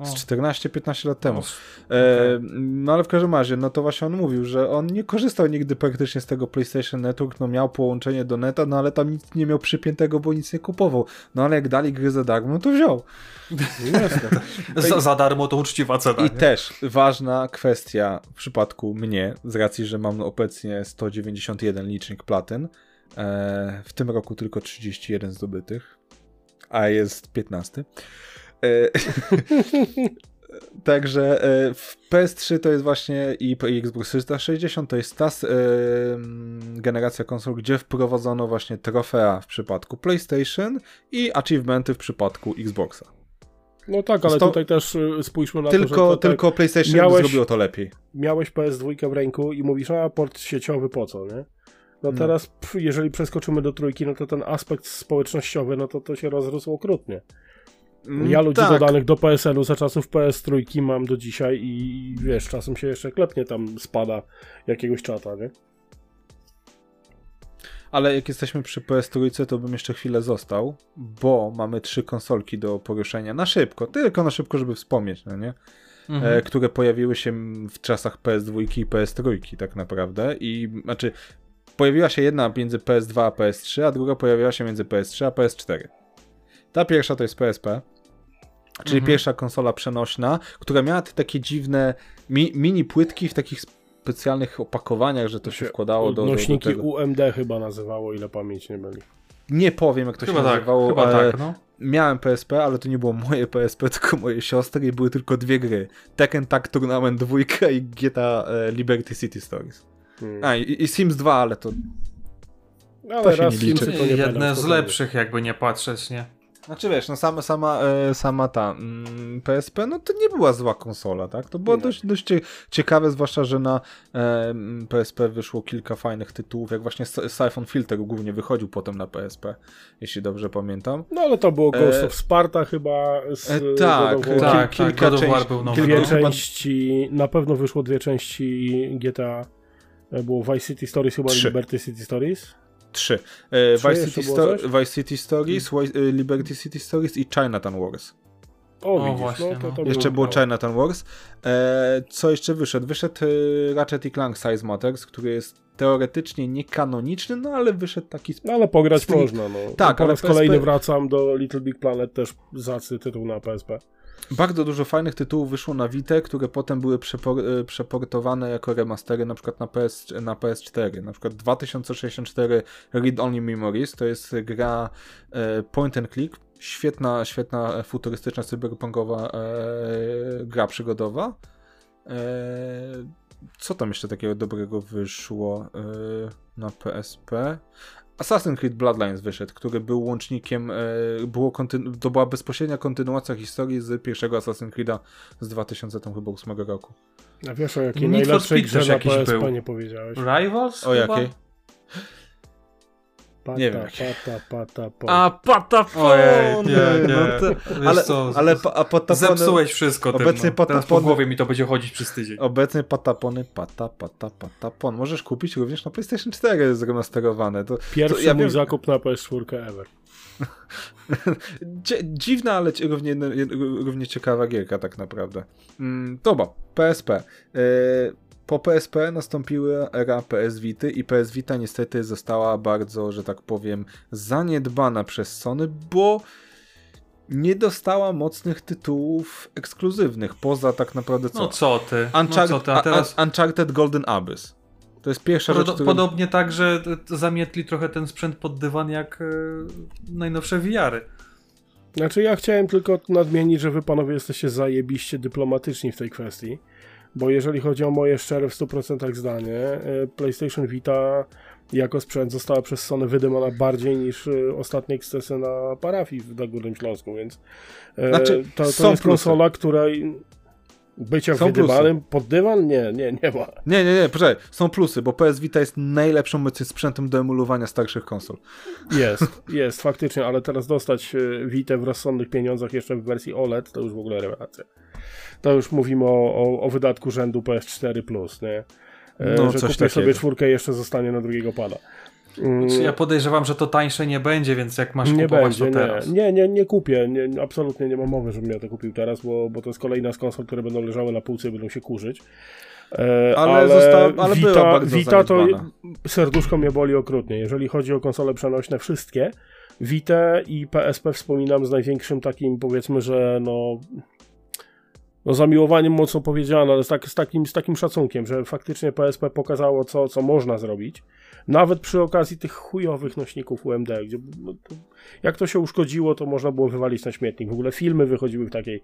Z 14-15 lat temu. O, E, no ale w każdym razie, no to właśnie on mówił, że on nie korzystał nigdy praktycznie z tego PlayStation Network, no miał połączenie do neta, no ale tam nic nie miał przypiętego, bo nic nie kupował. No ale jak dali gry za darmo, no to wziął. Za, za darmo to uczciwa cena. I nie? też ważna kwestia w przypadku mnie, z racji, że mam obecnie 191 licznik platyn, e, w tym roku tylko 31 zdobytych, a jest 15. E, Także e, w PS3 to jest właśnie i Xbox 360 to jest ta e, mm, generacja konsol, gdzie wprowadzono właśnie trofea w przypadku PlayStation i achievementy w przypadku Xboxa. No tak, ale Sto- tutaj też spójrzmy na to, że Tylko, to, tak, tylko PlayStation miałeś- zrobiło to lepiej. miałeś PS2 w ręku i mówisz, a port sieciowy po co, nie? No No. teraz, pff, jeżeli przeskoczymy do trójki, no to ten aspekt społecznościowy, no to to się rozrósł okrutnie. Mm, Ja ludzi tak. dodanych do PSN-u za czasów PS3 mam do dzisiaj i wiesz, czasem się jeszcze klepnie tam spada jakiegoś czata, nie? Ale jak jesteśmy przy PS3, to bym jeszcze chwilę został, bo mamy trzy konsolki do poruszenia na szybko, tylko na szybko, żeby wspomnieć, no nie? Mhm. E, które pojawiły się w czasach PS2 i PS3 tak naprawdę i znaczy pojawiła się jedna między PS2 a PS3, a druga pojawiła się między PS3 a PS4. Ta pierwsza to jest PSP, czyli Mhm. pierwsza konsola przenośna, która miała te takie dziwne mi, mini płytki w takich specjalnych opakowaniach, że to się wkładało do, do, do Nośniki tego. UMD chyba nazywało, ile pamięć nie byli. Nie powiem jak to Chyba się tak, nazywało, chyba ale tak, no. miałem PSP, ale to nie było moje PSP, tylko moje siostry i były tylko dwie gry. Tekken Tag Tournament 2 i GTA e, Liberty City Stories. Hmm. A, i, i Sims 2, ale to... Ale to się raz nie liczy. Simsy to nie Jedne z lepszych, jakby nie patrzeć, nie? Znaczy wiesz, no sama, sama, e, sama ta mm, PSP, no to nie była zła konsola, tak? To było dość, dość cie- ciekawe, zwłaszcza, że na e, PSP wyszło kilka fajnych tytułów, jak właśnie Siphon Filter głównie wychodził potem na PSP, jeśli dobrze pamiętam. No ale to było Ghost E, of Sparta chyba z E, tak, kil- Tak, kilka tak, części- był nowy, kilka- Dwie no. części, na pewno wyszło dwie części GTA. E, Było Vice City Stories chyba i Trzy. Liberty City Stories. Trzy. E, Trzy Vice, City Sto-? Vice City Stories, e, Liberty City Stories i Chinatown Wars. O, O, widzisz, właśnie, no to, no. to Jeszcze było. Chinatown Wars. E, co jeszcze wyszedł? Wyszedł e, Ratchet i Clank Size Matters, który jest teoretycznie niekanoniczny, no ale wyszedł taki... sp- No ale pograć można, no. Tak, po ale raz PSP kolejny wracam do Little Big Planet, też zacny tytuł na PSP. Bardzo dużo fajnych tytułów wyszło na Vita, które potem były przepor- e, przeportowane jako remastery na przykład na, PS, na PS4. Na przykład 2064 Read Only Memories to jest gra e, point and click, świetna, świetna futurystyczna, cyberpunkowa e, gra przygodowa. E, co tam jeszcze takiego dobrego wyszło e, na PSP? Assassin's Creed Bloodlines wyszedł, który był łącznikiem, e, było kontynu- to była bezpośrednia kontynuacja historii z pierwszego Assassin's Creed'a z 2008 roku. A wiesz o jakiej Need najlepszej grze na PSP był. nie powiedziałeś? Rivals? O chyba? jakiej? Pata, Nie wiem. pata, pata, pata. A patapony! Ojej, nie, nie. No to, Wiesz ale, co, ale, a patapony... Zepsułeś wszystko tym, Obecnie no. Teraz po patapony- głowie mi to będzie chodzić przez tydzień. Obecnie patapony, pata, pata, patapon. Możesz kupić również na PlayStation 4 zremasterowane. To, Pierwszy to ja mój wiem- zakup na PS4 ever. Dziwna, ale równie, równie ciekawa gierka tak naprawdę. Mm, dobra, PSP. Yy, po PSP nastąpiła era PS Vity i PS Vita niestety została bardzo, że tak powiem, zaniedbana przez Sony, bo nie dostała mocnych tytułów ekskluzywnych, poza tak naprawdę co? No co ty? No Uncharted, co ty? A teraz Uncharted Golden Abyss. To jest pierwsza rzecz, Podo- którą... podobnie tak, że zamietli trochę ten sprzęt pod dywan jak e, najnowsze VR-y. Znaczy ja chciałem tylko nadmienić, że wy panowie jesteście zajebiście dyplomatyczni w tej kwestii, bo jeżeli chodzi o moje szczere w 100% zdanie, e, PlayStation Vita jako sprzęt została przez Sony wydymana bardziej niż e, ostatnie ekscesy na parafii w Górnym Śląsku, więc e, Znaczy, to, to jest konsola, której bycia Są wydymanym pod dywan? Nie, nie, nie ma. Nie, nie, nie, poczekaj, są plusy, bo PS Vita jest obecnie sprzętem do emulowania starszych konsol. Jest, jest, faktycznie, ale teraz dostać e, Vita w rozsądnych pieniądzach jeszcze w wersji OLED, to już w ogóle rewelacja. To już mówimy o, o, o wydatku rzędu PS4 Plus, nie? E, No, że coś kupię sobie takiego. czwórkę i jeszcze zostanie na drugiego pada. Mm, Ja podejrzewam, że to tańsze nie będzie, więc jak masz nie kupować będzie, to teraz. nie, nie, nie, kupię, nie, absolutnie nie mam mowy, żebym ja to kupił teraz, bo, bo to jest kolejna z konsol, które będą leżały na półce i będą się kurzyć. E, Ale została- ale Vita, Vita to serduszko mnie boli okrutnie. Jeżeli chodzi o konsole przenośne, wszystkie, Vita i PSP wspominam z największym takim, powiedzmy, że no no zamiłowaniem mocno powiedziane, ale z, tak, z, takim, z takim szacunkiem, że faktycznie PSP pokazało, co, co można zrobić. Nawet przy okazji tych chujowych nośników UMD, gdzie no, to, jak to się uszkodziło, to można było wywalić na śmietnik. W ogóle filmy wychodziły w takiej,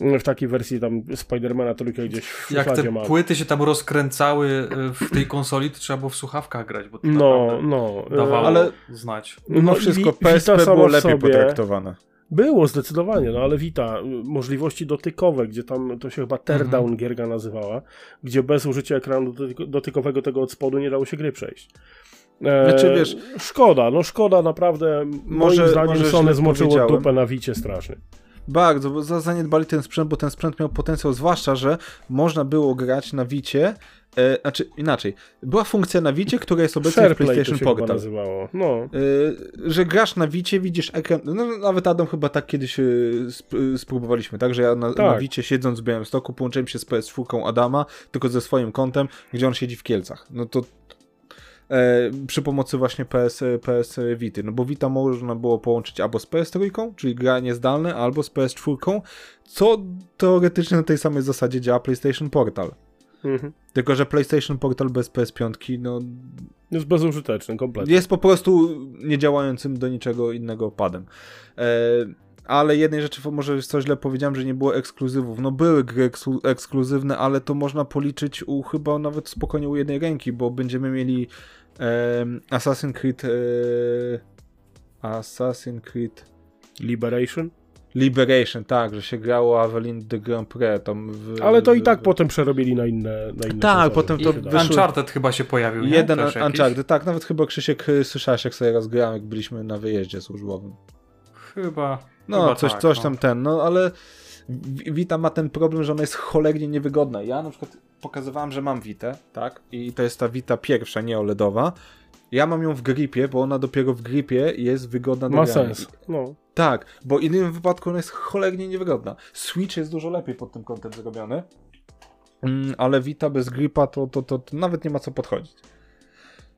w takiej wersji tam Spidermana trójkę gdzieś w Jak te mam. płyty się tam rozkręcały y, w tej konsoli, to trzeba było w słuchawkach grać, bo to No, no. dawało ale- znać. No, No wszystko, PSP było lepiej sobie- potraktowane. Było zdecydowanie, no ale Vita, y, możliwości dotykowe, gdzie tam to się chyba teardown Mhm. gierka nazywała, gdzie bez użycia ekranu dotyk- dotykowego tego od spodu nie dało się gry przejść. E, Znaczy, wiesz- szkoda, no szkoda naprawdę. Może- moim zdaniem może Sony zmoczyło dupę na Wicie strasznie. Bardzo, bo za- zaniedbali ten sprzęt, bo ten sprzęt miał potencjał, zwłaszcza, że można było grać na Wicie, e, znaczy inaczej, była funkcja na Wicie, która jest obecnie w PlayStation się chyba Portal. nazywało. No. Y, że grasz na Wicie, widzisz ekran. No, nawet Adam chyba tak kiedyś y, sp- y, spróbowaliśmy, tak? Że ja na, na Tak. Wicie siedząc w Białymstoku połączyłem się z PS4 Adama, tylko ze swoim kontem, gdzie on siedzi w Kielcach. No to e, przy pomocy właśnie PS, PS Vity. No bo Vita można było połączyć albo z PS3, czyli granie zdalne, albo z PS4, co teoretycznie na tej samej zasadzie działa PlayStation Portal. Mhm. Tylko, że PlayStation Portal bez PS5, no Jest bezużyteczny kompletnie. jest po prostu niedziałającym do niczego innego padem. E, ale jednej rzeczy może coś źle powiedziałem, że nie było ekskluzywów. No były gry eksklu- ekskluzywne, ale to można policzyć u chyba nawet spokojnie u jednej ręki, bo będziemy mieli e, Assassin's Creed e, Assassin's Creed Liberation. Liberation, tak, że się grało Avelin de Grand Prix tam w, Ale to i tak w- potem przerobili na inne. Na inne Tak, potem to wydaje. Uncharted chyba się pojawił, nie? Jeden? Uncharted, tak, nawet chyba Krzysiek y, słyszałeś jak sobie raz grałem, jak byliśmy na wyjeździe służbowym. Chyba. No, chyba coś, tak, coś no. tam ten, no ale Wi- Vita ma ten problem, że ona jest cholernie niewygodna. Ja na przykład pokazywałem, że mam Vitę, tak? I to jest ta Vita pierwsza, nie OLEDowa. Ja mam ją w gripie, bo ona dopiero w gripie jest wygodna do Ma grania. sens. No. Tak, bo w innym wypadku ona jest cholernie niewygodna. Switch jest dużo lepiej pod tym kątem zrobiony. Mm, ale Vita bez gripa to, to, to, to nawet nie ma co podchodzić.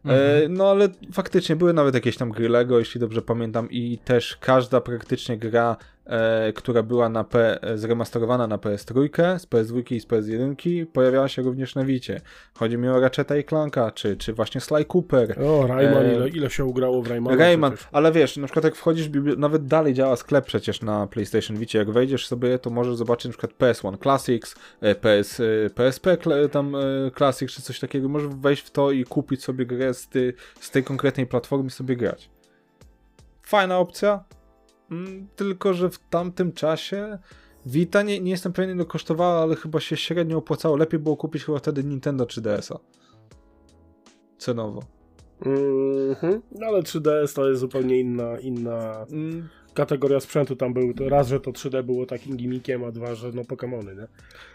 Mhm. E, no ale faktycznie były nawet jakieś tam gry Lego, jeśli dobrze pamiętam, i też każda praktycznie gra, e, która była na P, e, zremasterowana na PS3, z PS2 i z PS1, pojawiała się również na Wicie. Chodzi mi o Ratcheta i Clanka, czy, czy właśnie Sly Cooper. O, Rayman, E, ile, ile się ugrało w Raymana. Rayman, przecież. ale wiesz, na przykład jak wchodzisz, nawet dalej działa sklep przecież na PlayStation Vicie, jak wejdziesz sobie, to możesz zobaczyć na przykład PS1 Classics, e, PS, PSP tam Classics czy coś takiego, możesz wejść w to i kupić sobie grę z, ty, z tej konkretnej platformy i sobie grać. Fajna opcja, tylko że w tamtym czasie Vita, nie, nie jestem pewien ile kosztowała, ale chyba się średnio opłacało, lepiej było kupić chyba wtedy Nintendo 3DS-a. Cenowo. Mhm. No ale 3DS to jest zupełnie inna, inna Mm, kategoria sprzętu. Tam był to, raz, że to 3D było takim gimmickiem, a dwa, że no Pokémony, nie?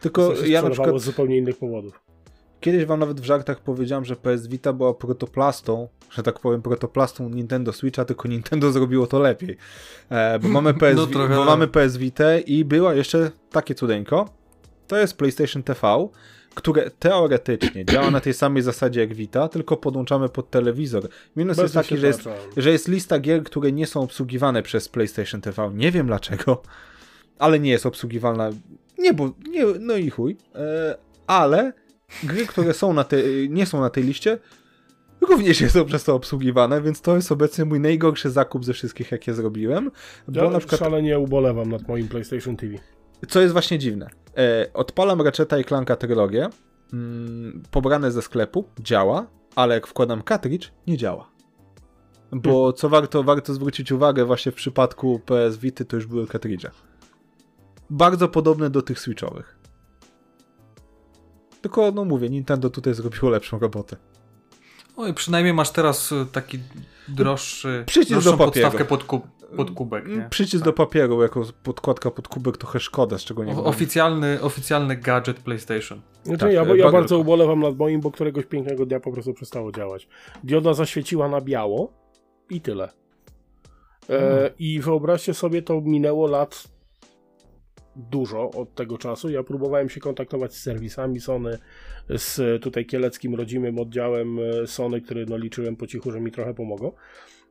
Tylko To się ja na przykład z zupełnie innych powodów. Kiedyś wam nawet w żartach powiedziałem, że PS Vita była protoplastą, że tak powiem, protoplastą Nintendo Switcha, tylko Nintendo zrobiło to lepiej. E, bo, mamy PS, No trochę bo tak. mamy PS Vita i była jeszcze takie cudeńko. To jest PlayStation TV, które teoretycznie działa na tej samej zasadzie jak Vita, tylko podłączamy pod telewizor. Minus Bez jest taki, że jest, że jest lista gier, które nie są obsługiwane przez PlayStation TV. Nie wiem dlaczego, ale nie jest obsługiwalna. Nie, bo nie, no i chuj. E, ale gry, które są na tej, nie są na tej liście, również są przez to obsługiwane, więc to jest obecnie mój najgorszy zakup ze wszystkich, jakie zrobiłem. Bo Ja na przykład szalenie ubolewam nad moim PlayStation TV. Co jest właśnie dziwne. E, odpalam Ratcheta i Clanka trylogię, mm, pobrane ze sklepu, działa, ale jak wkładam cartridge, nie działa. Bo co warto, warto zwrócić uwagę, właśnie w przypadku PS Vity to już były cartridge. Bardzo podobne do tych switchowych. Tylko, no mówię, Nintendo tutaj zrobiło lepszą robotę. Oj, przynajmniej masz teraz y, taki droższy, Przycisk droższą do papieru. podstawkę pod, kub, pod kubek, nie? Przycisk do papieru jako podkładka pod kubek trochę szkoda, z czego nie O, wiem. oficjalny, oficjalny gadżet PlayStation. Znaczy, Tak, ja, ja bardzo- ubolewam nad moim, bo któregoś pięknego dnia po prostu przestało działać. Dioda zaświeciła na biało i tyle. E, I wyobraźcie sobie, to minęło lat dużo od tego czasu. Ja próbowałem się kontaktować z serwisami Sony, z tutaj kieleckim rodzimym oddziałem e, Sony, który no, liczyłem po cichu, że mi trochę pomogą.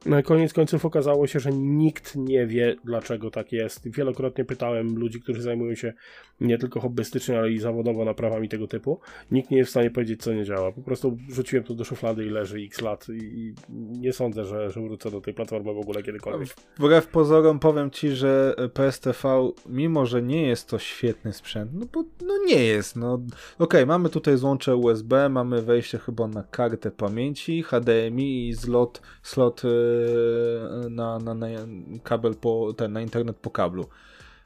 No, koniec końców okazało się, że nikt nie wie, dlaczego tak jest. Wielokrotnie pytałem ludzi, którzy zajmują się nie tylko hobbystycznie, ale i zawodowo naprawami tego typu. Nikt nie jest w stanie powiedzieć, co nie działa. Po prostu rzuciłem to do szuflady i leży x lat i, nie sądzę, że, że wrócę do tej platformy w ogóle kiedykolwiek. Wbrew pozorom powiem ci, że PSTV, mimo że nie jest to świetny sprzęt, no bo no nie jest, no okej, mamy tutaj złącze USB, mamy wejście chyba na kartę pamięci, HDMI i slot, slot yy, na, na, na kabel po, ten, na internet po kablu.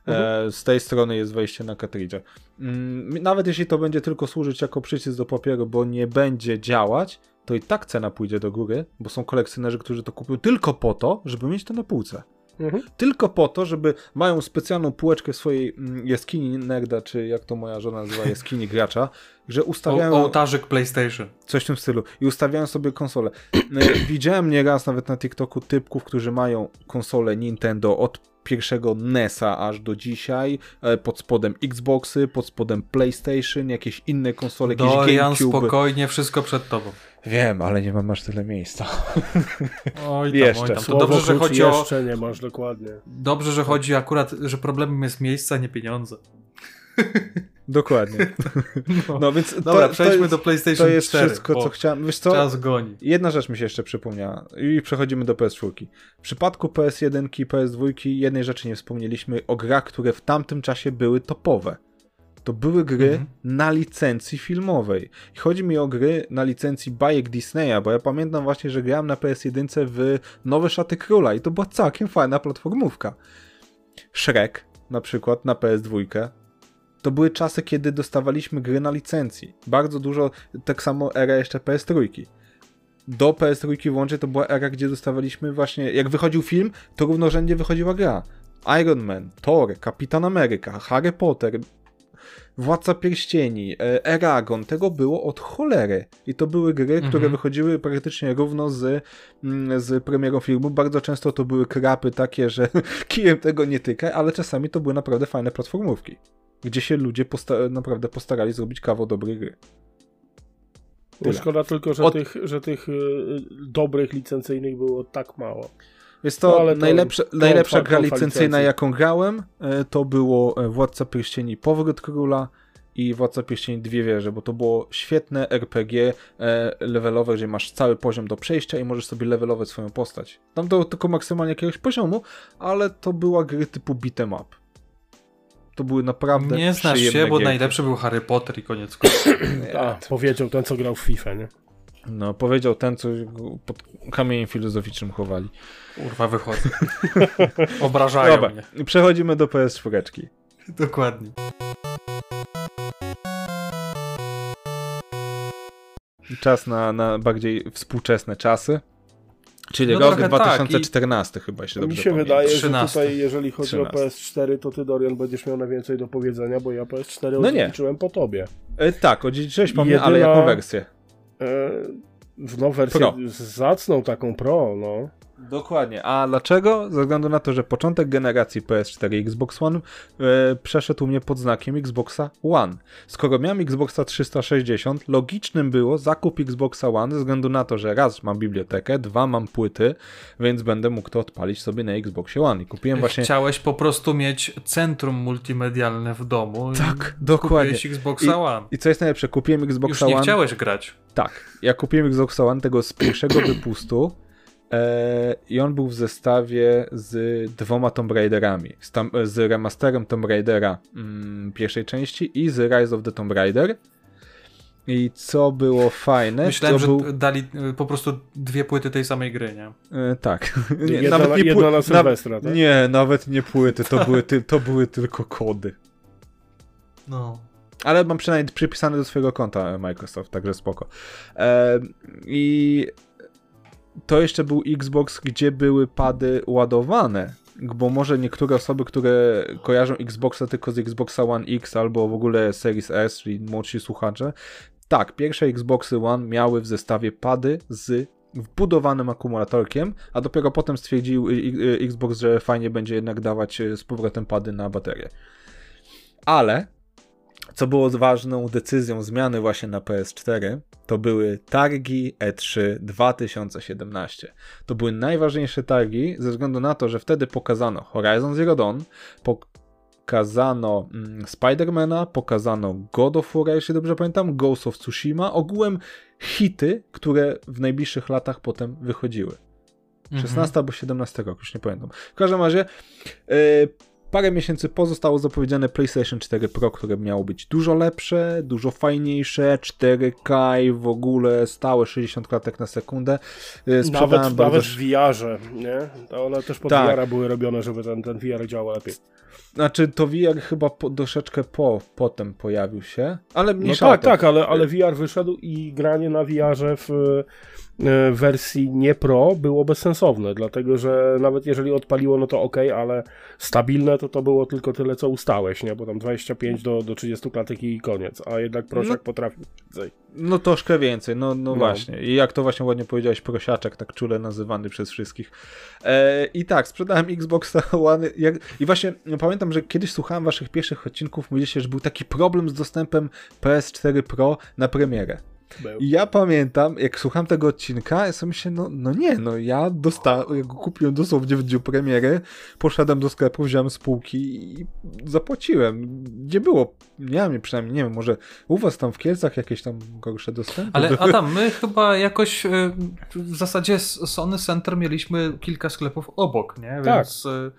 E, z tej strony jest wejście na cartridge. Mm, nawet jeśli to będzie tylko służyć jako przycisk do papieru, bo nie będzie działać, to i tak cena pójdzie do góry, bo są kolekcjonerzy, którzy to kupią tylko po to, żeby mieć to na półce. Mhm. Tylko po to, żeby mają specjalną półeczkę w swojej mm, jaskini nerda, czy jak to moja żona nazywa, jaskini gracza, że ustawiają O, ołtarzyk PlayStation. coś w tym stylu i ustawiają sobie konsolę. E, Widziałem nieraz nawet na TikToku typków, którzy mają konsolę Nintendo od pierwszego NES-a aż do dzisiaj, e, pod spodem Xboxy, pod spodem PlayStation, jakieś inne konsole, jakieś Dorian, GameCube. spokojnie, wszystko przed tobą. Wiem, ale nie mam aż tyle miejsca. Oj tam, Jeszcze. oj tam. To Słowo dobrze, że chodzi o... jeszcze nie masz, dokładnie. Dobrze, że chodzi akurat, że problemem jest miejsce, a nie pieniądze. Dokładnie. No więc Dobra, to, przejdźmy to jest, do PlayStation to jest 4. wszystko, co chciałem. Wiesz co? Czas goni. Jedna rzecz mi się jeszcze przypomniała i przechodzimy do PS4. W przypadku PS1 i PS2 jednej rzeczy nie wspomnieliśmy o grach, które w tamtym czasie były topowe. To były gry Mhm. na licencji filmowej. I chodzi mi o gry na licencji bajek Disneya, bo ja pamiętam właśnie, że grałem na PS1 w Nowe Szaty Króla i to była całkiem fajna platformówka. Shrek na przykład na PS2. To były czasy, kiedy dostawaliśmy gry na licencji. Bardzo dużo, tak samo era jeszcze PS3 do PS3 włącznie to była era, gdzie dostawaliśmy właśnie, jak wychodził film, to równorzędnie wychodziła gra. Iron Man, Thor, Kapitan Ameryka, Harry Potter, Władca Pierścieni, e, Eragon, tego było od cholery. I to były gry, Mhm. które wychodziły praktycznie równo z, mm, z premierą filmu. Bardzo często to były krapy takie, że kijem tego nie tykaj, ale czasami to były naprawdę fajne platformówki. Gdzie się ludzie posta- naprawdę postarali zrobić kawał dobrej gry. Tyle. szkoda tylko, że Od- tych, że tych y, dobrych licencyjnych było tak mało. Jest to, No, ale to- najlepsza, to najlepsza otwarta gra licencyjna, jaką grałem, e, to było e, Władca Pierścieni Powrót Króla i Władca Pierścieni Dwie Wieże, bo to było świetne RPG e, levelowe, gdzie masz cały poziom do przejścia i możesz sobie levelować swoją postać. Tam to tylko maksymalnie jakiegoś poziomu, ale to była gry typu beat'em up. To były naprawdę Nie znasz się, bo gierki. najlepszy był Harry Potter i koniec końców. Powiedział ten, co grał w FIFA, nie? No, powiedział ten, co pod kamieniem filozoficznym chowali. Kurwa, wychodzę. Obrażają Dobra, mnie. przechodzimy do PS4. Dokładnie. Czas na, na bardziej współczesne czasy. Czyli No rok trochę tak, 2014 chyba, jeśli Mi dobrze się pamiętam. wydaje, że 13. tutaj, jeżeli chodzi 13. o PS4, to ty, Dorian, będziesz miał najwięcej do powiedzenia, bo ja PS4 No nie. odziedziczyłem po tobie. E, tak, odziedziczyłeś po mnie, Jedyna- ale jaką wersję? E, no, wersję Pro. zacną taką pro, no. Dokładnie. A dlaczego? Ze względu na to, że początek generacji PS4 i Xbox One e, przeszedł mnie pod znakiem Xboxa One. Skoro miałem Xboxa 360, logicznym było zakup Xboxa One ze względu na to, że raz mam bibliotekę, dwa mam płyty, więc będę mógł to odpalić sobie na Xboxie One. I kupiłem właśnie... Chciałeś po prostu mieć centrum multimedialne w domu. i Tak, dokładnie. Kupiłeś Xboxa One. I co jest najlepsze, kupiłem Już Xboxa nie One... chciałeś grać. Tak, ja kupiłem Xbox One tego z pierwszego wypustu I on był w zestawie z dwoma Tomb Raiderami. Z, tam, z remasterem Tomb Raidera mm, pierwszej części i z Rise of the Tomb Raider. I co było fajne, Myślałem, to że był... dali y, po prostu dwie płyty tej samej gry, nie? E, tak. Jedna na- jedna pły- na Sylwestra, tak? Nie, nawet nie płyty, to były, ty, to były tylko kody. No. Ale mam przynajmniej przypisane do swojego konta Microsoft, także spoko. E, I to jeszcze był Xbox, gdzie były pady ładowane. Bo może niektóre osoby, które kojarzą Xboxa tylko z Xboxa One X albo w ogóle Series S, czyli młodsi słuchacze. Tak, pierwsze Xboxy One miały w zestawie pady z wbudowanym akumulatorkiem, a dopiero potem stwierdził Xbox, że fajnie będzie jednak dawać y, z powrotem pady na baterię. Ale co było ważną decyzją zmiany właśnie na PS4, to były targi E E3 2017. To były najważniejsze targi ze względu na to, że wtedy pokazano Horizon Zero Dawn, pokazano mm, Spidermana, pokazano God of War, jeśli dobrze pamiętam, Ghost of Tsushima, ogółem hity, które w najbliższych latach potem wychodziły. 16 albo 17 rok, już nie pamiętam. W każdym razie yy, parę miesięcy po zostało zapowiedziane PlayStation 4 Pro, które miało być dużo lepsze, dużo fajniejsze, 4K i w ogóle stałe 60 klatek na sekundę. Yy, sprzedałem Nawet, bardzo... nawet w VR-ze, nie? To one też pod Tak. VR były robione, żeby ten, ten VR działał lepiej. Znaczy to VR chyba po, troszeczkę po, potem pojawił się, ale No mniejsza tak, o to. tak, ale, ale VR wyszedł i granie na VR-ze w wersji nie Pro było bezsensowne, dlatego że nawet jeżeli odpaliło, no to ok, ale stabilne to to było tylko tyle, co ustałeś, nie? Bo tam 25 do, do 30 klatek i koniec, a jednak prosiak No. potrafił więcej. No troszkę więcej, no, no, No. właśnie. I jak to właśnie ładnie powiedziałeś, prosiaczek, tak czule nazywany przez wszystkich. E, I tak, sprzedałem Xboxa One. Jak, I właśnie no, pamiętam, że kiedyś słuchałem waszych pierwszych odcinków, mówiliście, że był taki problem z dostępem PS4 Pro na premierę. I ja pamiętam, jak słucham tego odcinka, ja sobie myślę, no, no nie, no ja dostałem, jak go kupiłem dosłownie w dniu premiery, poszedłem do sklepu, wziąłem z półki i zapłaciłem. Nie było, nie wiem, przynajmniej, nie wiem, może u was tam w Kielcach jakieś tam gorsze dostępy? Ale? Adam, my chyba jakoś y, w zasadzie z Sony Center mieliśmy kilka sklepów obok, nie? Tak. Więc, y,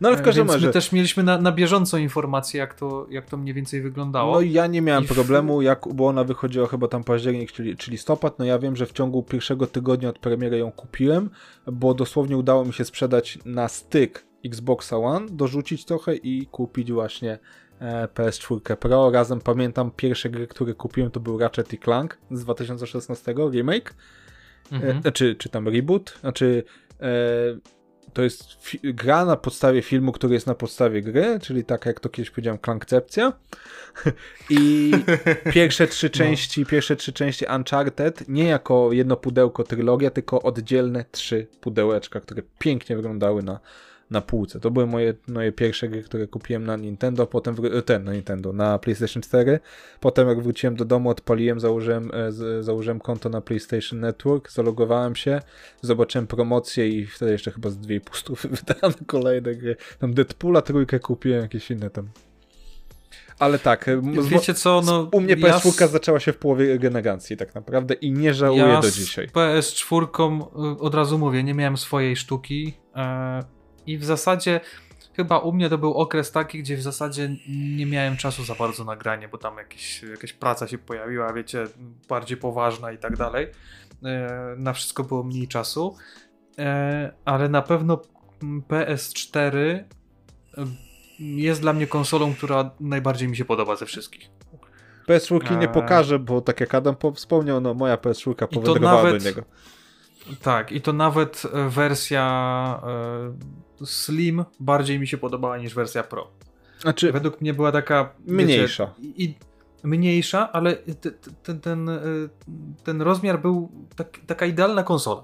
No ale w każdym więc razie, my też mieliśmy na, na bieżąco informacje, jak to, jak to mniej więcej wyglądało. no ja nie miałem I w- problemu, jak, bo ona wychodziła chyba tam październik, czyli, czy listopad, no ja wiem, że w ciągu pierwszego tygodnia od premiery ją kupiłem, bo dosłownie udało mi się sprzedać na styk Xboxa One, dorzucić trochę i kupić właśnie e, PS4 Pro. Razem pamiętam pierwsze gry, które kupiłem to był Ratchet i Clank z 2016 remake, Mhm. e, czy, czy tam reboot, znaczy e, to jest gra na podstawie filmu, który jest na podstawie gry, czyli tak jak to kiedyś powiedziałem, Klankcepcja. I pierwsze trzy części, pierwsze trzy części Uncharted nie jako jedno pudełko trylogia, tylko oddzielne trzy pudełeczka, które pięknie wyglądały na, na półce. To były moje, moje pierwsze gry, które kupiłem na Nintendo, potem wró- ten na Nintendo, na PlayStation 4. Potem jak wróciłem do domu, odpaliłem, założyłem, e, z, założyłem konto na PlayStation Network, zalogowałem się, zobaczyłem promocję i wtedy jeszcze chyba z 2,5 stówy wydałem kolejne gry. Tam Deadpoola trójkę kupiłem, jakieś inne tam. Ale tak, e, z- Wiecie co, no... u mnie ja PS4 z- zaczęła się w połowie generacji tak naprawdę i nie żałuję ja do z dzisiaj. PS4 y, od razu mówię, nie miałem swojej sztuki e, i w zasadzie chyba u mnie to był okres taki, gdzie w zasadzie nie miałem czasu za bardzo na granie, bo tam jakieś, jakaś praca się pojawiła, wiecie, bardziej poważna i tak dalej. E, na wszystko było mniej czasu, e, ale na pewno mm, PS4 y, jest dla mnie konsolą, która najbardziej mi się podoba ze wszystkich. PS4 nie pokażę, bo tak jak Adam po- wspomniał, no moja PS4 to powędrowała nawet- do niego. Tak, i to nawet e, wersja e, Slim bardziej mi się podobała niż wersja Pro. Znaczy, Według mnie była taka. Mniejsza. Wiecie, i, mniejsza, ale te- te- ten, ten, e, ten rozmiar był tak, taka idealna konsola.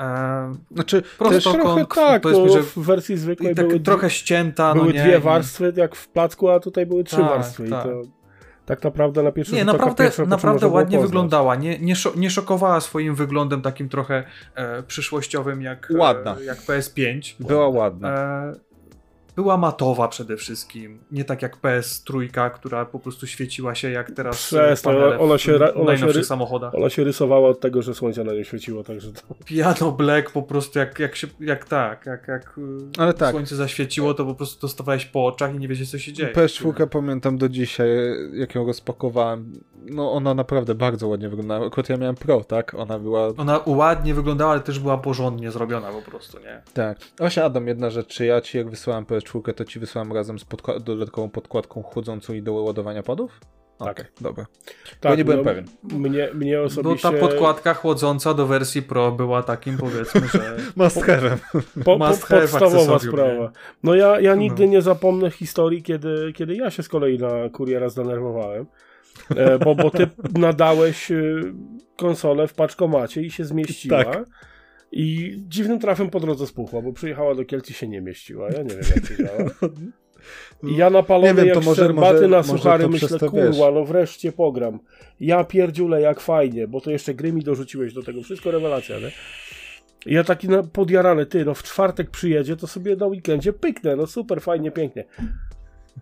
E, znaczy prosto też, kąt, tak, powiedzmy, że w wersji i zwykłej tak były, trochę ścięta. były no nie, dwie i- warstwy jak w placku, a tutaj były trzy Tak, warstwy i tak. to tak naprawdę na pierwszy Nie, rzut oka naprawdę, naprawdę ładnie poznać. wyglądała. Nie, nie, szo- nie szokowała swoim wyglądem takim trochę e, przyszłościowym jak, Ładna. E, jak PS5. była ładna. E, była matowa przede wszystkim. Nie tak jak PS trójka, która po prostu świeciła się jak teraz Przestań, panele ona w się ra- ona się samochodach. Ona się rysowała od tego, że słońce na nie świeciło, także to... Piano Black po prostu jak, jak, się, jak tak, jak, jak y, Ale tak. słońce zaświeciło, to po prostu dostawałeś po oczach i nie wiedzieć co się dzieje. PS4 pamiętam do dzisiaj, jak ją rozpakowałem. No ona naprawdę bardzo ładnie wyglądała. Akurat ja miałem Pro, tak? Ona była... Ona ładnie wyglądała, ale też była porządnie zrobiona po prostu, nie? Tak. Właśnie Adam, jedna rzecz, czy ja ci jak wysyłałem PS4, to ci wysłałem razem z dodatkową podkładką chłodzącą i do ładowania padów? Tak. Okej, dobra. Tak, Bo nie byłem no, pewien. Mnie, mnie Bo osobiście... ta podkładka chłodząca do wersji Pro była takim powiedzmy, że... Must have'em. Po, po, Must have podstawowa sprawa. No ja, ja nigdy No. nie zapomnę historii, kiedy, kiedy ja się z kolei na kuriera zdenerwowałem. E, bo, bo ty nadałeś e, konsolę w paczkomacie i się zmieściła. Tak. I dziwnym trafem po drodze spuchła, bo przyjechała do Kielc i się nie mieściła. Ja nie wiem, jak to działa. I ja napalony Nie wiem, jak to może- szczerbaty może- na suchary myślę, kurwa, no wreszcie pogram. Ja pierdziule, jak fajnie, bo to jeszcze gry mi dorzuciłeś do tego. Wszystko rewelacja, nie? I Ja taki na, podjarany, ty, no w czwartek przyjedzie, to sobie na weekendzie pyknę, no super, fajnie, pięknie.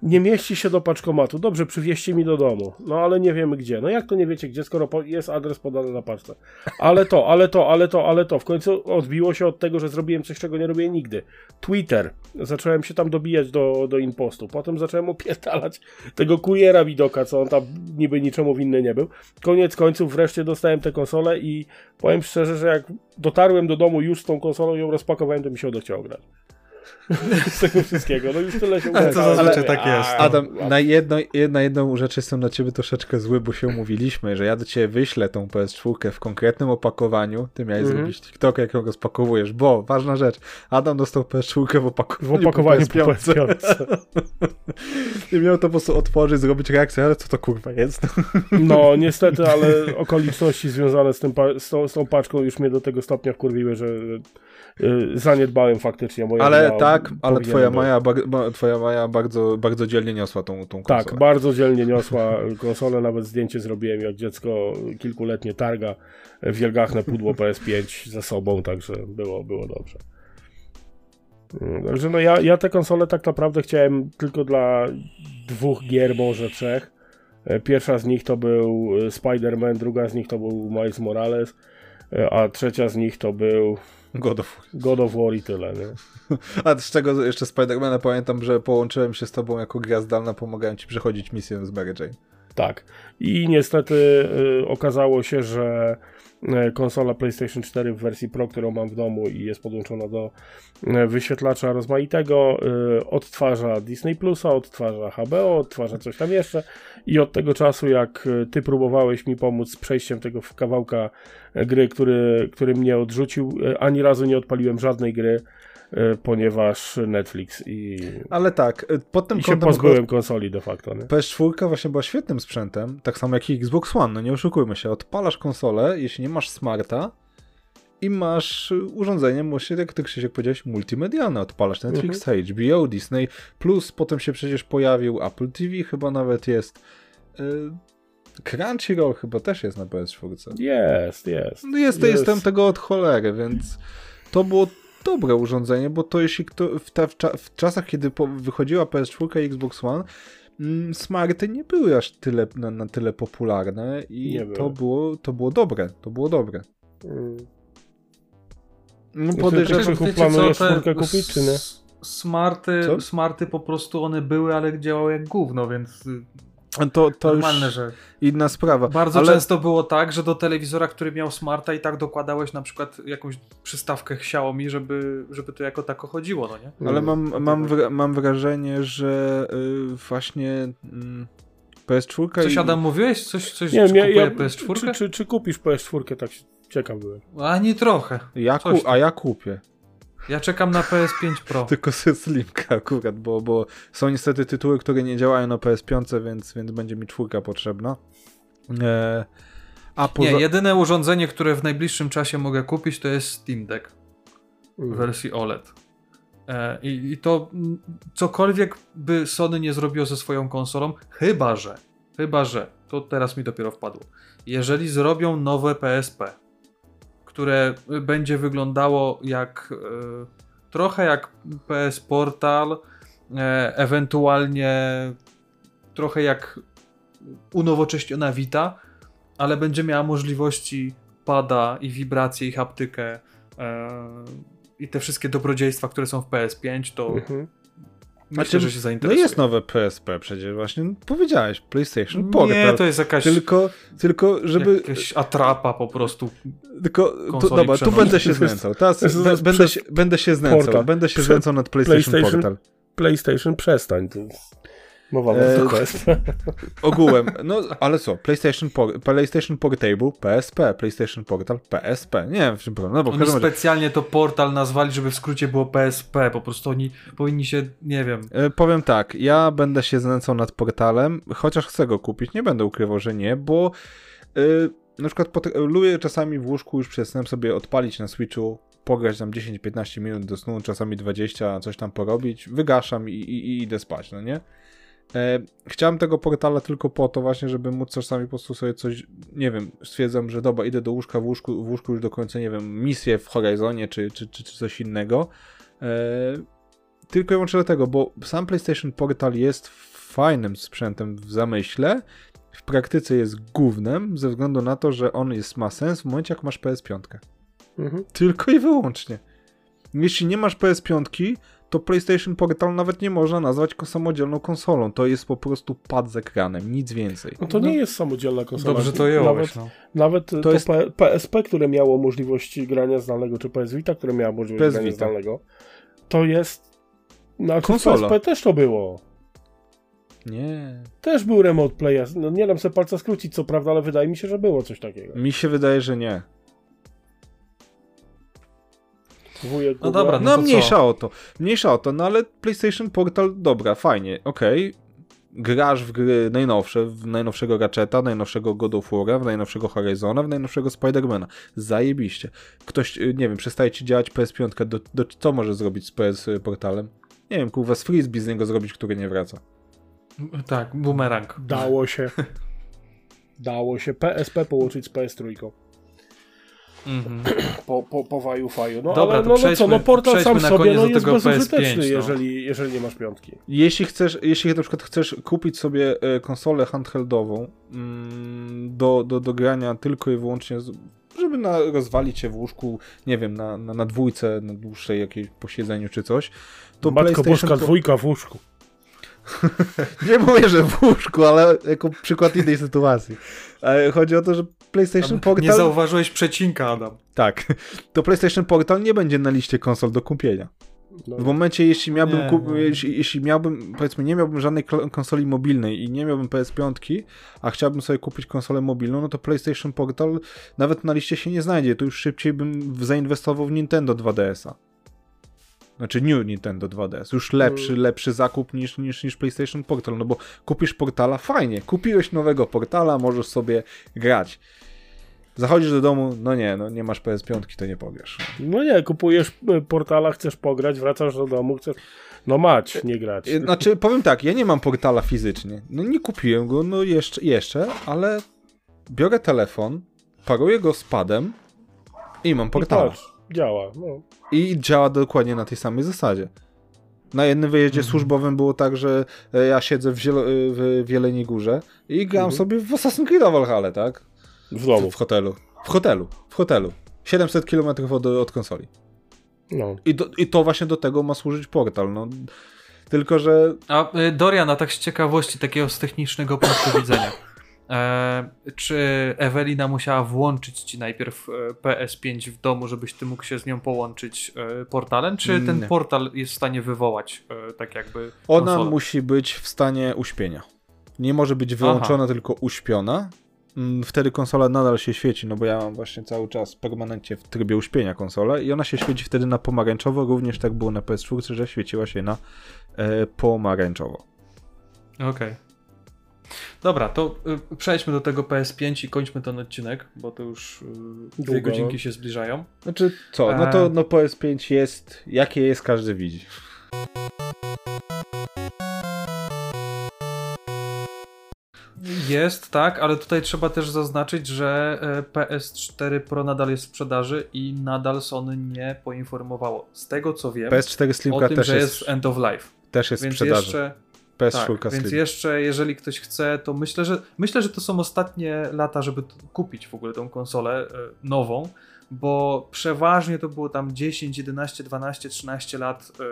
Nie mieści się do paczkomatu. Dobrze, przywieźcie mi do domu. No ale nie wiemy gdzie. No jak to nie wiecie gdzie, skoro jest adres podany na paczce? Ale to, ale to, ale to, ale to. W końcu odbiło się od tego, że zrobiłem coś, czego nie robię nigdy. Twitter. Zacząłem się tam dobijać do, do impostu. Potem zacząłem opierdalać tego kuriera widoka, co on tam niby niczemu winny nie był. Koniec końców wreszcie dostałem tę konsolę i powiem szczerze, że jak dotarłem do domu już z tą konsolą ją rozpakowałem, to mi się odechciało grać. z tego wszystkiego. No już tyle się Ale to zazwyczaj tak jest. Adam, na, jedno, na jedną rzecz jestem na ciebie troszeczkę zły, bo się umówiliśmy, że ja do ciebie wyślę tą PS4 w konkretnym opakowaniu. Ty miałeś Mhm. zrobić TikTok, jak ją rozpakowujesz, bo ważna rzecz, Adam dostał PS4 w opakowaniu, w opakowaniu po po PS5. PS5. I miał to po prostu otworzyć, zrobić reakcję, ale co to kurwa jest? No, niestety, ale okoliczności związane z, tym, z, tą, z tą paczką już mnie do tego stopnia wkurwiły, że zaniedbałem faktycznie moje Ale wina, tak, ale twoja. Maja, bar- ba- twoja Maja bardzo, bardzo dzielnie niosła tą, tą konsolę. Tak, bardzo dzielnie niosła konsolę, nawet zdjęcie zrobiłem, jak dziecko kilkuletnie targa wielgachne pudło PS5 ze sobą, także było, było dobrze. Mm, Także no ja, ja tę konsolę tak naprawdę chciałem tylko dla dwóch gier, może trzech. E, Pierwsza z nich to był e, Spider-Man, druga z nich to był Miles Morales, e, a trzecia z nich to był God of War. God of War i tyle, nie? A z czego jeszcze Spidermana pamiętam, że połączyłem się z tobą jako gra zdalna, pomagałem ci przechodzić misję z Mary Jane. Tak. I niestety y, okazało się, że konsola PlayStation 4 w wersji Pro, którą mam w domu i jest podłączona do y, wyświetlacza rozmaitego, y, odtwarza Disney Plusa, odtwarza HBO, odtwarza coś tam jeszcze. I od tego czasu, jak ty próbowałeś mi pomóc z przejściem tego kawałka gry, który, który mnie odrzucił, ani razu nie odpaliłem żadnej gry, ponieważ Netflix i, Ale tak, y, pod tym i się kątem pozbyłem konsoli de facto. Nie? PS4 właśnie była świetnym sprzętem, tak samo jak i Xbox One, no nie oszukujmy się. Odpalasz konsolę, jeśli nie masz smarta i masz urządzenie, właśnie jak ty Krzysiek powiedziałeś, multimedialne. Odpalasz Netflix, HBO, Disney+, plus potem się przecież pojawił Apple TV chyba nawet jest. Y, Crunchyroll chyba też jest na PS4. Jest, jest. No jest, to jestem tego od cholery, więc to było dobre urządzenie, bo to jeśli kto, w, ta, w, cza, w czasach, kiedy po, wychodziła PS4 i Xbox One, mm, smarty nie były aż tyle, na, na tyle popularne i Nie to były. było, to było dobre, to było dobre. Mm. No podejrzewam, że- planujesz czwórkę kupić, czy nie? Smarty, Co? smarty po prostu one były, ale działały jak gówno, więc y, to, to normalne, już że inna sprawa. bardzo ale, często było tak, że do telewizora, który miał smarta i tak dokładałeś na przykład jakąś przystawkę Xiaomi, żeby, żeby to jako tako chodziło, no nie? ale mam, mam, wra- mam wrażenie, że y, właśnie mm, PS4 Coś i, Adam mówiłeś? Coś, coś Nie czy ja, kupuje ja, PS4? czy, czy, czy kupisz PS4? Tak się- ciekaw byłem. Ani trochę. ja ku, a ja kupię. Ja czekam na PS5 Pro. Tylko Slimka akurat, bo, bo są niestety tytuły, które nie działają na PS5, więc, więc będzie mi czwórka potrzebna. E, a poza... Nie, jedyne urządzenie, które w najbliższym czasie mogę kupić, to jest Steam Deck w Mm. wersji OLED. E, I, I to cokolwiek by Sony nie zrobiło ze swoją konsolą, chyba że, chyba że, to teraz mi dopiero wpadło, jeżeli zrobią nowe PSP, które będzie wyglądało jak e, trochę jak PS Portal, e, ewentualnie trochę jak unowocześniona Vita, ale będzie miała możliwości pada i wibracje i haptykę e, i te wszystkie dobrodziejstwa, które są w PS5, to Mhm. Myślę, Znaczy, że się No zainteresuje. jest nowe PSP przecież właśnie, powiedziałeś, PlayStation Portal. Nie, to jest jakaś Tylko, tylko żeby... jakaś atrapa po prostu. Tylko, tu, dobra, tu przenośnej. będę się jest- znęcał. Teraz to jest be- będę, się, będę się znęcał. portal. Będę się znęcał nad PlayStation, PlayStation Portal. PlayStation przestań. To jest... Mowa E, PSP. Ogółem, no ale co, PlayStation, por, PlayStation Portable, PSP, PlayStation Portal, PSP. Nie wiem w czym problem. No bo Oni specjalnie to portal nazwali, żeby w skrócie było PSP. Po prostu oni powinni się, nie wiem. e, powiem tak, ja będę się znęcał nad portalem, chociaż chcę go kupić, nie będę ukrywał, że nie, bo e, na przykład lubię czasami w łóżku już przed snem sobie odpalić na Switchu, pograć tam 10-15 minut do snu, czasami 20, coś tam porobić, wygaszam i, i, i idę spać, no nie? E, chciałem tego portala tylko po to właśnie, żeby móc czasami po prostu sobie coś, nie wiem, stwierdzam, że dobra, idę do łóżka, w łóżku, w łóżku już do końca, nie wiem, misję w Horizonie czy, czy, czy, czy coś innego. E, tylko i wyłącznie dlatego, bo sam PlayStation Portal jest fajnym sprzętem w zamyśle, w praktyce jest głównym, ze względu na to, że on jest, ma sens w momencie, jak masz PS5. Mhm. Tylko i wyłącznie. Jeśli nie masz PS5, to PlayStation Portal nawet nie można nazwać samodzielną konsolą. To jest po prostu pad z ekranem, nic więcej. No to nie jest samodzielna konsola. Dobrze to jąłeś, Nawet, no. nawet to, jest- P- PSP, które miało możliwość grania zdalnego, czy PS Vita, które miało możliwość PS grania zdalnego, to jest... Znaczy Konsola. PSP też to było. Nie. Też był remote play. No nie dam sobie palca skrócić, co prawda, ale wydaje mi się, że było coś takiego. Mi się wydaje, że nie. Wujek No dobra, No, No to mniejsza o to. Mniejsza o to, no ale PlayStation Portal, dobra, fajnie, okej. Grasz w gry najnowsze, w najnowszego Ratcheta, najnowszego God of War'a, w najnowszego Horizona, w najnowszego Spidermana. Zajebiście. Ktoś, y, nie wiem, przestaje ci działać PS5, do, do, co może zrobić z PS Portalem? Nie wiem, kurwa, z frisbee z niego zrobić, który nie wraca. Tak, bumerang. Dało się. Dało się PSP połączyć z PS3. Mhm. Po, po, po waju faju. No Dobra, ale to no, no co, no portal sam sobie no, jest bezużyteczny, PS5, no. jeżeli, jeżeli nie masz piątki. Jeśli chcesz, jeśli na przykład chcesz kupić sobie e, konsolę handheldową mm, do, do, do grania tylko i wyłącznie, z, żeby na, rozwalić się w łóżku, nie wiem, na, na, na dwójce, na dłuższej jakiejś posiedzeniu czy coś, to Matko PlayStation Boska, po- dwójka w łóżku. Nie mówię, że w łóżku, ale jako przykład innej sytuacji. E, Chodzi o to, że PlayStation Nie Portal... zauważyłeś przecinka, Adam. Tak, to PlayStation Portal nie będzie na liście konsol do kupienia. No. W momencie, jeśli miałbym, Nie, kup- nie. Jeśli, jeśli miałbym, powiedzmy, nie miałbym żadnej konsoli mobilnej i nie miałbym PS5, a chciałbym sobie kupić konsolę mobilną, no to PlayStation Portal nawet na liście się nie znajdzie. To już szybciej bym zainwestował w Nintendo 2DS-a. Znaczy New Nintendo 2DS. Już lepszy, Mm. lepszy zakup niż, niż, niż PlayStation Portal, no bo kupisz portala, fajnie, kupiłeś nowego portala, możesz sobie grać. Zachodzisz do domu, no nie, no nie masz PS5, to nie pograsz. no nie, kupujesz y, portala, chcesz pograć, wracasz do domu, chcesz... No mać, nie grać. Y, Znaczy, powiem tak, ja nie mam portala fizycznie. No nie kupiłem go, no jeszcze, jeszcze ale biorę telefon, paruję go z padem i mam I portala. patrz, działa. No. I działa dokładnie na tej samej zasadzie. Na jednym wyjeździe Mhm. służbowym było tak, że e, ja siedzę w, Zielo- w Wieleniej Górze i gram Mhm. sobie w Assassin's Creed Valhalla, tak? W domu. W hotelu. W hotelu. W hotelu. 700 km od, od konsoli. No. I, do, I to właśnie do tego ma służyć portal, no. Tylko, że A y, Dorian, a tak z ciekawości, takiego z technicznego punktu widzenia. E, czy Ewelina musiała włączyć ci najpierw e, PS5 w domu, żebyś ty mógł się z nią połączyć e, portalem, czy ten Nie. portal jest w stanie wywołać e, tak jakby Ona konsolę? musi być w stanie uśpienia. Nie może być wyłączona, tylko uśpiona. Mm, Wtedy konsola nadal się świeci, no bo ja mam właśnie cały czas permanentnie w trybie uśpienia konsolę i ona się świeci wtedy na pomarańczowo, również tak było na PS4, że świeciła się na e, pomarańczowo. Okej. Dobra, to y, przejdźmy do tego PS5 i kończmy ten odcinek, bo to już y, dwie Długo. godzinki się zbliżają. Znaczy co, no E. to no PS5 jest, jakie jest, każdy widzi. Jest, tak, ale tutaj trzeba też zaznaczyć, że e, PS4 Pro nadal jest w sprzedaży i nadal Sony nie poinformowało. Z tego co wiem, PS4 o Slimka tym, też że jest, jest end of life. Też jest w sprzedaży. jeszcze, PS4 tak, więc jeszcze jeżeli ktoś chce, to myślę, że myślę, że to są ostatnie lata, żeby kupić w ogóle tą konsolę e, nową, bo przeważnie to było tam 10, 11, 12, 13 lat e,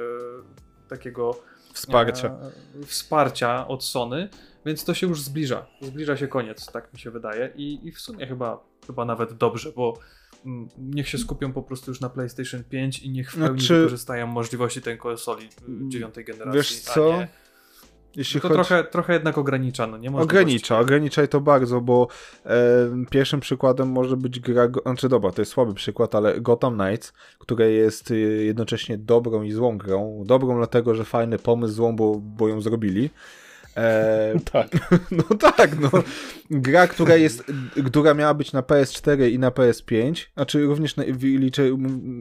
takiego Wsparcia. e, wsparcia od Sony, więc to się już zbliża. Zbliża się koniec, tak mi się wydaje. I, i w sumie chyba, chyba nawet dobrze, bo mm, niech się skupią po prostu już na PlayStation 5 i niech w pełni Znaczy- wykorzystają możliwości tej konsoli y, dziewiątej generacji. Wiesz a co? Nie, Jeśli to chodzi... trochę, trochę jednak ogranicza, no nie możliwości. Ogranicza, ograniczaj to bardzo, bo e, pierwszym przykładem może być gra, znaczy dobra, to jest słaby przykład, ale Gotham Knights, które jest y, jednocześnie dobrą i złą grą. Dobrą dlatego, że fajny pomysł, złą, bo, bo ją zrobili. E, Tak. no tak, no. Gra, która jest, która miała być na PS4 i na PS5, znaczy również na, liczę,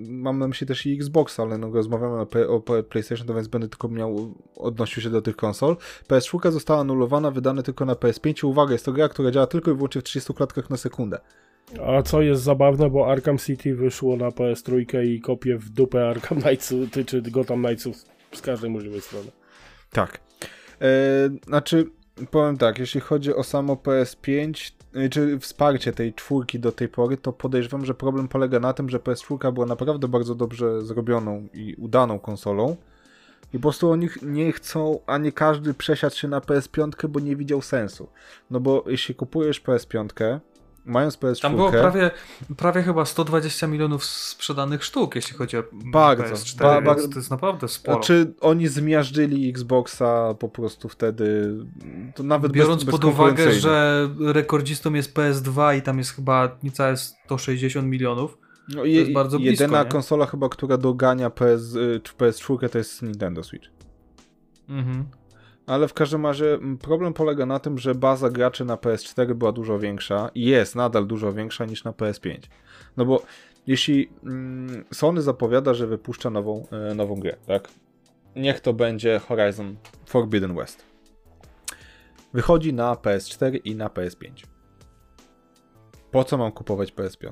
mam na myśli też i Xbox, ale no rozmawiamy o, o PlayStation, to więc będę tylko miał, odnosił się do tych konsol. PS4 została anulowana, wydane tylko na PS5. Uwaga, jest to gra, która działa tylko i wyłącznie w 30 klatkach na sekundę. A co jest zabawne, bo Arkham City wyszło na PS3 i kopię w dupę Arkham Knightsu, ty, czy Gotham Knightsów z każdej możliwej strony. Tak. E, znaczy, powiem tak, jeśli chodzi o samo PS5, e, czy wsparcie tej czwórki do tej pory, to podejrzewam, że problem polega na tym, że PS4 była naprawdę bardzo dobrze zrobioną i udaną konsolą. I po prostu oni nie chcą, a nie każdy przesiadł się na PS5, bo nie widział sensu. No bo jeśli kupujesz PS5, mając PS4... Tam było prawie, prawie chyba 120 milionów sprzedanych sztuk, jeśli chodzi o Bardzo, PS4, ba- bardzo- to jest naprawdę sporo. Znaczy, oni zmiażdżyli Xboxa po prostu wtedy, to nawet Biorąc bez, pod uwagę, że rekordzistą jest PS2 i tam jest chyba niecałe 160 milionów, No, To jest bardzo blisko, Jedyna nie? konsola chyba, która dogania PS, y, czy PS4 to jest Nintendo Switch. mhm. Ale w każdym razie problem polega na tym, że baza graczy na PS4 była dużo większa i jest nadal dużo większa niż na PS5. No bo jeśli mm, Sony zapowiada, że wypuszcza nową, e, nową grę, tak? Niech to będzie Horizon Forbidden West. Wychodzi na PS4 i na PS5. Po co mam kupować PS5?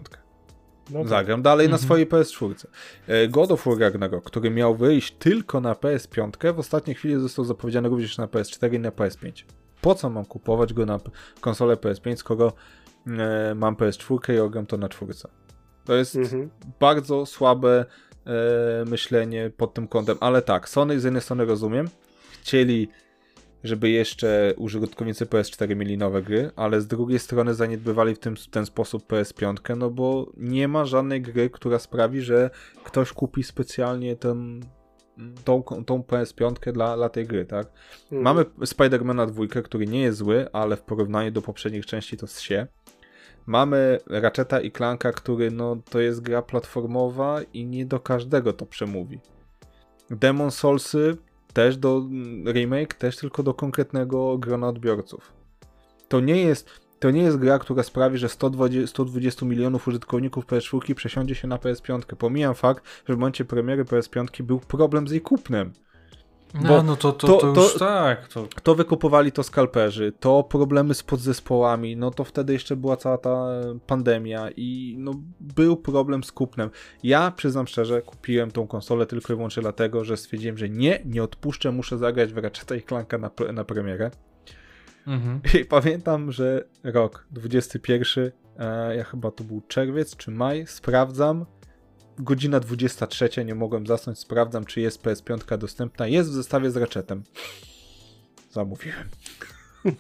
No tak. Zagram dalej na Mhm. swojej PS4. E, God of War Ragnarok, który miał wyjść tylko na PS5, w ostatniej chwili został zapowiedziany również na PS4 i na PS5. Po co mam kupować go na konsolę PS5, skoro e, mam PS4 i ogram to na czwórce? To jest Mhm. bardzo słabe e, myślenie pod tym kątem, ale tak, Sony z jednej strony rozumiem, chcieli żeby jeszcze użytkownicy PS4 mieli nowe gry, ale z drugiej strony zaniedbywali w, tym, w ten sposób PS5, no bo nie ma żadnej gry, która sprawi, że ktoś kupi specjalnie ten, tą, tą PS5 dla, dla tej gry, tak? Mhm. Mamy Spidermana 2, który nie jest zły, ale w porównaniu do poprzednich części to się. Mamy Ratcheta i Clanka, który no to jest gra platformowa i nie do każdego to przemówi. Demon Soulsy też do remake, też tylko do konkretnego grona odbiorców. To nie jest to nie jest gra, która sprawi, że 120, 120 milionów użytkowników PS4 przesiądzie się na PS5. Pomijam fakt, że w momencie premiery PS5 był problem z jej kupnem. No, no to, to, to- to, to- już tak. To... to wykupowali to skalperzy, to problemy z podzespołami, no to wtedy jeszcze była cała ta pandemia i no był problem z kupnem. Ja przyznam szczerze, kupiłem tą konsolę tylko i wyłącznie dlatego, że stwierdziłem, że nie, nie odpuszczę, muszę zagrać w Ratcheta i Clanka na, na premierę. Mhm. I pamiętam, że rok 21, e, ja chyba to był czerwiec czy maj, sprawdzam, godzina 23, nie mogłem zasnąć, sprawdzam, czy jest PS5 dostępna. Jest w zestawie z Ratchetem. Zamówiłem.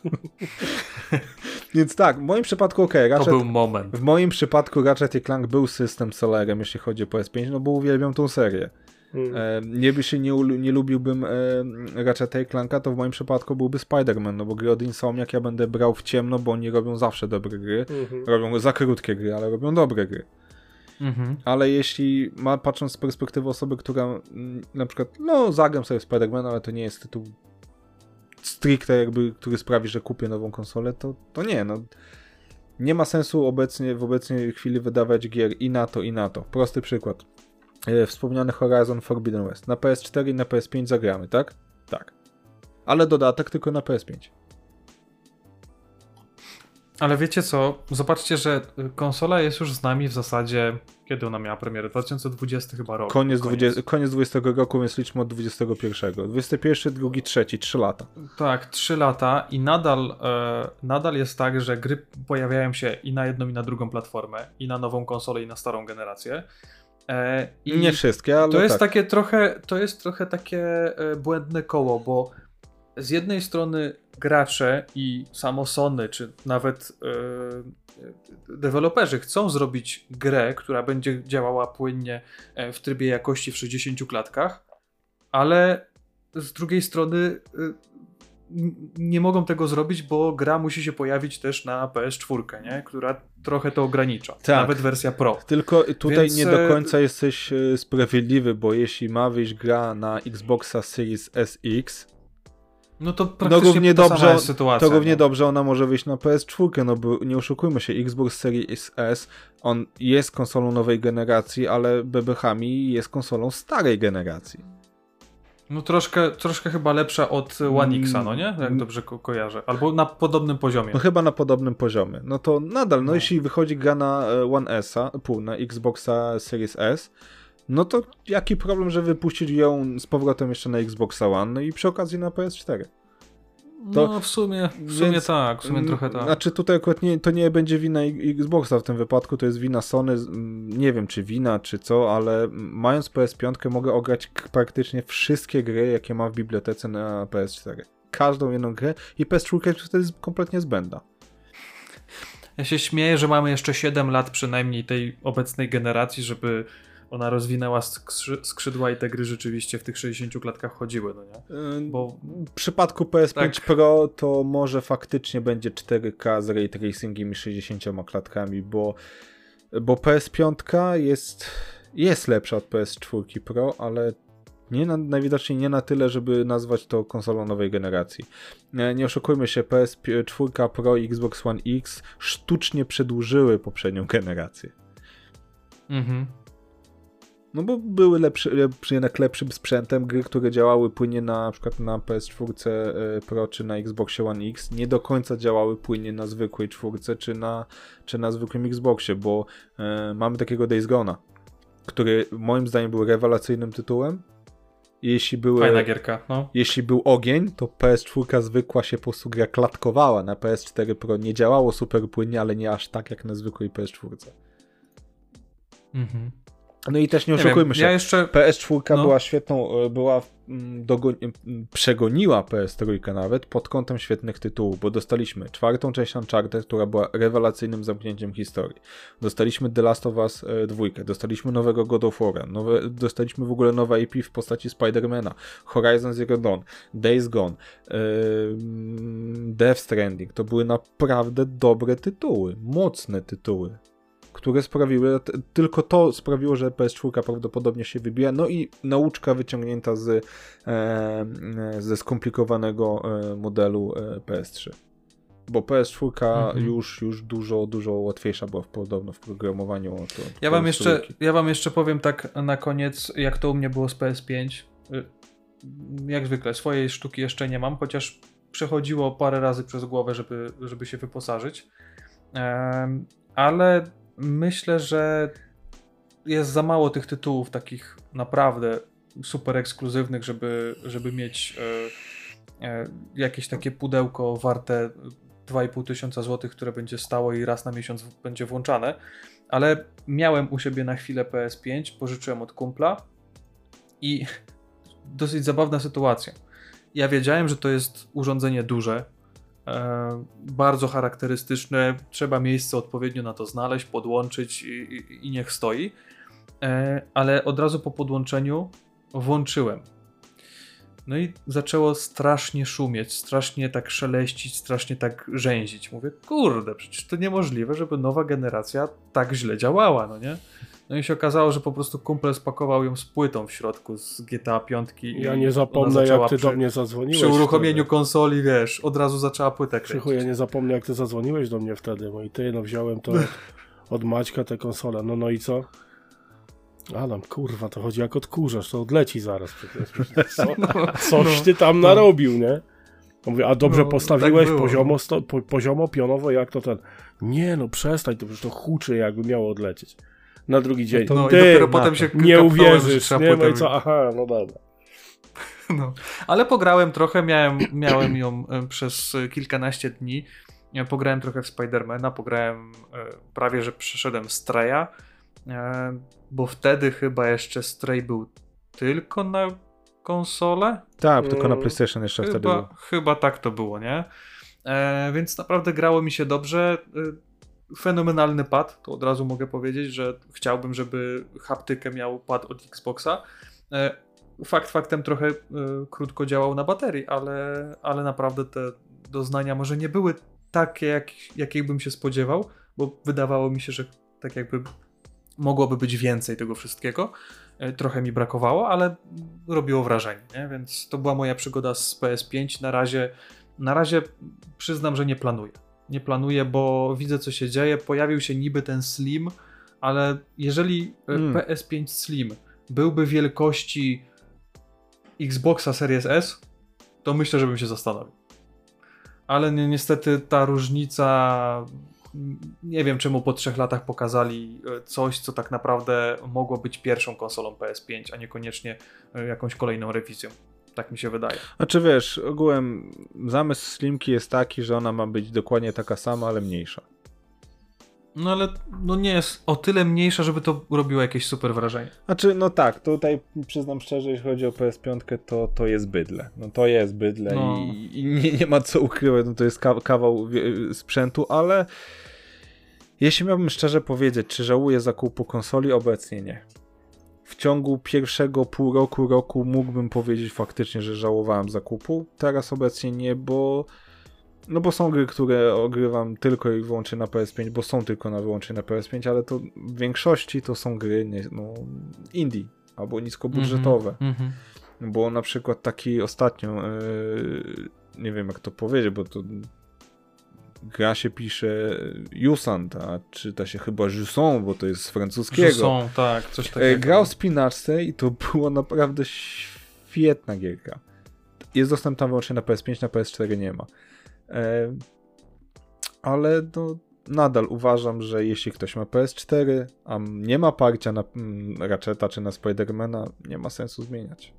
Więc tak, w moim przypadku ok, To Ratchet, był moment. w moim przypadku Ratchet i Clank był system sellerem, jeśli chodzi o PS5, no bo uwielbiam tą serię. Mhm. E, nie by się nie, nie lubiłbym e, Ratcheta i Clanka, to w moim przypadku byłby Spider-Man, no bo gry od Insomniac ja będę brał w ciemno, bo oni robią zawsze dobre gry. Mhm. Robią za krótkie gry, ale robią dobre gry. Mhm. Ale jeśli ma, patrząc z perspektywy osoby, która mm, na przykład, no zagram sobie Spider-Man, ale to nie jest tytuł stricte jakby, który sprawi, że kupię nową konsolę, to, to nie, no. Nie ma sensu obecnie, w obecnej chwili wydawać gier i na to, i na to. Prosty przykład. E, Wspomniany Horizon Forbidden West. Na PS4 i na PS5 zagramy, tak? Tak. Ale dodatek tylko na PS5. Ale wiecie co? Zobaczcie, że konsola jest już z nami w zasadzie. Kiedy ona miała premierę? 2020 chyba rok. Koniec, 20, koniec 20 roku, więc liczmy od 21. 21, drugi, trzeci, 3 lata. Tak, 3 lata i nadal, e, nadal jest tak, że gry pojawiają się i na jedną, i na drugą platformę, i na nową konsolę, i na starą generację. E, i Nie wszystkie, ale. To jest tak. takie trochę, to jest trochę takie e, błędne koło, bo z jednej strony gracze i samo Sony, czy nawet yy, deweloperzy chcą zrobić grę, która będzie działała płynnie e, w trybie jakości w 60 klatkach, ale z drugiej strony yy, nie mogą tego zrobić, bo gra musi się pojawić też na PS4, nie? która trochę to ogranicza. Tak. Nawet wersja Pro. Tylko tutaj Więc... nie do końca jesteś sprawiedliwy, bo jeśli ma wyjść gra na Xboxa Series SX, no to praktycznie no równie dobrze, sytuacja. To równie no. dobrze ona może wyjść na PS4, no bo nie oszukujmy się, Xbox Series S, on jest konsolą nowej generacji, ale bebechami jest konsolą starej generacji. No troszkę, troszkę chyba lepsza od One X, no nie? Jak dobrze ko kojarzę. Albo na podobnym poziomie. No chyba na podobnym poziomie. No to nadal, no, no. jeśli wychodzi gra na e, One S, pół na Xboxa Series S, no to jaki problem, że wypuścić ją z powrotem jeszcze na Xbox One no i przy okazji na PS4? To, no w sumie, w sumie więc, tak, w sumie trochę tak. Znaczy tutaj akurat nie, to nie będzie wina Xboxa w tym wypadku, to jest wina Sony, nie wiem czy wina, czy co, ale mając PS5 mogę ograć praktycznie wszystkie gry, jakie mam w bibliotece na PS4. Każdą jedną grę i PS4 wtedy jest kompletnie zbędna. Ja się śmieję, że mamy jeszcze 7 lat przynajmniej tej obecnej generacji, żeby ona rozwinęła skrzydła i te gry rzeczywiście w tych 60 klatkach chodziły, no nie? Bo... W przypadku PS5 tak. Pro to może faktycznie będzie 4K z ray tracingiem i 60 klatkami, bo, bo PS5 jest, jest lepsza od PS4 Pro, ale nie na, najwidoczniej nie na tyle, żeby nazwać to konsolą nowej generacji. Nie, nie oszukujmy się, PS4 Pro i Xbox One X sztucznie przedłużyły poprzednią generację. Mhm. No bo były lepsze, jednak lepszym sprzętem gry, które działały płynnie na, na przykład na PS4 e, Pro czy na Xboxie One X, nie do końca działały płynnie na zwykłej czwórce czy na, czy na zwykłym Xboxie, bo e, mamy takiego Days Gone'a, który moim zdaniem był rewelacyjnym tytułem. Jeśli były, Fajna gierka, no. Jeśli był ogień, to PS4 zwykła się po prostu gra klatkowała. Na PS4 Pro nie działało super płynnie, ale nie aż tak jak na zwykłej PS4. Mhm. No i też nie oszukujmy nie się. Ja jeszcze... PS4 no. była świetną, e, była mm, przegoniła PS3 nawet pod kątem świetnych tytułów, bo dostaliśmy czwartą część Uncharted, która była rewelacyjnym zamknięciem historii. Dostaliśmy The Last of Us 2, e, dostaliśmy nowego God of War, nowe, dostaliśmy w ogóle nowe IP w postaci Spidermana, Horizon Zero Dawn, Days Gone, yy, Death Stranding. To były naprawdę dobre tytuły, mocne tytuły które sprawiły, tylko to sprawiło, że PS4 prawdopodobnie się wybija. No i nauczka wyciągnięta z, e, ze skomplikowanego e, modelu e, PS3. Bo PS4 mhm. już, już dużo, dużo łatwiejsza była w, podobno w programowaniu. To, ja, wam jeszcze, ja wam jeszcze powiem tak na koniec, jak to u mnie było z PS5. Y, jak zwykle, swojej sztuki jeszcze nie mam, chociaż przechodziło parę razy przez głowę, żeby, żeby się wyposażyć. Ale myślę, że jest za mało tych tytułów takich naprawdę super ekskluzywnych, żeby, żeby mieć e, e, jakieś takie pudełko warte 2,5 tysiąca złotych, które będzie stało i raz na miesiąc będzie włączane. Ale miałem u siebie na chwilę PS5, pożyczyłem od kumpla i dosyć zabawna sytuacja. Ja wiedziałem, że to jest urządzenie duże, bardzo charakterystyczne. Trzeba miejsce odpowiednio na to znaleźć, podłączyć i, i, i niech stoi. E, ale od razu po podłączeniu włączyłem. No i zaczęło strasznie szumieć, strasznie tak szeleścić, strasznie tak rzęzić. Mówię, kurde, przecież to niemożliwe, żeby nowa generacja tak źle działała, no nie? No i się okazało, że po prostu kumpel spakował ją z płytą w środku z GTA 5. Ja nie zapomnę, jak ty przy, do mnie zadzwoniłeś. Przy uruchomieniu wtedy. konsoli, wiesz, od razu zaczęła płytę kręcić. Krzychu, ja nie zapomnę, jak ty zadzwoniłeś do mnie wtedy, no i ty, no wziąłem to od Maćka tę konsolę, no no i co? Adam, kurwa, to chodzi jak odkurzasz, to odleci zaraz przecież. Co, coś ty tam narobił, nie? Mówię, a dobrze No, postawiłeś tak poziomo, sto, po, poziomo, pionowo, jak to ten. Nie no, przestań, to przecież to huczy, jakby miało odlecieć. Na drugi dzień. No i Ty, dopiero na potem się Nie uwierzysz, trzeba nie? No i co, aha, no dobra. No. Ale pograłem trochę, miałem, miałem ją e, przez e, kilkanaście dni. Ja Pograłem trochę w Spidermana, pograłem e, prawie, że przeszedłem Straya, e, bo wtedy chyba jeszcze Stray był tylko na konsolę. Tak, tylko na Mm. PlayStation jeszcze wtedy był. Chyba, chyba tak to było, nie? E, więc naprawdę grało mi się dobrze. Fenomenalny pad, to od razu mogę powiedzieć, że chciałbym, żeby haptykę miał pad od Xboxa. E, fakt faktem trochę e, krótko działał na baterii, ale, ale naprawdę te doznania może nie były takie, jak, jakich bym się spodziewał, bo wydawało mi się, że tak jakby mogłoby być więcej tego wszystkiego. E, Trochę mi brakowało, ale robiło wrażenie, nie? więc to była moja przygoda z PS5. Na razie, na razie przyznam, że nie planuję. Nie planuję, bo widzę co się dzieje. Pojawił się niby ten Slim, ale jeżeli e, Mm. PS5 Slim byłby wielkości Xboxa Series S, to myślę, że bym się zastanowił. Ale ni- niestety ta różnica. Nie wiem, czemu po trzech latach pokazali e, coś, co tak naprawdę mogło być pierwszą konsolą PS5, a niekoniecznie e, jakąś kolejną rewizją. Tak mi się wydaje. Znaczy wiesz, ogółem zamysł Slimki jest taki, że ona ma być dokładnie taka sama, ale mniejsza. No ale no nie jest o tyle mniejsza, żeby to robiło jakieś super wrażenie. Znaczy, no tak, tutaj przyznam szczerze, jeśli chodzi o PS5, to, to jest bydle. No to jest bydle No. i, i nie, nie ma co ukrywać, no to jest ka kawał sprzętu, ale jeśli miałbym szczerze powiedzieć, czy żałuję zakupu konsoli, obecnie nie. W ciągu pierwszego pół roku, roku mógłbym powiedzieć faktycznie, że żałowałem zakupu. Teraz obecnie nie, bo no bo są gry, które ogrywam tylko i wyłącznie na PS5, bo są tylko na wyłącznie na PS5, ale to w większości to są gry nie, no, indie albo niskobudżetowe. Mhm. Bo na przykład taki ostatnio, yy, nie wiem jak to powiedzieć, bo to gra się pisze Jusant, a czyta się chyba Jusson, bo to jest z francuskiego. Są, tak, coś E, takiego. Grał w spinaczce i to była naprawdę świetna gierka. Jest dostępna wyłącznie na PS5, na PS4 nie ma. E, ale no, nadal uważam, że jeśli ktoś ma PS4, a nie ma parcia na mm, Ratcheta czy na Spidermana, nie ma sensu zmieniać.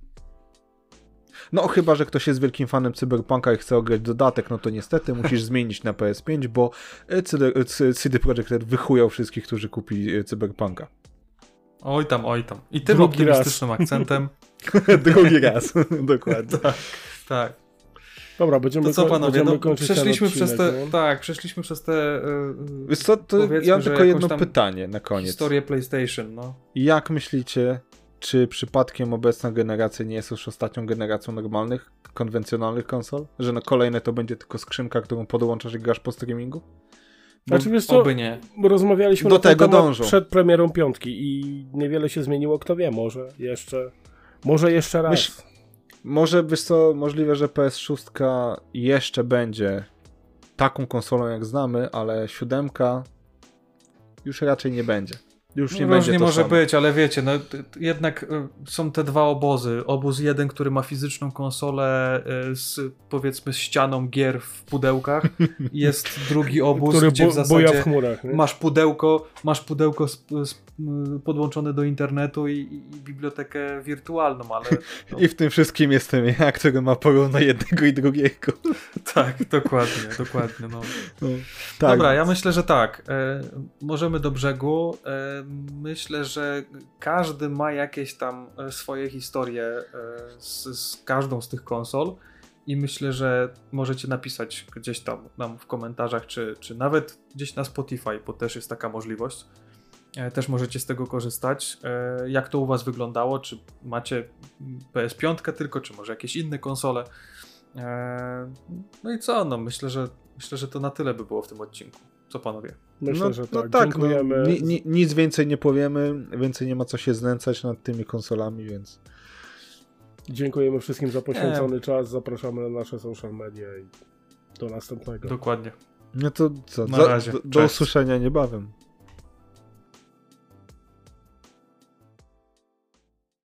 No chyba, że ktoś jest wielkim fanem Cyberpunka i chce ograć dodatek, no to niestety musisz zmienić na PS5, bo e, CD, e, CD Projekt Red wychujał wszystkich, którzy kupili e, Cyberpunka. Oj tam, oj tam. I tym Drugi raz. optymistycznym akcentem. Drugi raz, dokładnie. tak, tak. Dobra, będziemy, To co panowie, będziemy no, przeszliśmy odcinek, przez te, nie? tak, przeszliśmy przez te yy, Wiesz co, to ja mam tylko jedno tam pytanie na koniec. historię PlayStation, no. Jak myślicie, czy przypadkiem obecna generacja nie jest już ostatnią generacją normalnych, konwencjonalnych konsol? Że na kolejne to będzie tylko skrzynka, którą podłączasz i grasz po streamingu? Bo Znaczy, wiesz co, Oby nie. rozmawialiśmy Do na tego temat dążą. przed premierą piątki i niewiele się zmieniło, kto wie, może jeszcze, może jeszcze raz. Myśl- Może, wiesz co, możliwe, że PS6 jeszcze będzie taką konsolą jak znamy, ale siódemka już raczej nie będzie. Już nie No, będzie różnie to może samo. być, ale wiecie, no, jednak y, są te dwa obozy. Obóz jeden, który ma fizyczną konsolę y, z powiedzmy ścianą gier w pudełkach. Jest drugi obóz, który gdzie bo, w boja w zasadzie chmurach. Nie? masz pudełko, masz pudełko z, z, y, podłączone do internetu i, i bibliotekę wirtualną, ale no, I w tym wszystkim jestem ja, który ma porówno jednego i drugiego. tak, dokładnie, dokładnie. No. No, tak. Dobra, ja myślę, że tak. E, możemy do brzegu. E, myślę, że każdy ma jakieś tam e, swoje historie e, z, z każdą z tych konsol. I myślę, że możecie napisać gdzieś tam nam w komentarzach, czy, czy nawet gdzieś na Spotify, bo też jest taka możliwość. E, Też możecie z tego korzystać. Jak to u Was wyglądało? Czy macie PS5 tylko, czy może jakieś inne konsole? No i co? No myślę, że myślę, że to na tyle by było w tym odcinku. Co panowie? Myślę, no, że no tak. tak, Dziękujemy. No, ni, ni, nic więcej nie powiemy, więcej nie ma co się znęcać nad tymi konsolami, więc Dziękujemy wszystkim za poświęcony czas. Zapraszamy na nasze social media i do następnego. Dokładnie. no to co, Na za- razie. do, do usłyszenia niebawem.